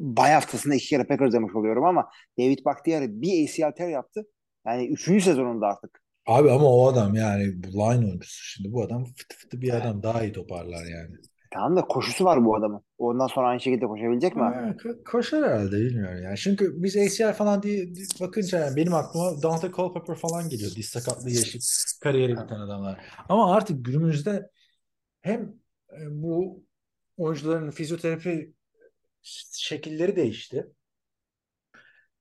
bay haftasında iki kere Packers demiş oluyorum ama David Bakhtiari bir ACL tear yaptı. Yani üçüncü sezonunda artık. Abi ama o adam yani line oyuncusu şimdi bu adam fıtı fıtı bir adam daha iyi toparlar yani. Tamam da koşusu var bu adamın. Ondan sonra aynı şekilde koşabilecek mi? Ha, ko- koşar herhalde bilmiyorum yani. Çünkü biz ACL falan diye diye bakınca yani benim aklıma Dante Culpepper falan geliyor. Diz sakatlığı yaşayıp kariyeri biten adamlar. Ama artık günümüzde hem e, bu oyuncuların fizyoterapi şekilleri değişti.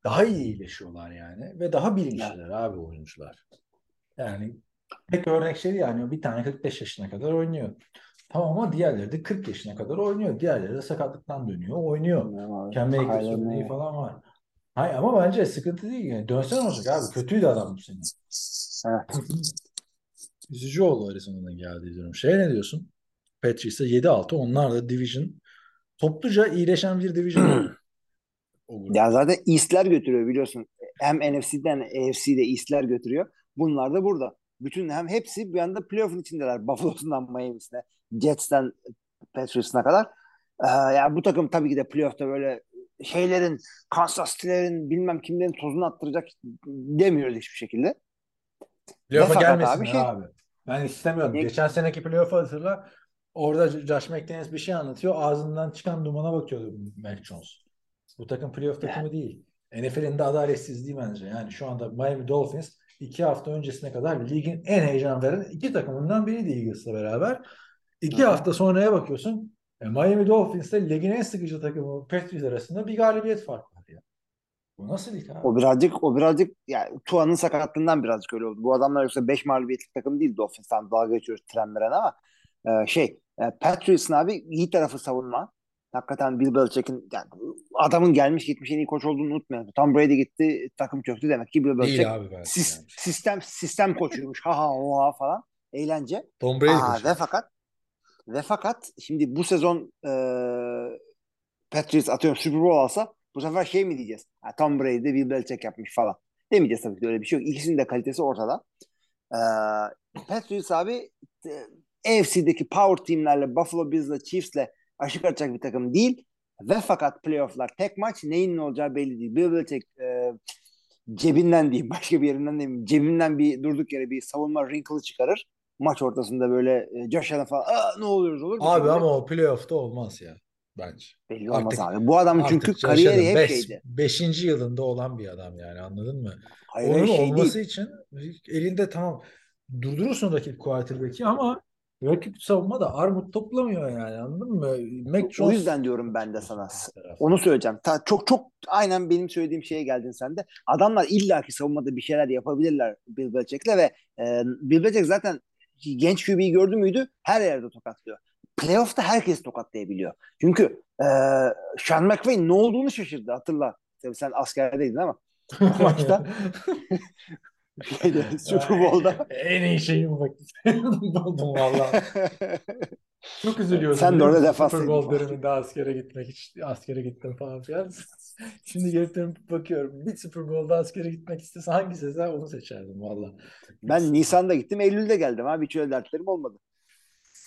Daha iyi iyileşiyorlar yani ve daha bilinçliler abi oyuncular. Yani tek örnek şey yani bir tane 45 yaşına kadar oynuyor. Tamam ama diğerleri de 40 yaşına kadar oynuyor. Diğerleri de sakatlıktan dönüyor, oynuyor. Örneği öyle. falan var. Hayır ama bence sıkıntı değil yani. Dönsen olacak abi. Kötüydü adam bu sene. Evet. Üzücü oldu Arizona'nın geldiği durum. Şey ne diyorsun? Patriots'a 7-6. Onlar da division topluca iyileşen bir division. Ya zaten East'ler götürüyor biliyorsun. Hem NFC'den AFC'de East'ler götürüyor. Bunlar da burada. Bütün hem hepsi bir anda playoff'un içindeler. Buffalo'sundan Miami'sine, Jets'ten Patriots'ına kadar. Ee, yani bu takım tabii ki de playoff'ta böyle şeylerin, Kansas City'lerin bilmem kimlerin tozunu attıracak demiyoruz hiçbir şekilde. Playoff'a gelmesinler abi şey- abi. Ben istemiyorum. Ne- Geçen seneki playoff'u hatırla. Orada Josh McDaniels bir şey anlatıyor. Ağzından çıkan dumana bakıyordu Mac Jones. Bu takım playoff takımı değil. NFL'in de adaletsizliği bence. Yani şu anda Miami Dolphins iki hafta öncesine kadar ligin en heyecan veren iki takımından biriydi Eagles'la beraber. İki hı. hafta sonraya bakıyorsun. e, Miami Dolphins'le ligin en sıkıcı takımı Patriots arasında bir galibiyet farkı var ya. Bu nasıl lig abi? O birazcık o birazcık yani Tua'nın sakatlığından birazcık öyle oldu. Bu adamlar yoksa 5 mağlubiyetlik takım değil Dolphins'tan dalga geçiyoruz trenlere ama e, şey e, Patriots'ın abi iyi tarafı savunma. Hakikaten Bill Belichick'in yani adamın gelmiş gitmiş en iyi koç olduğunu unutmayalım. Tom Brady gitti takım çöktü demek ki Bill Belichick Değil abi bence. sis- yani. sistem sistem koçuymuş. Ha ha oha falan. Eğlence. Tom Brady Aa, ve fakat ve fakat şimdi bu sezon e, Patriots atıyorum Super Bowl alsa bu sefer şey mi diyeceğiz? Ha, Tom Brady de Bill Belichick yapmış falan. Demeyeceğiz tabii ki öyle bir şey yok. İkisinin de kalitesi ortada. Ee, Patriots abi e, AFC'deki power teamlerle Buffalo Bills'le Chiefs'le aşık atacak bir takım değil. Ve fakat playofflar tek maç neyin ne olacağı belli değil. Bill Belichick e, cebinden diyeyim başka bir yerinden diyeyim cebinden bir durduk yere bir savunma wrinkle'ı çıkarır. Maç ortasında böyle e, Allen falan Aa, ne oluyoruz olur. Abi ama o playoff'ta olmaz ya bence. belli olmaz artık- abi. Bu adam çünkü kariyeri hep Beş- şeydi. Beşinci yılında olan bir adam yani anladın mı? Hayır Onun şey olması değil. için elinde tamam durdurursun rakip quarterback'i ama rakip savunma da armut toplamıyor yani anladın mı? Mac O Jones yüzden diyorum ben de sana. Onu söyleyeceğim. Ta, çok çok aynen benim söylediğim şeye geldin sen de. Adamlar illaki savunmada bir şeyler yapabilirler Bill Belichick'le ve e, Bill Belichick zaten genç QB'yi gördü müydü her yerde tokatlıyor. Playoff'ta herkes tokatlayabiliyor. Çünkü e, Sean McVay ne olduğunu şaşırdı hatırla. Tabii sen askerdeydin ama o maçta Super Bowl'da en iyi şeyimi bak buldum valla. Çok üzülüyorsun. Sen de orada defansaydın Super Bowl döneminde askere gitmek hiç askere gittim falan filan. Şimdi gelip dönüp bakıyorum. Bir Super Bowl'da askere gitmek istese hangi sezon onu seçerdim valla. ben Nisan'da gittim Eylül'de geldim abi hiç öyle dertlerim olmadı.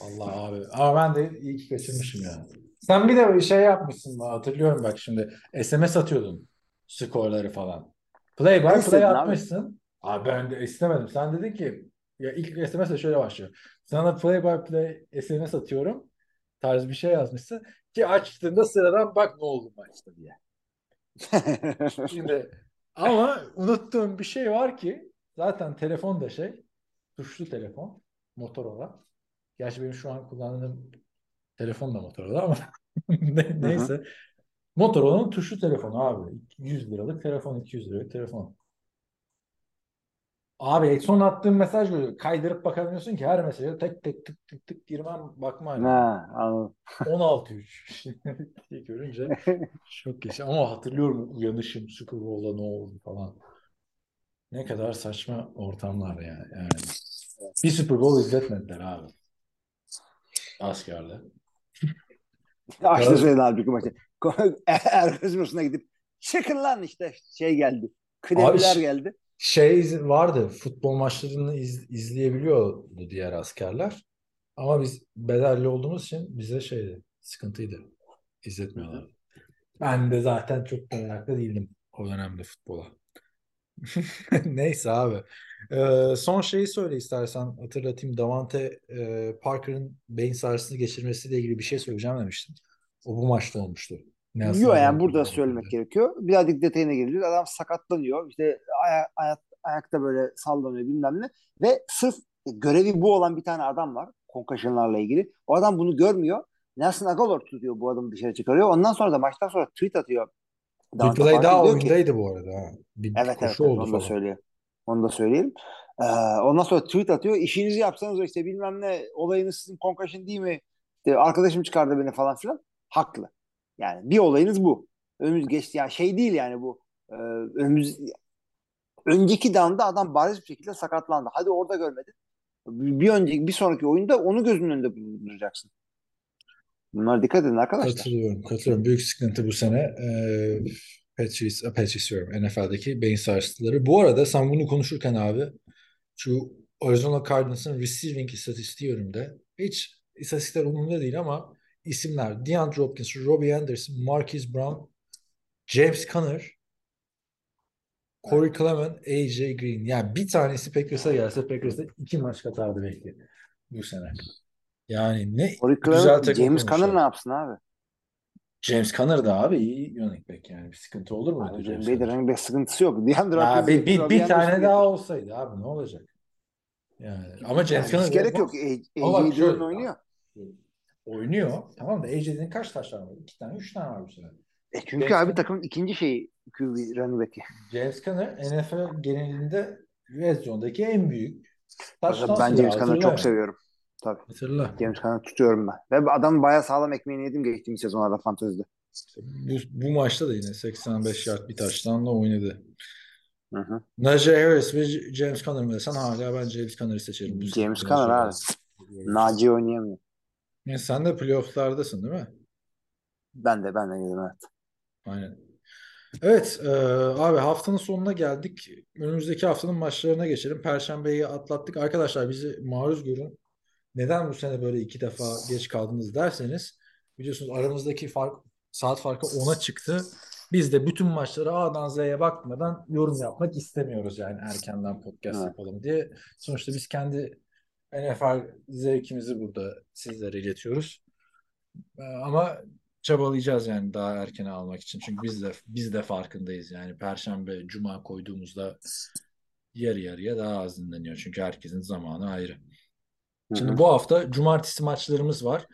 Allah abi. Ama ben de iyi ki kaçırmışım ya. Sen bir de şey yapmışsın hatırlıyorum bak şimdi. SMS atıyordun skorları falan. Play by play istedim abi. Abi ben de istemedim. Sen dedin ki ya ilk SMS de şöyle başlıyor. Sana play by play SMS atıyorum. Tarz bir şey yazmışsın. Ki açtığında sıradan bak ne oldu maçta diye. Şimdi ama unuttuğum bir şey var ki zaten telefon da şey tuşlu telefon Motorola. Gerçi benim şu an kullandığım telefon da Motorola ama ne- neyse. Motorola'nın tuşlu telefonu abi. 100 liralık telefon, 200 liralık telefon. Abi son attığım mesaj görüyor. Kaydırıp bakamıyorsun ki her mesaja tek tek tık tık tık girmem bakma. yani. ha, anladım. 16-3 diye görünce çok geç. Ama hatırlıyorum uyanışım Super Bowl'da ne oldu falan. Ne kadar saçma ortamlar yani. yani. Bir Super Bowl izletmediler abi. Askerde. Açtı söyledi halbuki maçı. Maçına gidip çıkın lan işte şey geldi. Kıdemliler Abi, geldi. Şey vardı, futbol maçlarını iz- izleyebiliyordu diğer askerler. Ama biz bedelli olduğumuz için bize şeydi, sıkıntıydı. İzletmiyorlar. Ben de zaten çok meraklı değildim o dönemde futbola. Neyse abi. Ee, son şeyi söyle istersen hatırlatayım. Davante e, Parker'ın beyin sarsıntı geçirmesiyle ilgili bir şey söyleyeceğim demiştin. O bu maçta olmuştu. Nelson Yok yani burada söylemek gerekiyor. Birazcık detayına gireceğiz. Adam sakatlanıyor. İşte aya- ayak, ayakta böyle sallanıyor bilmem ne. Ve sırf görevi bu olan bir tane adam var. Concussion'larla ilgili. O adam bunu görmüyor. Nelson Aguilar tutuyor bu adamı dışarı çıkarıyor. Ondan sonra da maçtan sonra tweet atıyor. Davante play daha ki- oyundaydı bu arada. Bir, Evet evet, oldu onu da falan. söyleyeyim. Onu da söyleyelim. Ee, ondan sonra tweet atıyor. İşinizi yapsanız işte bilmem ne olayınız sizin concussion değil mi? İşte arkadaşım çıkardı beni falan filan. Haklı. Yani bir olayınız bu. Önümüz geçti. Yani şey değil yani bu. Ee, önümüz önceki down'da adam bariz bir şekilde sakatlandı. Hadi orada görmedin. Bir önceki bir sonraki oyunda onu gözünün önünde bulunduracaksın. Bunlara dikkat edin arkadaşlar. Katılıyorum, katılıyorum. Büyük sıkıntı bu sene. Ee, Patriots, Patriots diyorum, NFL'deki beyin sarsıntıları. Bu arada sen bunu konuşurken abi şu Arizona Cardinals'ın receiving istatistiği önümde. Hiç istatistikler umurumda değil ama isimler DeAndre Hopkins, Robbie Anderson, Marquise Brown, James Conner, Corey Clement, AJ Green. Yani bir tanesi Packers'a gelse Packers'da iki maç katardı belki bu sene. Yani ne Corey güzel Clement, James. Conner ne yapsın abi? James Conner da abi iyi running back yani bir sıkıntı olur mu? Abi, James Green Conner? running back sıkıntısı yok. DeAndre Hopkins bir, bir, bir tane daha olsaydı abi ne olacak? Yani ama James Yani Conner gerek yok. AJ Dillon oynuyor. Oynuyor. Tamam da AJ'nin kaç taşlar var? İki tane, üç tane var bu sene. E çünkü James abi Conner- takımın ikinci şeyi QB running back'i. James Conner NFL genelinde red zone'daki en büyük Ben taştan James silahı. Conner'ı çok seviyorum. Tabii. Hatırla. James Conner'ı tutuyorum ben. Ve adamın bayağı sağlam ekmeğini yedim geçtiğimiz sezonlarda fantezide. Bu, bu maçta da yine 85 yard bir taştanla oynadı. Hı hı. Najee Harris ve James Conner mı desen hala ben James Conner'ı seçerim. Bu James Conner abi. Naci oynayamıyor. Ya sen de playoff'lardasın değil mi? Ben de ben de yedim evet. Aynen. Evet e, abi haftanın sonuna geldik. Önümüzdeki haftanın maçlarına geçelim. Perşembeyi atlattık. Arkadaşlar bizi maruz görün. Neden bu sene böyle iki defa geç kaldınız derseniz biliyorsunuz aramızdaki fark saat farkı 10'a çıktı. Biz de bütün maçları A'dan Z'ye bakmadan yorum yapmak istemiyoruz yani erkenden podcast Evet. yapalım diye. Sonuçta biz kendi NFL zevkimizi burada sizlere iletiyoruz. Ee, Ama çabalayacağız yani daha erken almak için. Çünkü biz de biz de farkındayız yani Perşembe, Cuma koyduğumuzda yarı yarıya daha az dinleniyor. Çünkü herkesin zamanı ayrı. Hı Şimdi hı. bu hafta cumartesi maçlarımız var.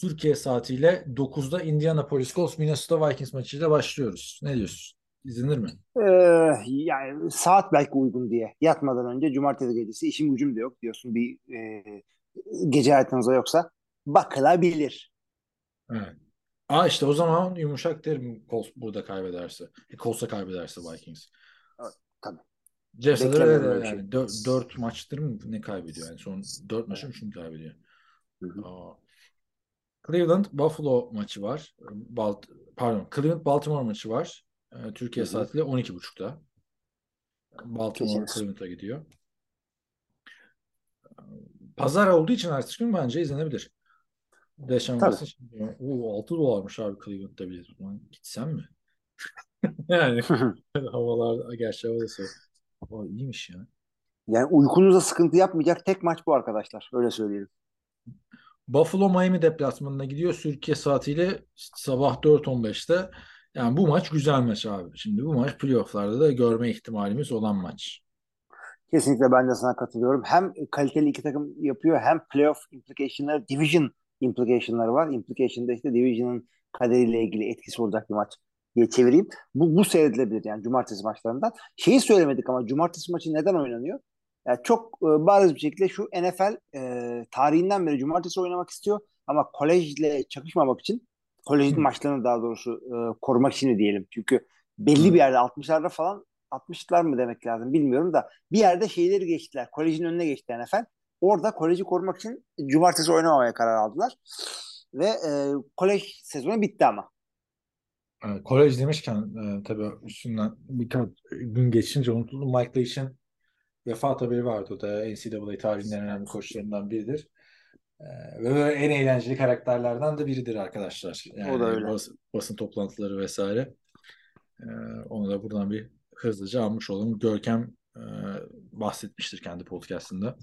Türkiye saatiyle 9'da Indianapolis Colts Minnesota Vikings maçıyla başlıyoruz. Ne diyorsun? İzlenir mi? Ee, yani saat belki uygun diye. Yatmadan önce cumartesi gecesi işim gücüm de yok diyorsun bir e, gece hayatınızda yoksa bakılabilir. Evet. Aa işte o zaman yumuşak derim Colts burada kaybederse. E, Colts'a kaybederse Vikings. Evet, tabii. De öyle öyle bir şey. yani. Dört, dört maçtır mı ne kaybediyor yani son dört maçın üçünü kaybediyor. Hı hı. Aa. Cleveland Buffalo maçı var. Balt pardon Cleveland Baltimore maçı var. Ee, Türkiye Hı hı. saatiyle 12.30'da. Baltimore. Cleveland'a gidiyor. Pazar olduğu için ertesi gün bence izlenebilir. Deşan Tabii. Şimdi, Oo, 6 dolarmış abi Cleveland'da bilet. Ulan gitsem mi? Yani havalar gerçi hava da soğuk. Hava iyiymiş ya. Yani uykunuza sıkıntı yapmayacak tek maç bu arkadaşlar. Öyle söyleyelim. Buffalo Miami deplasmanına gidiyor. Türkiye saatiyle sabah 4.15'te. Yani bu maç güzel maç abi. Şimdi bu maç playofflarda da görme ihtimalimiz olan maç. Kesinlikle ben de sana katılıyorum. Hem kaliteli iki takım yapıyor hem playoff implication'ları, division implication'ları var. Implication'da işte division'ın kaderiyle ilgili etkisi olacak bir maç diye çevireyim. Bu, bu seyredilebilir yani cumartesi maçlarından. Şeyi söylemedik ama cumartesi maçı neden oynanıyor? Yani çok e, bariz bir şekilde şu NFL e, tarihinden beri cumartesi oynamak istiyor ama kolejle çakışmamak için kolejin maçlarını daha doğrusu e, korumak için diyelim. Çünkü belli bir yerde 60'larda falan 60'lar mı demek lazım bilmiyorum da bir yerde şeyleri geçtiler. Kolejin önüne geçti NFL. Orada koleji korumak için cumartesi oynamamaya karar aldılar. Ve e, kolej sezonu bitti ama. Evet, kolej demişken e, tabii üstünden birkaç gün geçince unutuldu. Mike Leach'in vefat haberi vardı. O da NCAA tarihinin en önemli koçlarından biridir. Ve en eğlenceli karakterlerden de biridir arkadaşlar. Yani O da öyle. bas- basın toplantıları vesaire. Onu da buradan bir hızlıca almış olalım. Görkem e, bahsetmiştir kendi podcastında.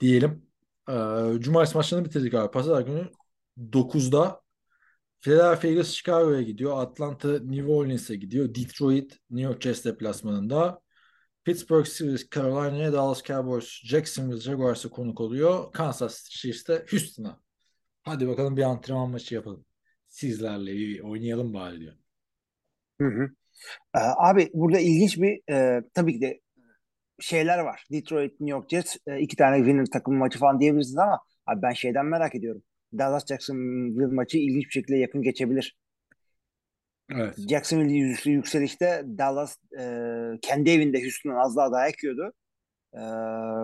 Diyelim. E, Cumartesi maçlarını bitirdik abi. Pazar günü 9'da Philadelphia Eagles Chicago'ya gidiyor. Atlanta New Orleans'e gidiyor. Detroit New York Jets deplasmanında. Pittsburgh Steelers Carolina'ya, Dallas Cowboys Jacksonville Jaguars'a konuk oluyor. Kansas City Chiefs de Houston'a. Hadi bakalım bir antrenman maçı yapalım. Sizlerle iyi oynayalım bari diyor. Hı hı. Ee, abi burada ilginç bir e, tabii ki de şeyler var. Detroit, New York Jets e, iki tane winner takım maçı falan diyebilirsiniz ama abi ben şeyden merak ediyorum. Dallas Jacksonville maçı ilginç bir şekilde yakın geçebilir. Evet. Jacksonville yükselişte Dallas e, kendi evinde Houston'dan az daha dayak yiyordu. E,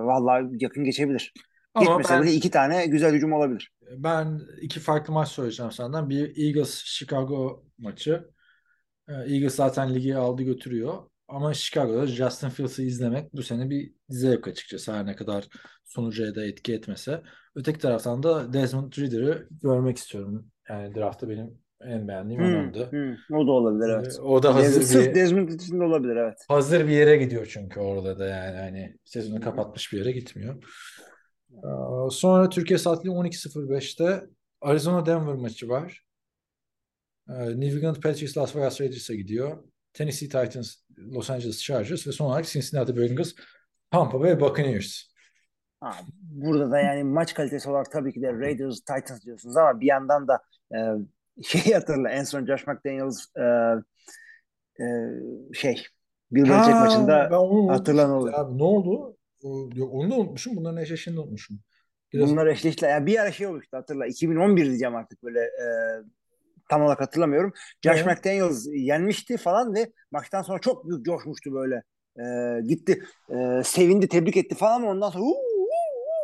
vallahi yakın geçebilir. Ama Geçmese ben, bile iki tane güzel hücum olabilir. ben iki farklı maç söyleyeceğim senden. Bir Eagles Chicago maçı. Ee, Eagles zaten ligi aldı götürüyor. Ama Chicago'da Justin Fields'ı izlemek bu sene bir zevk açıkçası. Her ne kadar sonuca da etki etmese. Öteki taraftan da Desmond Ridder'ı görmek istiyorum. Yani draftta benim en beğendiğim Hmm, adamdı. hmm. O da olabilir evet. Ee, O da Desmond, hazır sırf bir Desmond için de olabilir evet. hazır bir yere gidiyor çünkü orada da yani hani sezonu kapatmış bir yere gitmiyor. Ee, Sonra Türkiye saatli 12.05'te Arizona Denver maçı var. Ee, New England Patriots Las Vegas Raiders'a gidiyor. Tennessee Titans Los Angeles Chargers ve son olarak Cincinnati Bengals Tampa Bay Buccaneers. Burada da yani maç kalitesi olarak tabii ki de Raiders, Titans diyorsunuz ama bir yandan da e, şey hatırla en son Josh McDaniels e, e, şey Bill Belichick maçında ben onu hatırlan olur. Abi ne oldu? Yok, onu da unutmuşum. Bunların eşleştiğini de unutmuşum. Biraz bunlar eşleştiler. Yani bir ara şey olmuştu hatırla 2011 diyeceğim artık böyle e, tam olarak hatırlamıyorum. Josh Evet. McDaniels yenmişti falan ve maçtan sonra çok büyük coşmuştu böyle. E, gitti e, sevindi tebrik etti falan ama ondan sonra "Huu, huu,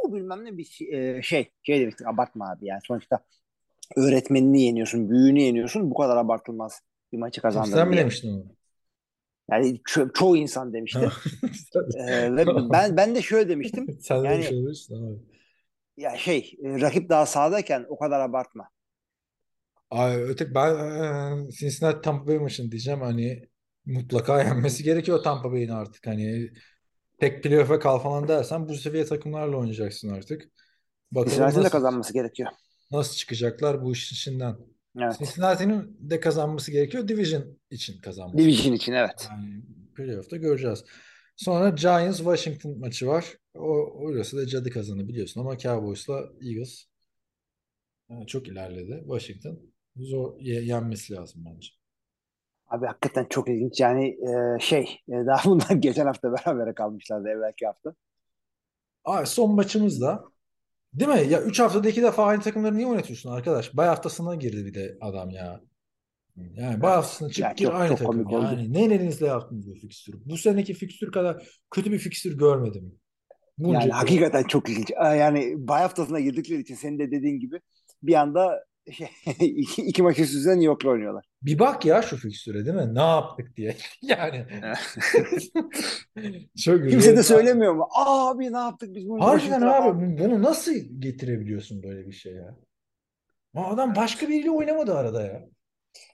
huu" bilmem ne bir şey, e, şey şey demiştik abartma abi yani sonuçta öğretmenini yeniyorsun, büyüğünü yeniyorsun bu kadar abartılmaz bir maçı kazandın sen mi demiştin onu? Yani ço- çoğu insan demişti. E, ve ben ben de şöyle demiştim. Sen de Yani- şey olursun abi. Ya şey e, rakip daha sağdayken o kadar abartma. Ay, öte ben e, Cincinnati Tampa Bay maçını diyeceğim hani mutlaka yenmesi gerekiyor Tampa Bay'in artık hani tek playoff'a kal falan dersen bu seviye takımlarla oynayacaksın artık. Bakalım Cincinnati'nin de kazanması gerekiyor. Nasıl çıkacaklar bu işin içinden. Evet. Cincinnati'nin de kazanması gerekiyor Division için kazanması. Division için evet. Yani playoff'ta göreceğiz. Sonra Giants Washington maçı var. O, orası da cadı kazanı biliyorsun ama Cowboys'la Eagles e, çok ilerledi. Washington zor ye- yenmesi lazım bence. Abi hakikaten çok ilginç. Yani e, şey e, daha bunlar geçen hafta berabere kalmışlardı evvelki hafta. Abi son maçımız da değil mi? Ya 3 haftada 2 defa aynı takımları niye oynatıyorsun arkadaş? Bay haftasına girdi bir de adam ya. Yani bay haftasına çık Ya gir çok- aynı çok takım. komik oldu. Yani ne elinizle yaptınız bu fikstürü? Bu seneki fikstür kadar kötü bir fikstür görmedim. Bunca Yani hakikaten çok ilginç. Yani bay haftasına girdikleri için senin de dediğin gibi bir anda iki, iki maç üst üste New York'la oynuyorlar. Bir bak ya şu fikstüre değil mi? Ne yaptık diye. Yani çok Kimse de söylemiyor mu? Abi ne yaptık biz bunu? Harbiden abi falan?" bu- bunu nasıl getirebiliyorsun böyle bir şey ya? Adam başka biriyle oynamadı arada ya.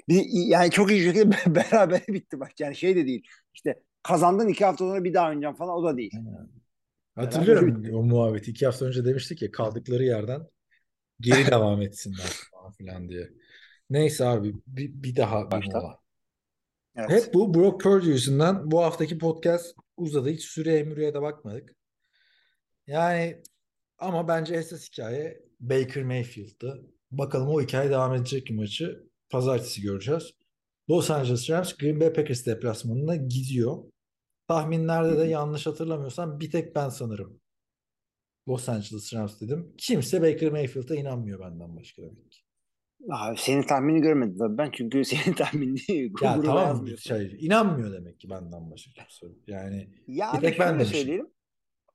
Bir, yani çok iyi şekilde beraber bitti maç. Yani şey de değil. İşte kazandın iki hafta sonra bir daha oynayacağım falan o da değil. Hatırlıyorum o muhabbeti. İki hafta önce demiştik ya kaldıkları yerden geri devam etsinler falan filan diye. Neyse abi bir, bir daha bir mola. Evet. Hep bu Brock Purdy yüzünden bu haftaki podcast uzadı. Hiç süreye müreye de bakmadık. Yani ama bence esas hikaye Baker Mayfield'dı. Bakalım o hikaye devam edecek mi maçı? Pazartesi göreceğiz. Los Angeles Rams Green Bay Packers deplasmanına gidiyor. Tahminlerde de yanlış hatırlamıyorsam bir tek ben sanırım. Los Angeles Rams dedim. Kimse Baker Mayfield'a inanmıyor benden başka demek ki. Abi senin tahmini görmedim tabii ben çünkü senin tahminini Ya tamam şey, inanmıyor demek ki benden başka kimse. Yani Ya Bir tek ben demişim. söyleyelim.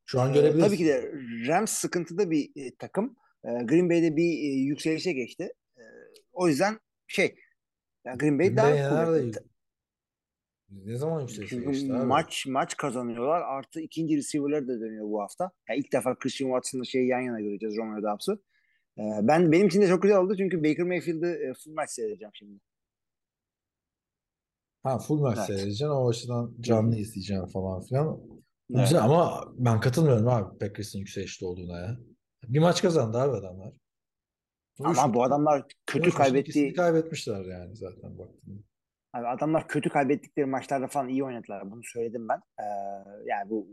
Şu an Ee, görebilirsin. tabii ki de Rams sıkıntıda bir e, takım. Ee, Green Bay'de bir e, yükselişe geçti. Ee, o yüzden şey ya Green Bay daha Green Bay kuvvetli. Ne zaman yükselişe Çünkü abi? maç maç kazanıyorlar. Artı ikinci receiver'lar da dönüyor bu hafta. Yani ilk defa Christian Watson'la şeyi yan yana göreceğiz Romeo Doubs'ı. Ee, ben benim için de çok güzel oldu çünkü Baker Mayfield'ı e, full maç seyredeceğim şimdi. Ha full maç Evet. seyredeceksin o açıdan canlı izleyeceğim falan filan. Evet. Güzel ama ben katılmıyorum abi Packers'ın yükselişte olduğuna ya. Bir maç kazandı abi adamlar. Ama bu adamlar kötü kaybettiği kaybetmişler yani zaten baktığında. Abi adamlar kötü kaybettikleri maçlarda falan iyi oynadılar. Bunu söyledim ben. Ee, yani bu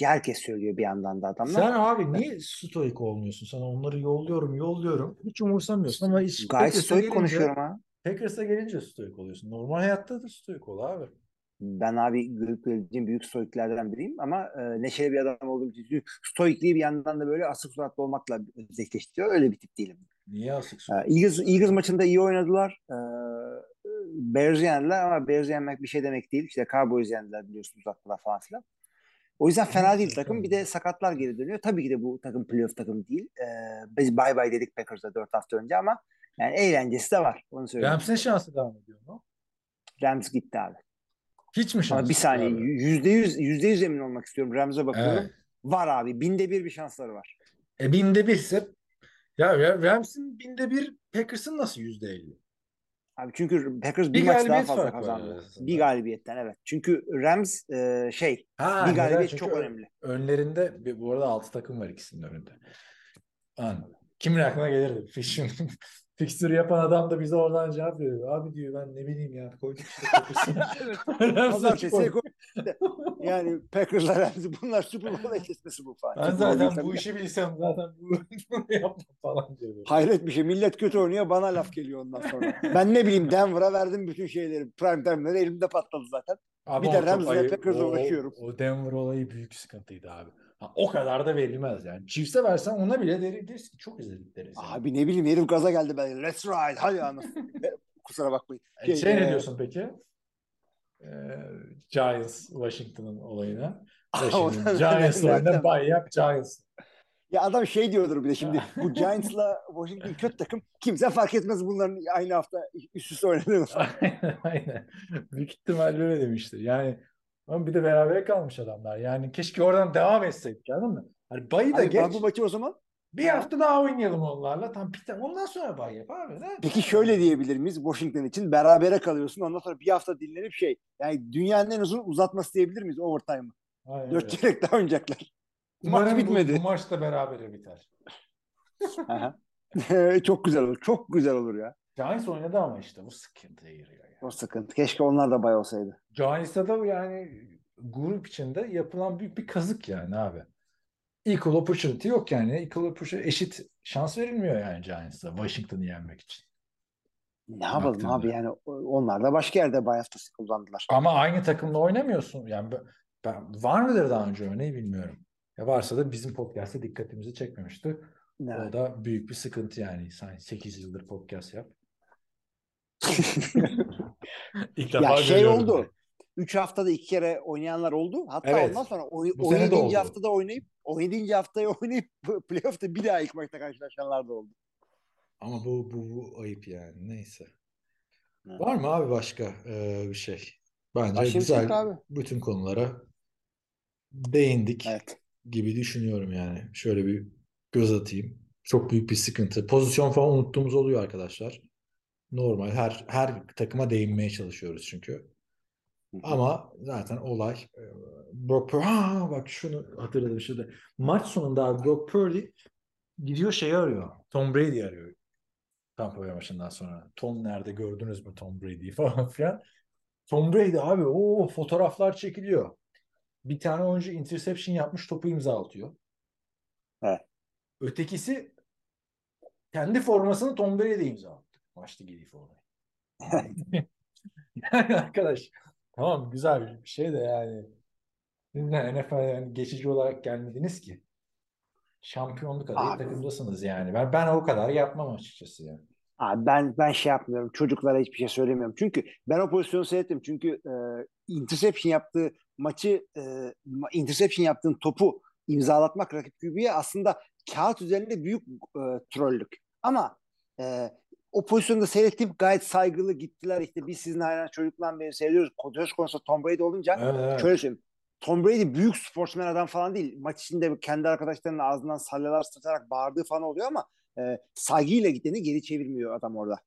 herkes söylüyor bir yandan da adamlar. Sen abi niye stoik olmuyorsun? Sana onları yolluyorum yolluyorum. Hiç umursamıyorsun ama hiç Gayet stoik gelince- konuşuyorum ha. Packers'a gelince stoik oluyorsun. Normal hayatta da stoik ol abi. Ben abi görüp göreceğim büyük stoiklerden biriyim ama e, neşeli bir adam olduğum için stoikliği bir yandan da böyle asık suratlı olmakla özdeşleştiriyor. Öyle bir tip değilim. Niye asık Ee, Eagles, Eagles maçında iyi oynadılar. Ee, Bears'ı yendiler ama Bears'ı yenmek bir şey demek değil. İşte Cowboys'ı yendiler biliyorsunuz uzattılar falan filan. O yüzden fena değil takım. Bir de sakatlar geri dönüyor. Tabii ki de bu takım playoff takım değil. Ee, biz bye bye dedik Packers'a 4 hafta önce ama yani eğlencesi de var. Onu söyleyeyim. Rams, Rams'in şansı devam ediyor mu? gitti abi. Hiç mi şansı? Ama bir saniye yüzde yüz, yüzde yüz emin olmak istiyorum. Rams'e bakıyorum. Evet. Var abi. Binde bir bir şansları var. E binde birse ya Ra- Rams'in binde bir Packers'ın nasıl yüzde elli? Abi çünkü Packers bir, Bir maç daha fazla kazandı. Bir galibiyetten evet. Çünkü Rams e, şey Ha, bir galibiyet çok ön- önemli. Önlerinde bir- bu arada 6 takım var ikisinin önünde. Anladım. Kimin aklına gelirdi? Fixture, fixture yapan adam da bize oradan cevap veriyor. Abi diyor ben ne bileyim ya koyduk işte koy- yani Packers'la Rams'i bunlar Super Bowl eşleşmesi bu falan. Ben zaten bu işi bilsem zaten bu- bunu yapmam falan diyor. Hayret bir şey. Millet kötü oynuyor bana laf geliyor ondan sonra. ben ne bileyim Denver'a verdim bütün şeyleri. Prime time'ları elimde patladı zaten. Ama Bir de. Packers'la O- uğraşıyorum. O Denver olayı büyük sıkıntıydı abi. Ha, o kadar da verilmez yani. Chiefs'e versen ona bile deri- ki çok izledik deriz. yani. Abi ne bileyim herif gaza geldi ben. Let's ride. Hadi anasını. Kusura bakmayın. E, Şey e, ne diyorsun peki? Ee, Giants Washington'ın olayına. Giants oyunda bay yap Giants. Ya adam şey diyordur bir de şimdi bu Giants'la Washington kötü takım. Kimse fark etmez bunların aynı hafta üst üste oynadığını. aynen aynen. Büyük ihtimalle öyle demiştir. Yani ama bir de beraber kalmış adamlar. Yani keşke oradan devam etseydik anladın mı? Hani bayı da Hani geç. bu maçı o zaman Bir hafta daha oynayalım onlarla. Tam tane- Ondan sonra bay yap abi. Ne? Peki şöyle diyebilir miyiz Washington için? Berabere kalıyorsun. Ondan sonra bir hafta dinlenip şey. Yani dünyanın en uzun uzatması diyebilir miyiz overtime'ı? Dört öyle. çeyrek daha oynayacaklar. Umarım Maç bu- bitmedi. Bu, maç da berabere biter. Çok güzel olur. Çok güzel olur ya. Giants oynadı ama işte bu sıkıntıya giriyor. Yani. O sıkıntı. Keşke onlar da bay olsaydı. Giants'a da yani grup içinde yapılan büyük bir kazık yani abi. Equal opportunity yok yani. Equal opportunity eşit şans verilmiyor yani Giants'a Washington'ı yenmek için. Ne yapalım Baktığında. abi yani onlar da başka yerde bay haftası kullandılar. Ama aynı takımla oynamıyorsun. Yani ben, var mıdır daha önce örneği bilmiyorum. Ya varsa da bizim podcast'te dikkatimizi çekmemişti. Evet. O da büyük bir sıkıntı yani. Sen 8 yıldır podcast yap. İlk ya defa şey görüyorum oldu. ben. 3 haftada iki kere oynayanlar oldu. Hatta Evet. ondan sonra de 17. oldu. haftada oynayıp 17. haftaya oynayıp playoff'ta bir daha ilk maçta karşılaşanlar da oldu. Ama bu, bu, bu ayıp yani. Neyse. Evet. Var mı abi başka e, bir şey? Bence bir şey güzel abi. bütün konulara değindik Evet. gibi düşünüyorum yani. Şöyle bir göz atayım. Çok büyük bir sıkıntı. Pozisyon falan unuttuğumuz oluyor arkadaşlar. Normal. Her her takıma değinmeye çalışıyoruz çünkü. Ama zaten olay e, Brock Purdy. Ha, bak şunu hatırladım şimdi. Maç sonunda abi Brock Purdy gidiyor şeyi arıyor. Tom Brady arıyor. Tampa Bay maçından sonra. Tom nerede gördünüz mü Tom Brady'yi falan filan. Tom Brady abi o fotoğraflar çekiliyor. Bir tane oyuncu interception yapmış topu imza atıyor. Evet. Ötekisi kendi formasını Tom Brady'de imza Maçta giydiği formayı. yani arkadaş tamam güzel bir şey de yani ne, NFL yani geçici olarak gelmediniz ki. Şampiyonluk adayı Abi. takımdasınız yani. Ben ben o kadar yapmam açıkçası yani. Abi ben ben şey yapmıyorum. Çocuklara hiçbir şey söylemiyorum. Çünkü ben o pozisyonu seyrettim. Çünkü e, interception yaptığı maçı e, interception yaptığın topu imzalatmak rakip QB'ye aslında kağıt üzerinde büyük e, trollük. Ama e, o pozisyonda seyrettim gayet saygılı gittiler işte biz sizin hayran çocuklar beri seyrediyoruz. Söz konusu Tom Brady olunca Evet, evet. şöyle söyleyeyim. Tom Brady büyük sportsmen adam falan değil. Maç içinde kendi arkadaşlarının ağzından salyalar sıçrayarak bağırdığı falan oluyor ama e, saygıyla gittiğini geri çevirmiyor adam orada.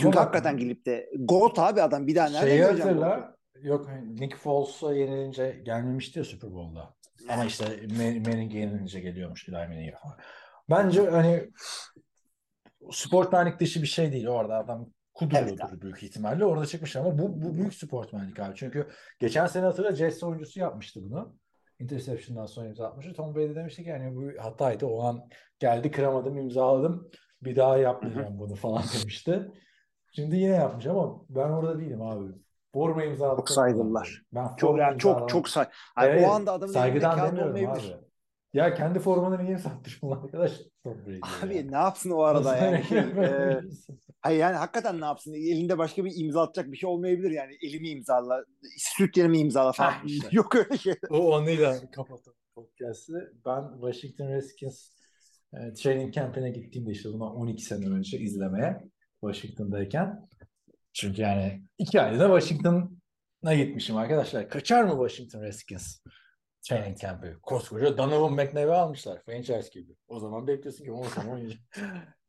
Çünkü bak- hakikaten gelip de Goat abi adam bir daha nerede Şeyi göreceğim? hatırla. Yok Nick Foles'a yenilince gelmemişti ya Super Bowl'da. Ama işte Man- Manning yenilince geliyormuş Eli Manning falan. Bence hani sportmenlik dışı bir şey değil. Orada adam kuduruyordur Evet büyük ihtimalle. Orada çıkmış ama bu, bu büyük sportmenlik abi. Çünkü geçen sene hatırla Jets oyuncusu yapmıştı bunu. Interception'dan sonra imza atmıştı. Tom Brady demişti ki yani bu hataydı. O an geldi kıramadım imzaladım. Bir daha yapmayacağım bunu falan demişti. Şimdi yine yapmayacağım ama ben orada değilim abi. Forma imzaladım. Çok saygılılar. Ben Çok yani çok çok say. Hani Evet, o anda adamın saygıdan demiyorum olmayabilir. abi. Ya kendi formanı niye satmış bunlar arkadaş? Abi ya. ne yapsın o arada yani? Şey, e, hayır yani hakikaten ne yapsın? Elinde başka bir imza atacak bir şey olmayabilir yani. Elimi imzala, süt yerimi imzala falan. Ha, işte. Yok öyle şey. O anıyla kapatalım podcast'ı. Ben Washington Redskins e, training camp'ine gittiğimde işte bundan 12 sene önce izlemeye Washington'dayken. Çünkü yani iki ayda da Washington'a gitmişim arkadaşlar. Kaçar mı Washington Redskins training camp'i? Koskoca Donovan McNabb'i almışlar. Franchise gibi. O zaman bekliyorsun ki o zaman oynayacak.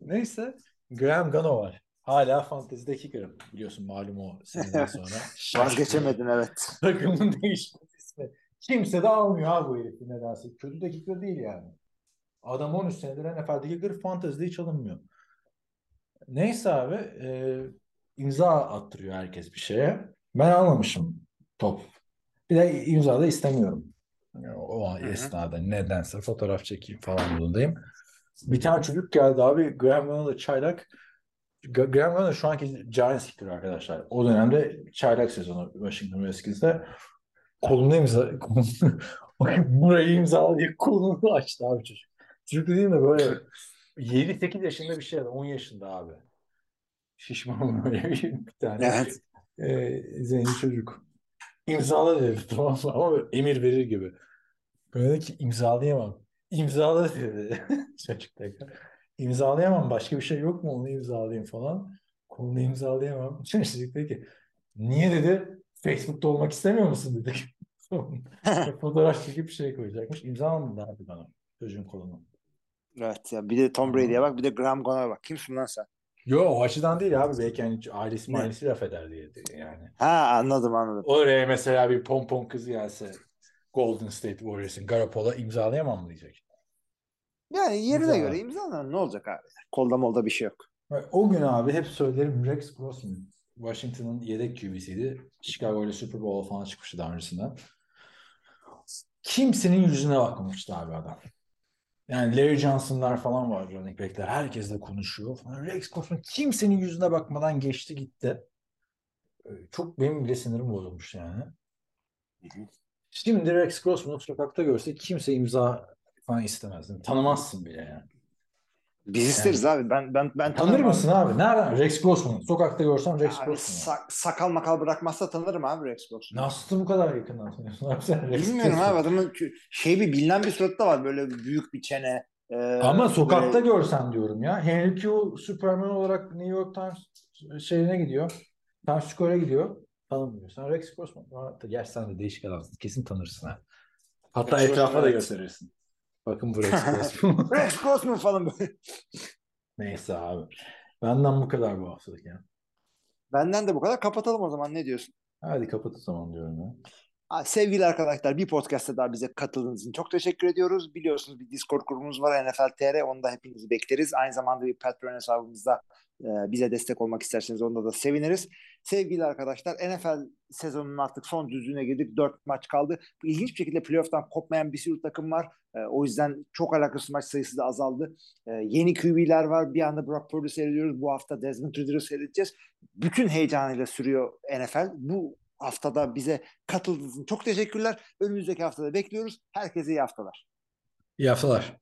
Neyse. Graham Gano var. Hala fantezideki Graham. Biliyorsun malum o seneden sonra. Vazgeçemedin evet. Takımın değişmesi ismi. Kimse de almıyor abi bu herifi nedense. Kötü de kicker değil yani. Adam 13 senedir NFL'deki kicker fantezide hiç alınmıyor. Neyse abi e, imza attırıyor herkes bir şeye. Ben almamışım top. Bir de imza da istemiyorum. O an Hı hı. esnada nedense fotoğraf çekeyim falan modundayım. Bir tane çocuk geldi abi. Graham Gano'da çaylak. Graham Gano şu anki Giants kicker arkadaşlar. O dönemde çaylak sezonu Washington Redskins'te kolunu imza burayı imzala diye kolunu açtı abi çocuk. Çocuk dediğim de böyle 7-8 yaşında bir şey 10 yaşında abi. Şişman böyle bir, bir tane. Evet. Ee, zenci çocuk. İmzala dedi tamam mı? Ama emir verir gibi. Böyle ki imzalayamam. İmzala dedi çocuk tekrar. İmzalayamam. Başka bir şey yok mu? Onu imzalayayım falan. Kolunu imzalayamam. Çocuk dedi ki niye dedi Facebook'ta olmak istemiyor musun dedi. Fotoğraf çekip bir şey koyacakmış. İmzalamadı abi bana çocuğun kolunu. Evet ya bir de Tom Brady'ye bak bir de Graham Gono'ya bak. Kimsin lan sen? Yo o açıdan değil abi. Belki hani ailesi Ne? ailesi laf eder diye yani. Ha anladım anladım. Oraya mesela bir pompon kızı gelse Golden State Warriors'ın Garoppolo imzalayamam mı diyecek. Yani yerine İmzala. göre imzalan ne olacak abi? Kolda molda bir şey yok. O gün abi hep söylerim Rex Grossman. Washington'ın yedek QB'siydi. Chicago ile Super Bowl'a falan çıkmıştı daha öncesinden. Kimsenin yüzüne bakmamıştı abi adam. Yani Larry Johnson'lar falan var running back'ler. Herkesle konuşuyor falan. Rex Grossman kimsenin yüzüne bakmadan geçti gitti. Ee, Çok benim bile sinirim bozulmuş yani. Şimdi Rex Grossman'ı sokakta görse kimse imza falan istemezdim. Tanımazsın bile yani. Biz isteriz abi. Ben ben ben Tanır mısın abi? Nereden? Rex Grossman. Sokakta görsem Rex Abi, Grossman. sak- sakal makal bırakmazsa tanırım abi Rex Grossman'ı. Nasıl bu kadar yakından tanıyorsun abi sen Rex Bilmiyorum Grossman? abi adamın şey bir bilinen bir suratı da var böyle büyük bir çene. e, Ama sokakta böyle- görsen diyorum ya. Henry Q Superman olarak New York Times şeyine gidiyor. Times Square'a gidiyor. Tanımıyor. Sen Rex Grossman. Gerçi sen de değişik adamsın. Kesin tanırsın ha. Hatta Rex etrafa Grossman, da evet. gösterirsin. Bakın Rex Grossman. Rex Grossman falan böyle. Neyse abi. Benden bu kadar bu haftalık ya. Benden de bu kadar. Kapatalım o zaman ne diyorsun? Hadi kapat o zaman diyorum ya. Sevgili arkadaşlar bir podcast'ta daha bize katıldığınız için çok teşekkür ediyoruz. Biliyorsunuz bir Discord grubumuz var NFL TR. Onda hepinizi bekleriz. Aynı zamanda bir Patreon hesabımızda bize destek olmak isterseniz onda da seviniriz. Sevgili arkadaşlar NFL sezonunun artık son düzlüğüne girdik. Dört maç kaldı. İlginç bir şekilde playoff'tan kopmayan bir sürü takım var. E, o yüzden çok alakasız maç sayısı da azaldı. E, yeni QB'ler var. Bir anda Brock Purdy seyrediyoruz. Bu hafta Desmond Ridder'ı seyredeceğiz. Bütün heyecanıyla sürüyor NFL. Bu haftada bize katıldığınız için çok teşekkürler. Önümüzdeki haftada bekliyoruz. Herkese iyi haftalar. İyi haftalar.